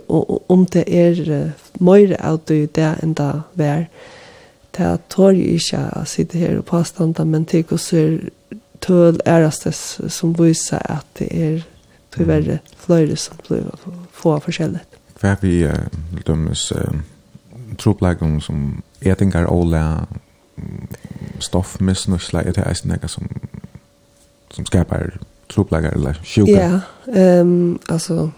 B: om det er møyre av du det enn det vær, det tar jo ikke å sitte her og påstande, men det går så tøl ærastes som viser at det er tyverre fløyre som blir få forskjellig.
A: Hva er vi, dømmes, tropleggen som etingar åla stoffmissnusla er det eisen ega som som skapar troplegger eller sjuka?
B: Ja, ehm alltså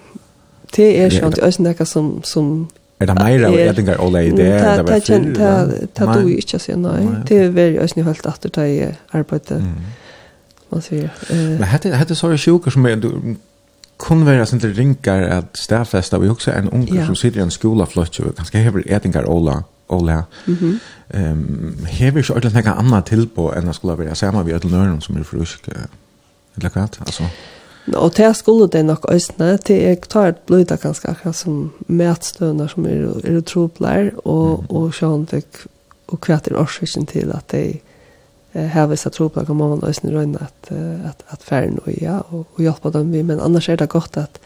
B: det er
A: skjønt,
B: det er også noe som, som
A: Er det meira av edingar og i det?
B: Det
A: er
B: du ikke å si,
A: nei.
B: Det er veldig også helt at du tar
A: arbeidet.
B: Man sier.
A: Men hette er så sjuker som er, du kunne være sånn til ringer at stedfesta, vi også en
B: unger
A: som sitter i en skolaflott, og kanskje hever edingar ola. Ola.
B: Mhm.
A: Ehm, hever så ordentligt några andra tillbå enn att skulle vara samma vid ett lönrum som er frusk. Eller hva? Altså,
B: Og det skulle det nok øsne, til jeg tar et det ganske akkurat som møtstøvner som er, er utroplær, og, og sånn fikk og hva er årsaken til at de eh, hever seg tropler kan man øsne røyne at, at, at færre noe, ja, og, og hjelpe dem vi, men annars er det godt at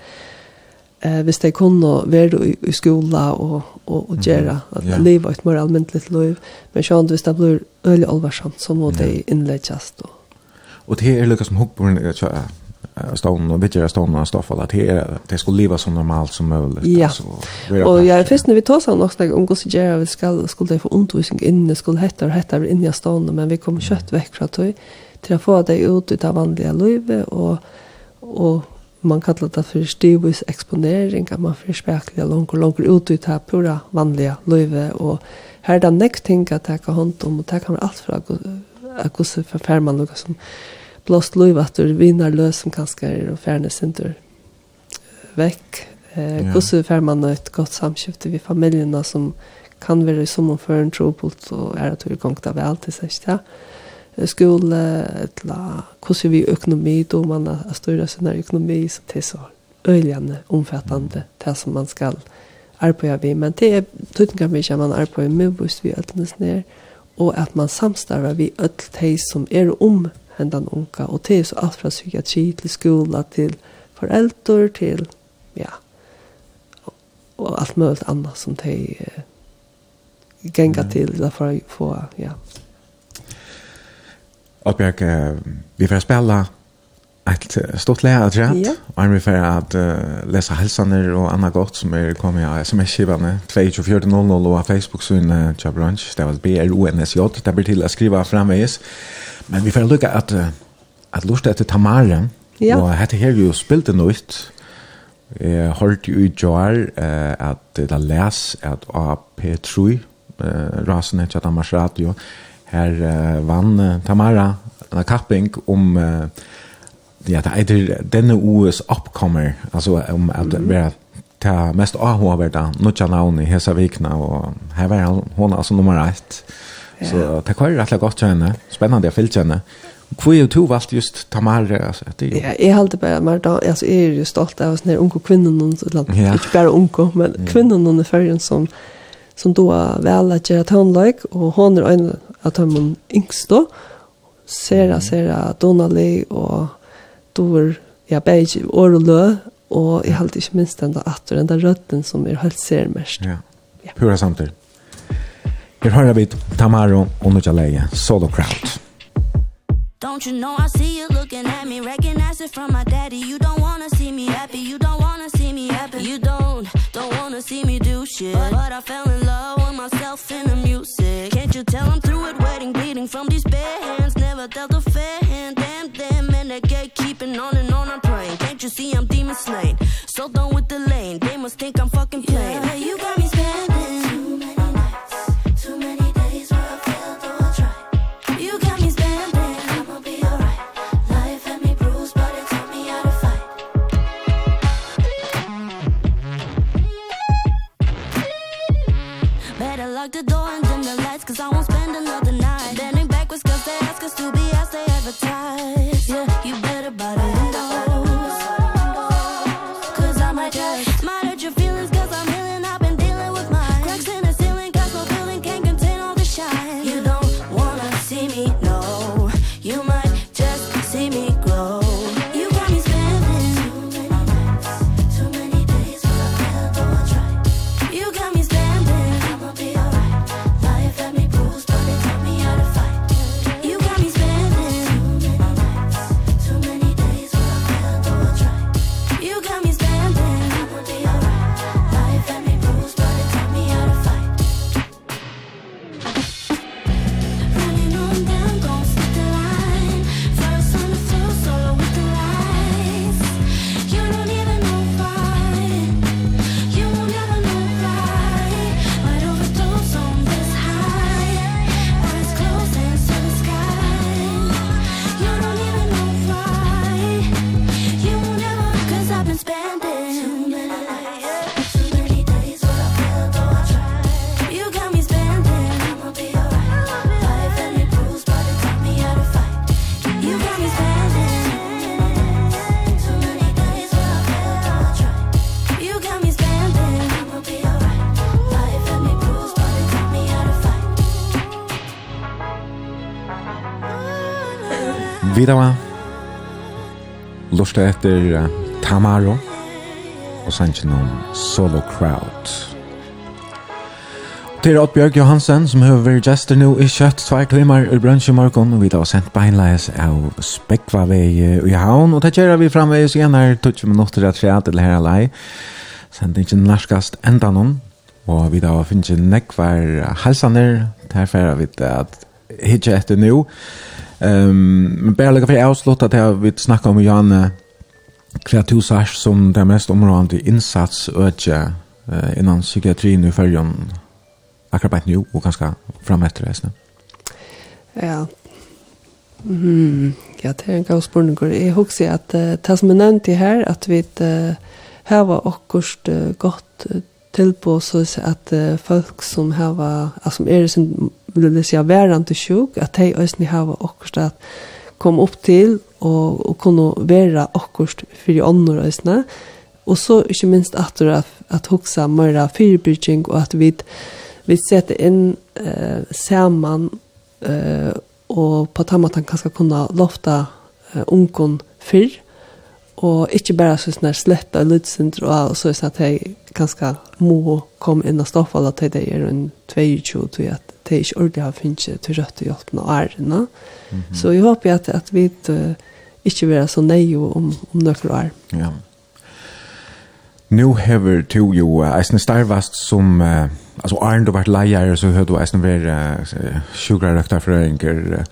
B: eh, hvis de kunne være i, i skola og, og, og gjøre at
A: mm.
B: livet er et mer almindelig liv, men sånn hvis det blir øyelig alvarsomt, så må de innlegges. Og,
A: og det er lukket som hukkbordene, ja, stånden, och bittra stånden och stoffet, at det är det ska leva som normalt som möjligt
B: ja.
A: och
B: jag er först när vi tar sån också om går gjør, vi ska skulle det få undervisning inne skulle hetta og hette in i stånd men vi kommer kjøtt vekk fra att til å få det ut av vanliga livet och och man kallar det för stivvis exponering att man får spekla långt och långt ut utav pura vanliga livet. Och här det nästa ting att ta hand om och ta kan allt för att gå så förfärman något som blåst loivatter, vinner løs som kanskje er og ferne sinter vekk. Eh,
A: ja.
B: Hvordan får man et godt samskifte ved familjerna som kan være i sommer for en trobult og er at vi gongt av alt til seg eh skole, eller hvordan vi økonomi, då man har større sin økonomi, så det er så øyligende, omfattende, det som man skal arbeide vi. Men det er tydligen mye at man arbeider med, hvis vi øyne ned, og at man samstarver vi øyne som er om hendan unga. Og det er så alt fra psykiatri til skola, til foreldre, til, ja, og alt mulig annet som de uh, gænga mm. til, eller for å få, ja.
A: Og uh, vi får spille ett stort läge att rätt.
B: Ja.
A: Och vi för att uh, läsa hälsaner och annat gott som är kommer av sms-kivan skivande 2400 och Facebook syn uh, brunch. det var B R O N S J Det blir till att skriva framvis. Men vi får lucka att uh, att lusta efter Tamara.
B: Ja.
A: Och hade här ju spilt det nytt. Jag hörde ju i Joar uh, att det läs att AP3 eh rasen heter Tamara Radio. Här uh, vann uh, Tamara en kapping om uh, ja, det er denne OS oppkommer, altså om at det var ta mest avhåverda, nutja navn i hesa vikna, og her var hon altså nummer ett. Så det var rett og godt til henne, spennende å fylle henne. Hvor er du valgt just Tamara? Altså, det jo...
B: Ja, jeg halte bare Tamara, da, altså, jeg er jo stolt av sånne unge kvinnen, så,
A: ja.
B: ikke bare unge, men ja. kvinnen i fyrjen som, som då vel at gjøre tøgnløyk, og hon er en av tøgnløyk yngst da, Sera, Sera, Donnelly og doer ja beige or og lø og jeg halt ikke minst den atter den der røtten som er helt ser mest.
A: Ja.
B: ja.
A: Pura samtidig. Her hører vi Tamaro og Nujaleje, Solo Crowd.
D: Don't you know I see you looking at me Recognize it from my daddy You don't wanna see me happy You don't wanna see me happy You don't, don't wanna see me do shit But I fell in love with myself in the music Can't you tell I'm through it waiting Bleeding from these bare hands Never dealt a fair hand keeping on and on I'm praying. Can't you see I'm demon slain? So done with the lane. They must think I'm fucking playing yeah, You got me
A: Vidava Lusta etter uh, Tamaro Og sannsyn om Solo Crowd. Til Oddbjørg Johansen som har vært gjester nå i kjøtt Tvær klimar i brunch i morgen Og vi da har sendt beinleis av spekva Spekvavei i havn. Og det gjør vi framveis igjen her 20 minutter av tre til her alai Sendt ikke norskast enda noen Og vi da finnes ikke nekvar halsaner, derfor har vi det at hitje etter nå Ehm men bara lägga för avslut att jag vill snacka om Janne Kvartusach som det mest områdande insats öka eh innan psykiatrin i färjan akkurat nu och ganska fram efter det.
B: Ja. Mm, ja, det är en god spurning. Jag husker att uh, det som är nämnt här, att vi uh, här var också uh, gott uh, tillbå så att uh, folk som här var, alltså, som är sin vil det si værende sjuk, at de øyne har akkurat at kom opp til og, og kunne være akkurat for de andre øyne. Og så ikke minst at, at, at hoksa mer fyrbyrking og at vi, vi setter inn eh, sammen eh, og på den måten kan kunne lofta eh, ungen fyrr og ikke bare så sånn slett av lydsyndro og så er det at jeg ganske må komme inn og stoffe alle til det er en 22 til at det ikke ordentlig har finnet til rødt og hjelp noe ærene. Mm -hmm. Så jeg håper at, at vi uh, ikke vil være så nøye om, om noen år.
A: Ja. Nå har du jo eisen starvast som uh, altså Arne du vært leier så hører du eisen være uh, sjukere røkta frøynger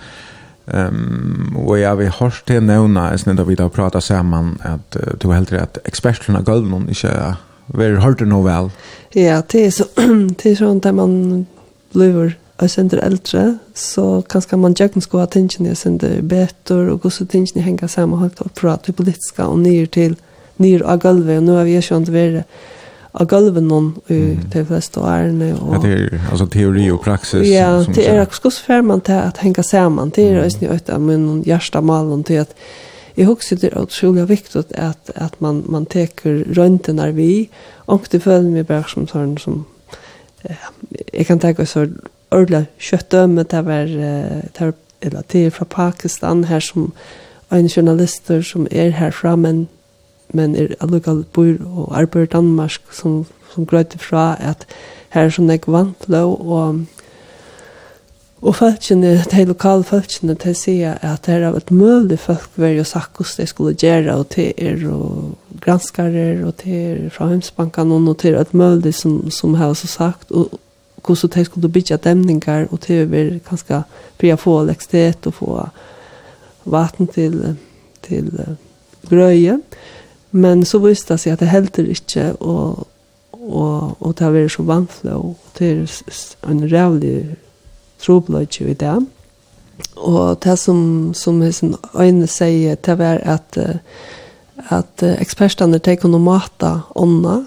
A: um, og jeg vil hørst til nevna eisen da vi da prata sammen at uh, du heldre at ekspertlene av gulvnån ikke uh, vært hørt noe vel
B: Ja, det er så det er sånn der man blir og sender eldre, så kanskje man gjerne skulle ha tingene jeg sender betor, og hvordan tingene henger sammen helt og prater politiska og nyr til, nyr av gulvet, og nå har vi ikke vært være av gulvet noen i de fleste årene. Og,
A: ja, det er altså teori og praksis.
B: Ja, det er hvordan får man til at henge sammen, det er også nytt av min hjertemalen til at Jeg husker det er utrolig viktig at, at man, man teker rundt når vi, og det føler meg bare som sånn som eh, jeg kan tenke så ordla kjøttdømme, det var, det var eller det fra Pakistan her som en journalister som er herfra, men, men er allukal bor og arbeider Danmark som, som grøyter fra at her er sånn jeg vantløv og Og folkene, de lokale folkene, de sier at det er av et mulig folk hver og sagt hvordan de skulle gjøre, og til er og granskere, og til er fra Hemsbanken, og til er et mulig som, som har så sagt, og, så de skulle bygga dämningar och til å kanske kanskje for få elektricitet och få vatten till till gröje Men så visste det sig att det helder inte och och och det har varit så vanskelig, och det är en rävlig troblöjt i det. och det som, som hessen øyne säger det var att att experterna tar kunna mata ånda,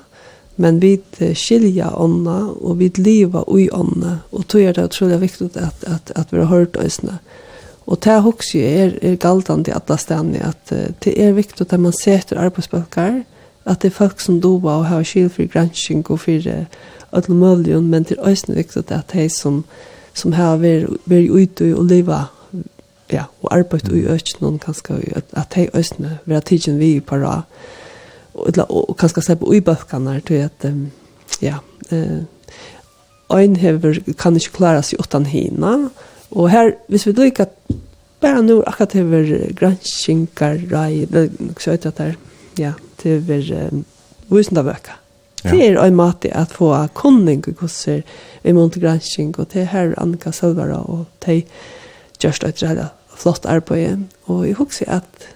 B: men vi skilja ånda, og vi liva ui ånda, og tog er det utrolig viktig at, at, at vi har hørt øsne. Og det hos er, er galdande i alle stedene, at uh, det er viktig at man setter arbeidsbøkker, at det er folk som doba og har skil for gransking og for uh, alle mulige, men det er også viktig at de som, som har vært, vært ute og liva ja, og arbeidt ui økken, kanskje, at de øsne, vi har tidsen vi på rad, och kanske släppa i bøkene til at um, ja, eh, ein hever kan ikke klara seg utan hina, og her, hvis vi lykker at bare nå akkurat hever granskinkar, rai det er at her, ja, til hever um, vusendavøka. Ja. Det er en måte at få kunning og hvordan vi må til gransking, og til her Annika Selvara, og til gjørst et rett flott arbeid, og jeg husker at,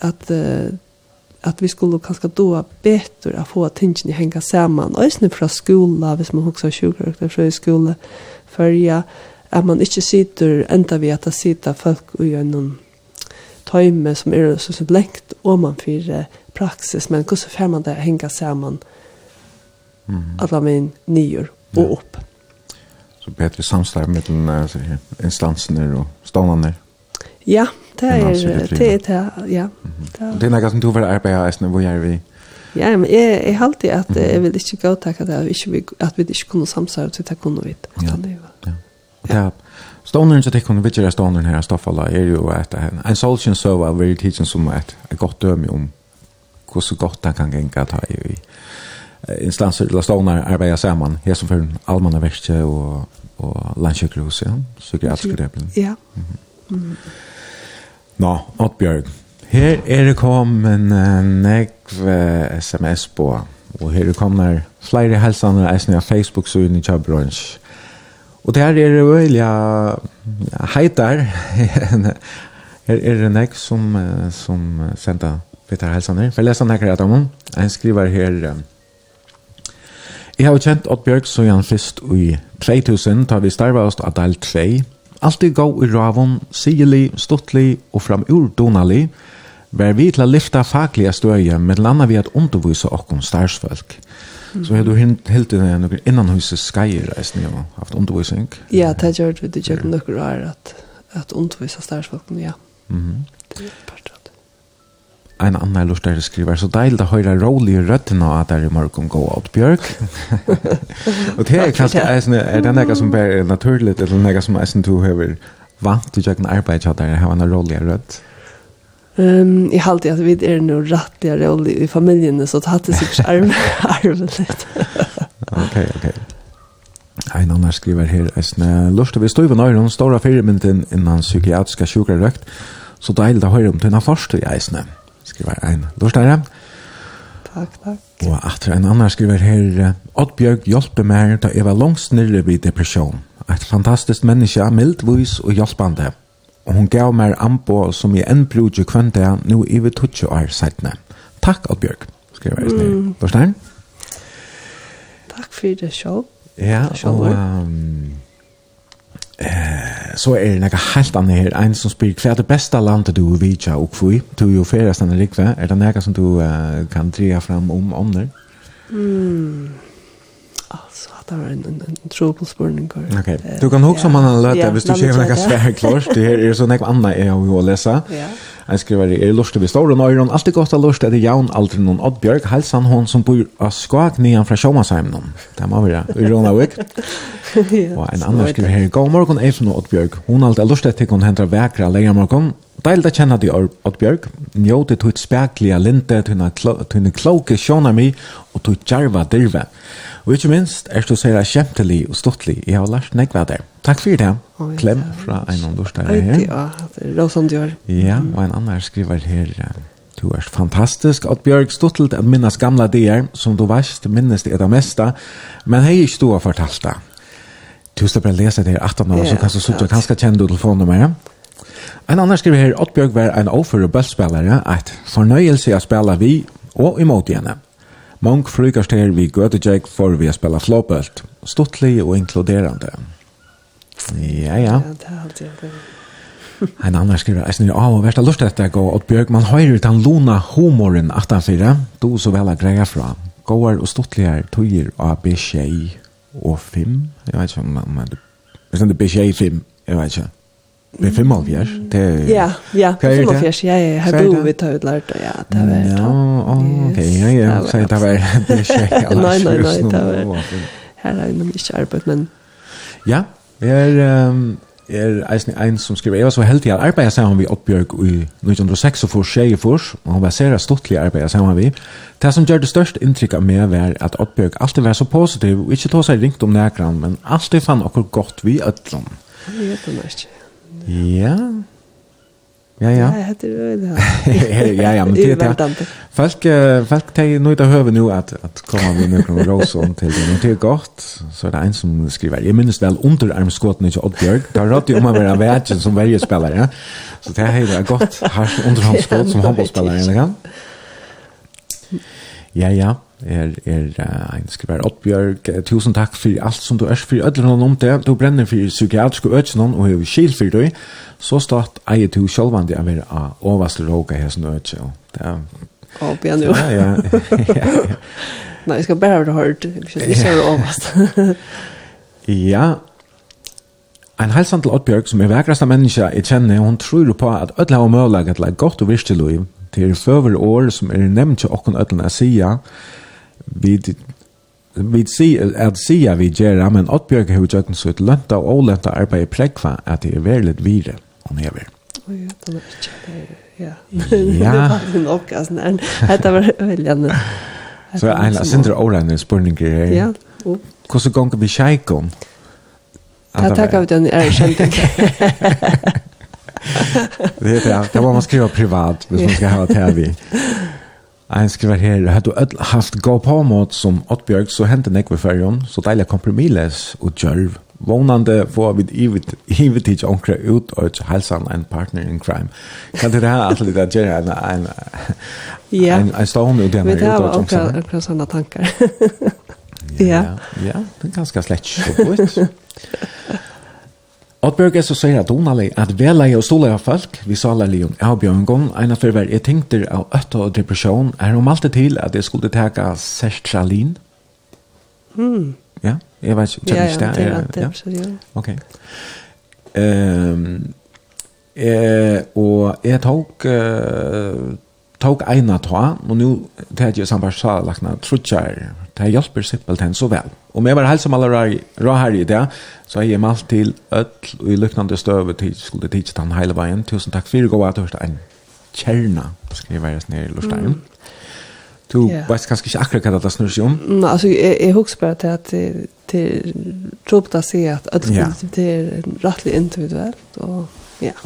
B: at uh, att vi skulle kanske då bättre att få tingen i hänga samman. Och sen från skola, hvis man också har 20 år från skola, följa att man inte sitter ända vid att sitta folk och göra någon tajme som är så så lengt om man för praxis men hur så får man det hänga samman mm. alla min nior och
A: ja. upp så bättre samstarv mellan instanserna og ståndarna
B: ja Det er det, er, det, ja.
A: Det er noe som du vil arbeide av, hvor er vi?
B: Ja, men jeg, jeg halte at jeg vil ikke gå takk at, vi, ikke, at vi ikke kunne samsvare til det kunne vi.
A: Ja, ja. ja. Stoneren som tikkum vidtjer av stoneren her Stoffala er jo at en solskjøn søva veldig tidsen som et et godt døme om hvordan godt han kan genga ta i instanser eller stoner arbeider sammen, her som for allmanna verste og, og landsjøkrus, ja, sikkert atskredeplen.
B: Ja. Mm -hmm.
A: Nå, Oddbjørg. Her er det kommet en nekv sms på, og her er kommet flere helsene eisen av Facebook-søen i Kjøbrunch. Og der er det veldig heitar. her er det nekv som, som sender Peter helsene. For jeg leser nekker etter om. Han skriver her... Jeg har kjent Oddbjørg så gjerne først i 2000, da vi starvet oss av del 2, Alltid gå i ravun, sigelig, stuttlig og framur donalig, var vi til å lyfta faglige støye, med landa vi at undervise okkom starsfolk. Mm. Så har du helt inn noen innanhuses skeier reisning og haft undervisning?
B: Ja, det har gjort vi det gjør noen år at, at undervise starsfolk, ja. Mm -hmm
A: en annan lustare skriver så deilig å høre rolig røttene av der i morgen gå åt Bjørk. og det er kanskje, er det noe som er naturlig, eller noe som er du har vant til å arbeid av der, har en rolig rødt?
B: Um, jeg halte at vi er noe rattig og rolig i familien, så det hadde sikkert arvet litt.
A: ok, ok. Ein annan skriver her, Esne, lust vi stod i nøyren, stora firmynden innan psykiatriska sjukrarøkt, så deilig å høre om tunna første i Esne. Mm skriver en lortare.
B: Takk, takk.
A: Og etter en annen skriver her, Oddbjørg hjelper meg da jeg var langt snirre vid depresjon. Et fantastisk menneske, mildvis og hjelpende. Og hun gav meg anbo som jeg enn bruker kvendt nå i ved 20 år siden. Takk, Oddbjørg, skriver jeg snirre. Mm. Lortare.
B: Takk for det sjå.
A: Ja,
B: det
A: og... Um, eh så er det noe helt annet her. en som spyr, hva er det beste landet du vil vite og för du er jo färdast den rikva Er det noe som du uh, kan dreie fram om om
B: Mm så det var en, en, en trobel spørning.
A: Ok, Du kan huske om han har løtt det, hvis du ikke noe svær klart. Det her er så noe annet jeg har jo å lese. Jeg skriver, er lort til vi står, og nøyron, alltid godt av lort, er det jaun aldri noen oddbjørg, helsan hon som bor av skak nian fra Sjåmansheimnon. Det må være, i Ronavik. Og en annen skriver her, god morgon, Eifon og oddbjørg. Hun alltid lort til hun hentra vekra leia leiermorgon, Deilt at kjenne di Oddbjørg, njóti tutt spekliga linte, tunne kloke sjåna mi, og tutt jarva dirve. Og ikke minst er du sier kjentelig og stortlig. Jeg har lært nek hva der. Takk for det. Klem fra en av
B: dårstare
A: her.
B: Ja, Rosan Djør.
A: Ja, og en annen skriver her. Du er fantastisk at Bjørg stortlet at minnes gamle dier, som du veist minnes det er det meste, men hei ikke du har fortalt det. Du skal bare lese det her 18 år, så kan du sitte
B: og
A: kanskje kjenne du telefonnummeret. En annan skriver her, Oddbjørg var en overføre bøllspillere, et fornøyelse å spille vi og imot henne. Mång frukaster vi gøtejeg for vi å spille flåbølt, stortlig og inkluderande. Ja, ja.
B: Ja, det er alltid det.
A: en annan skriver, jeg snir av og versta lust etter gå, og Bjørg, man høyrer den han lona humoren 18-4, du så vel er greia fra. Gåar og stortligere tøyer av B6 og 5, jeg vet ikke om man, hvis det er B6 5, jeg vet ikke. Vi fem av fjärs. Det
B: Ja, ja,
A: fem av
B: fjärs. Ja, ja, har
A: du
B: vi tagit lärt det. Ja, det var.
A: Ja, ok, Ja, ja, så det var det
B: check. nei, nei, nej, det var. Her er nog ikke arbeid, men
A: Ja, jeg er, ehm er eisen ein som skriver, jeg var så heldig at arbeidet sammen vi Oddbjørg i 1906 og for tjeje fors, og han var sere stortlig arbeidet sammen vi. Det som gjør det største inntrykk av meg var at Oddbjørg alltid var så positiv, og ikke tog seg ringt om nækran, men alltid fann okkur godt vi ødlom.
B: Jeg vet det ikke.
A: Ja. Ja, ja.
B: Ja, det er det.
A: Ja, ja, men det
B: är
A: Folk folk tar nu det hör nu att att komma med några rosor til till det. Det er gott. Så är det en som skriver. Jag minns väl underarmskotten i Det Där rått ju om å være världen som varje spelare. Ja? Så det här är gott. Har underarmskott som handbollsspelare. Ja, ja er, er uh, en skriver Oddbjørg, tusen takk for alt som du er for ødler noen om det, du brenner for psykiatriske ødsene og har skil for deg, så start eier du sjølvandig av er av overste råka her som øtsjå det er
B: Ja, bjørn jo.
A: Ja, ja.
B: Nei, jeg skal bare ha hørt, jeg ser det overste.
A: Ja, Ein halsan til Oddbjørg, som er vekrasta menneska i kjenne, hon tror på at ødla og mølag at det er godt og virkelig liv. Det føver år som er nevnt til okken ødlen å sida, vi vi si at sia vi gera men Oddbjørg har gjort så et lønt og olent arbeid prekva at det er veldig vire og jeg
B: vil. Ja, det er ikke ja.
A: Ja.
B: Det var nok altså en hetta var veldig
A: Så ein sindra olent spurning her.
B: Ja.
A: Hvordan gonga vi sjeikom?
B: Jeg takker av den er kjent
A: Det er det det må man skriva privat hvis man skal ha TV. Ein skriver her, har du öll haft gå på mot som Ottbjørg, så hentet nekve fyrjon, så deilig komprimiles og djørv. Vånande får vi ivet ikke omkring ut og ikke halsan en partner in crime. Kan det her alltid litt gjøre en, en,
B: ja.
A: en, en stående ut igjen?
B: Vi
A: tar
B: akkurat sånne tankar.
A: ja,
B: Ja,
A: ja, det er ganske slett så godt. Oddbjørg er så sier at donalig at veleie og stoleie av folk, vi saler lion av bjørngån, en av fyrver jeg tenkte av øtta og depresjon, er om alltid til at jeg skulle teka sertralin.
B: Mm.
A: Ja, jeg vet ikke, kjenner ikke
B: det? Ja,
A: ja,
B: det er det,
A: Ok. Um, eh, og jeg tok uh, tok eina ta, og nu det er sa lakna trutjar, det er hjelper simpelthen så vel. Om jeg var helst som alle rå her i det, så har jeg malt til ødl og i lyknande støve til skulle tidsi den heile veien. Tusen takk fyrir gåa at hørte en kjerna, skriver jeg nere i lortstein. Mm. Du
B: yeah.
A: vet kanskje ikke akkurat hva det snurr seg om?
B: Nei, altså, jeg, jeg husker bare til at det, det tror på å si at
A: ødl yeah.
B: det er rettelig individuelt, og ja.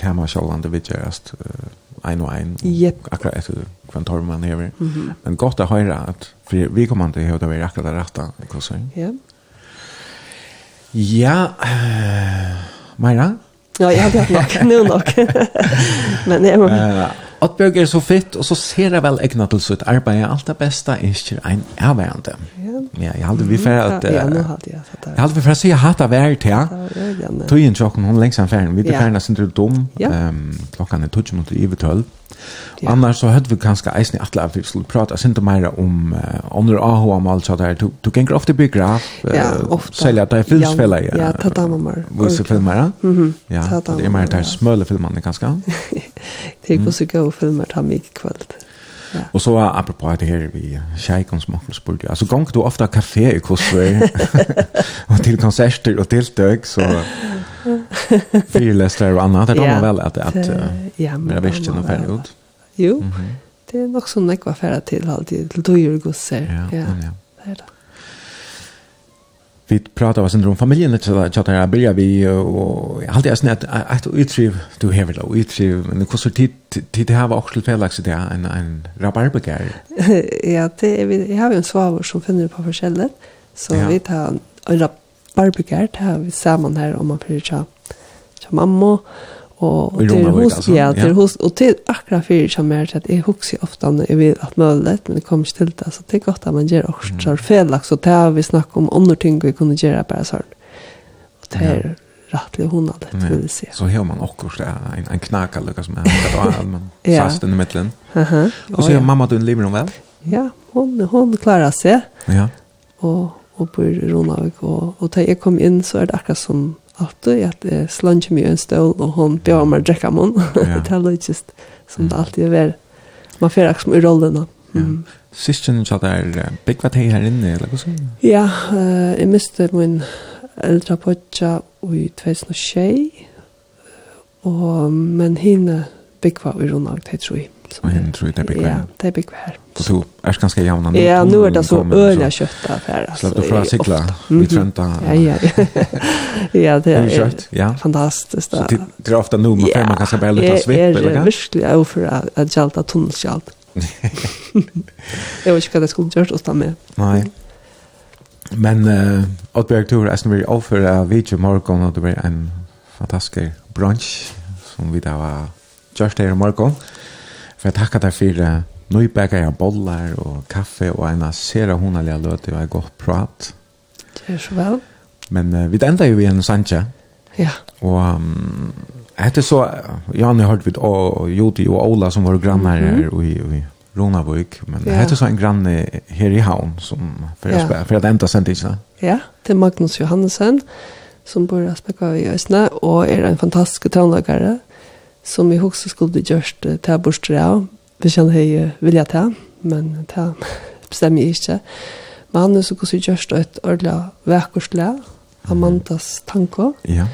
A: Tema sjålande vidtjørast, uh, ein og ein.
B: yep.
A: akkurat etter hva tar man hever.
B: Mm -hmm.
A: Men godt å høre at for vi kommer ikke til å være akkurat det rette, ikke så?
B: Ja.
A: Ja, uh, Meira?
B: Ja, jeg har hatt nok, nå nok. Men jeg må...
A: Uh, Oddbjørg er så fitt, og så ser jeg vel egnet til sitt arbeid. Alt det beste er ikke en avværende.
B: Ja,
A: jeg hadde vi for at... Jeg hadde vi for at jeg hatt av hver til. Tøyen tjokken, hun lengst av ferden. Vi er ferden, jeg synes du
B: er
A: dum. Klokkan er tøtjen mot i 12.
B: Ja.
A: Annars så hade vi kanske eisen i alla vi skulle prata sent mer om uh, under AHA om mal så där du du kan ofta biograf
B: uh,
A: ja,
B: ofta
A: sälja där filmspelare.
B: Ja, ja ta dem mer.
A: Vi ska filma.
B: Mhm.
A: Ja, det
B: är
A: mer
B: där
A: smölle filmarna kanske.
B: Det är så go filmer ta mig kväll. Ja.
A: Och så apropå det här vi Shaikons Mockelsburg. Alltså gång du ofta kafé i Kosvär. och till konserter och till stök så Fyrläsare och annat, det kommer
B: ja,
A: väl att,
B: att
A: uh,
B: ja,
A: mera virsten
B: och
A: period.
B: Jo,
A: mm -hmm.
B: det är nog så jag var färdig till alltid, till dyr och gosser.
A: Ja,
B: ja.
A: ja.
B: det är det.
A: Vi pratar vad om familjen lite så chatta jag börjar vi och jag är snett att utriv du hever då utriv men hur så tid tid det har var också felaktigt det en en rabarbergär.
B: ja, det är vi har ju en svavel som finner på förskället så vi tar en barbegar, det har vi saman her om man fyrir tja, tja mamma, och og
A: til
B: hos,
A: altså.
B: ja, till
A: ja.
B: hos, och till akkurat fyrir tja mer, så att jeg huxar ofta när jag vill at möjligt men det kommer ikke det, så det är gott att man gör också
A: mm.
B: felag, så det har vi snackat om andra ting vi kunde göra bara så och det är ja. rettelig
A: hona
B: det, ja. vil.
A: Så har man också en, en knaka lukka som er, man
B: ja.
A: sast i mitten.
B: Uh
A: Och så mamma du lever liv väl
B: Ja, hon, hon klarar sig
A: Ja.
B: Og og bor i Ronavik. Og, og da jeg kom inn, så er det akkurat som alltid, at jeg slanger meg i en stål, og hun bjør meg å drekke meg.
A: Ja.
B: det er litt just som det alltid er. vært. Man får akkurat som i
A: rollen.
B: Mm.
A: Ja. Sistjen så der, bygg hva her inne, eller hva sånn?
B: Ja, uh, jeg miste min eldre podja i 2006, og, men henne bygg hva i Ronavik, det tror jeg kött.
A: Och hen tror det är
B: bekvämt.
A: Ja,
B: det är bekvämt. Och
A: så är det ganska jämna nu.
B: Ja, nu är det så öliga köttaffärer.
A: Släpp du från cykla vid Trönta.
B: Ja, ja. ja, det
A: är kött. Ja.
B: Fantastiskt.
A: Så det är ofta nu man kan man kanske bara lite svipp eller vad?
B: Ja, verkligen över att jalta tunnelskjalt. Jag vet inte vad det skulle gjort åt mig.
A: Nej. Men uh, Oddberg Tour är snarare offer av video morgon och det blir en fantastisk brunch som vi då var just här i morgon. For jeg takker deg for nøybekker jag bollar og kaffe og en sera hundelige løte og en godt prat.
B: Det er så vel.
A: Men uh, vi enda jo i en sanje.
B: Ja.
A: Og um, etter så, ja, nå hørte vi Jodi og Ola som var grannar mm -hmm. her i, i Ronavik, men
B: ja.
A: hette så en granne her i havn som för
B: ja.
A: för att ända sent inte.
B: Ja, det är Magnus Johansen som bor i Aspekva i Ösne och är en fantastisk tonläggare som vi också skulle bli gjort till bortstra. Vi känner hej vilja ta, men ta bestämmer jag inte. Men han är så gos vi gjort ett ordla veckorsla, Amandas tanko.
A: Ja.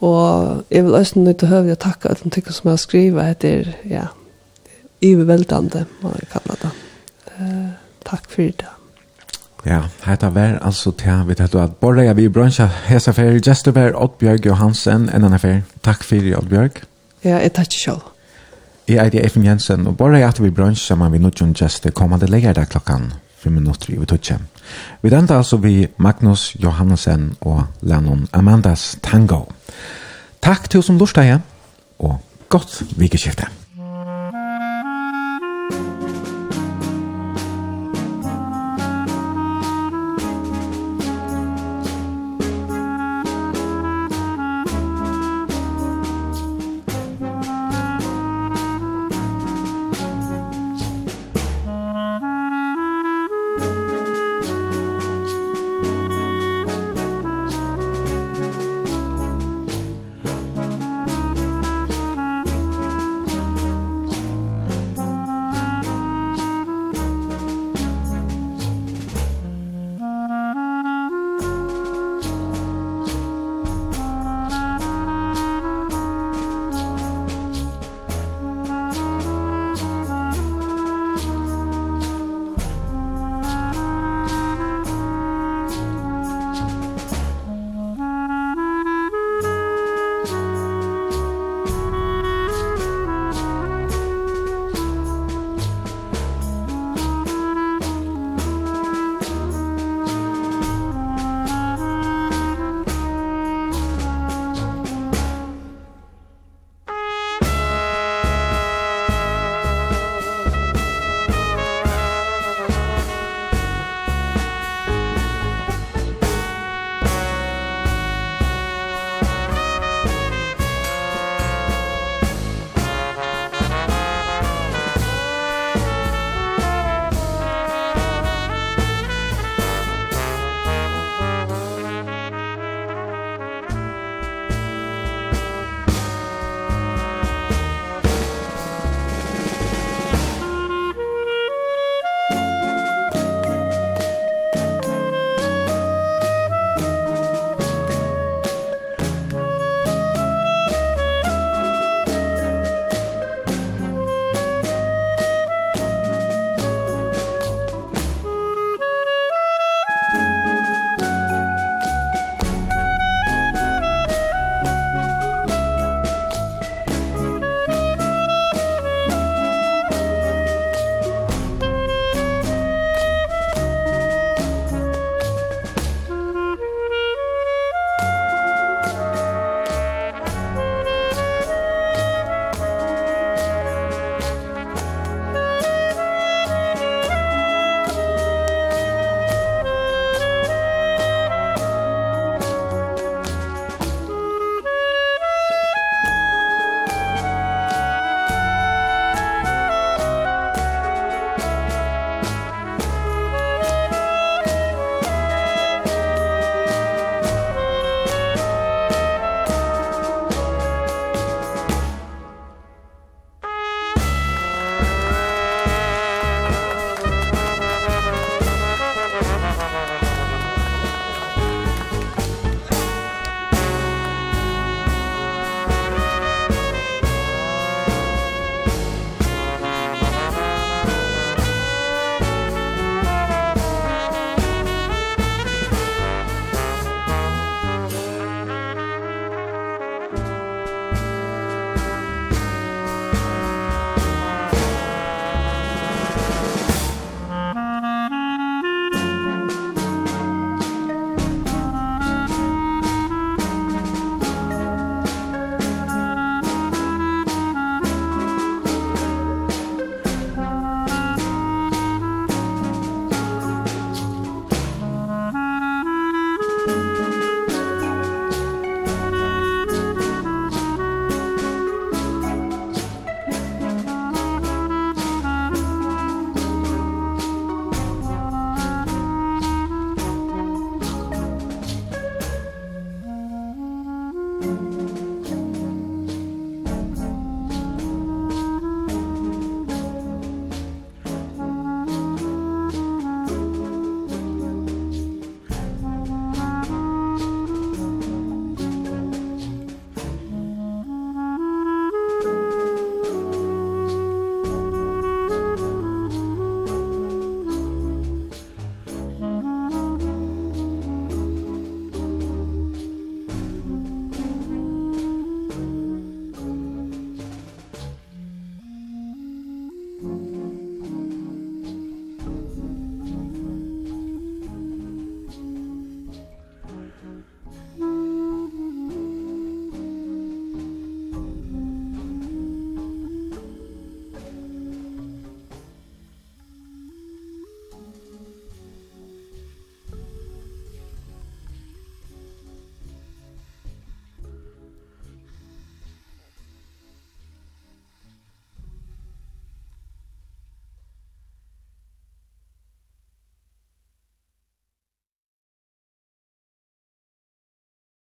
B: Og jeg vil også nødt til å høre å takke at de tykker som jeg har skrivet etter, ja, iverveldende, må jeg kalle det. Uh, takk for det.
A: Ja, hetta var altså til vi tatt at borre jeg vi bransja hesa fer Jesper Oddbjørg Johansen en annan fer. Takk fyrir Oddbjørg.
B: Ja, jeg tar ikke selv.
A: Jeg er Eifen Jensen, og bare jeg at vi brunch sammen med noen gjester kommande leger der klokkan fem minutter i Vitutje. Vi enda altså vi Magnus Johansen og Lennon Amandas Tango. Takk til oss som lurer og godt vikeskiftet.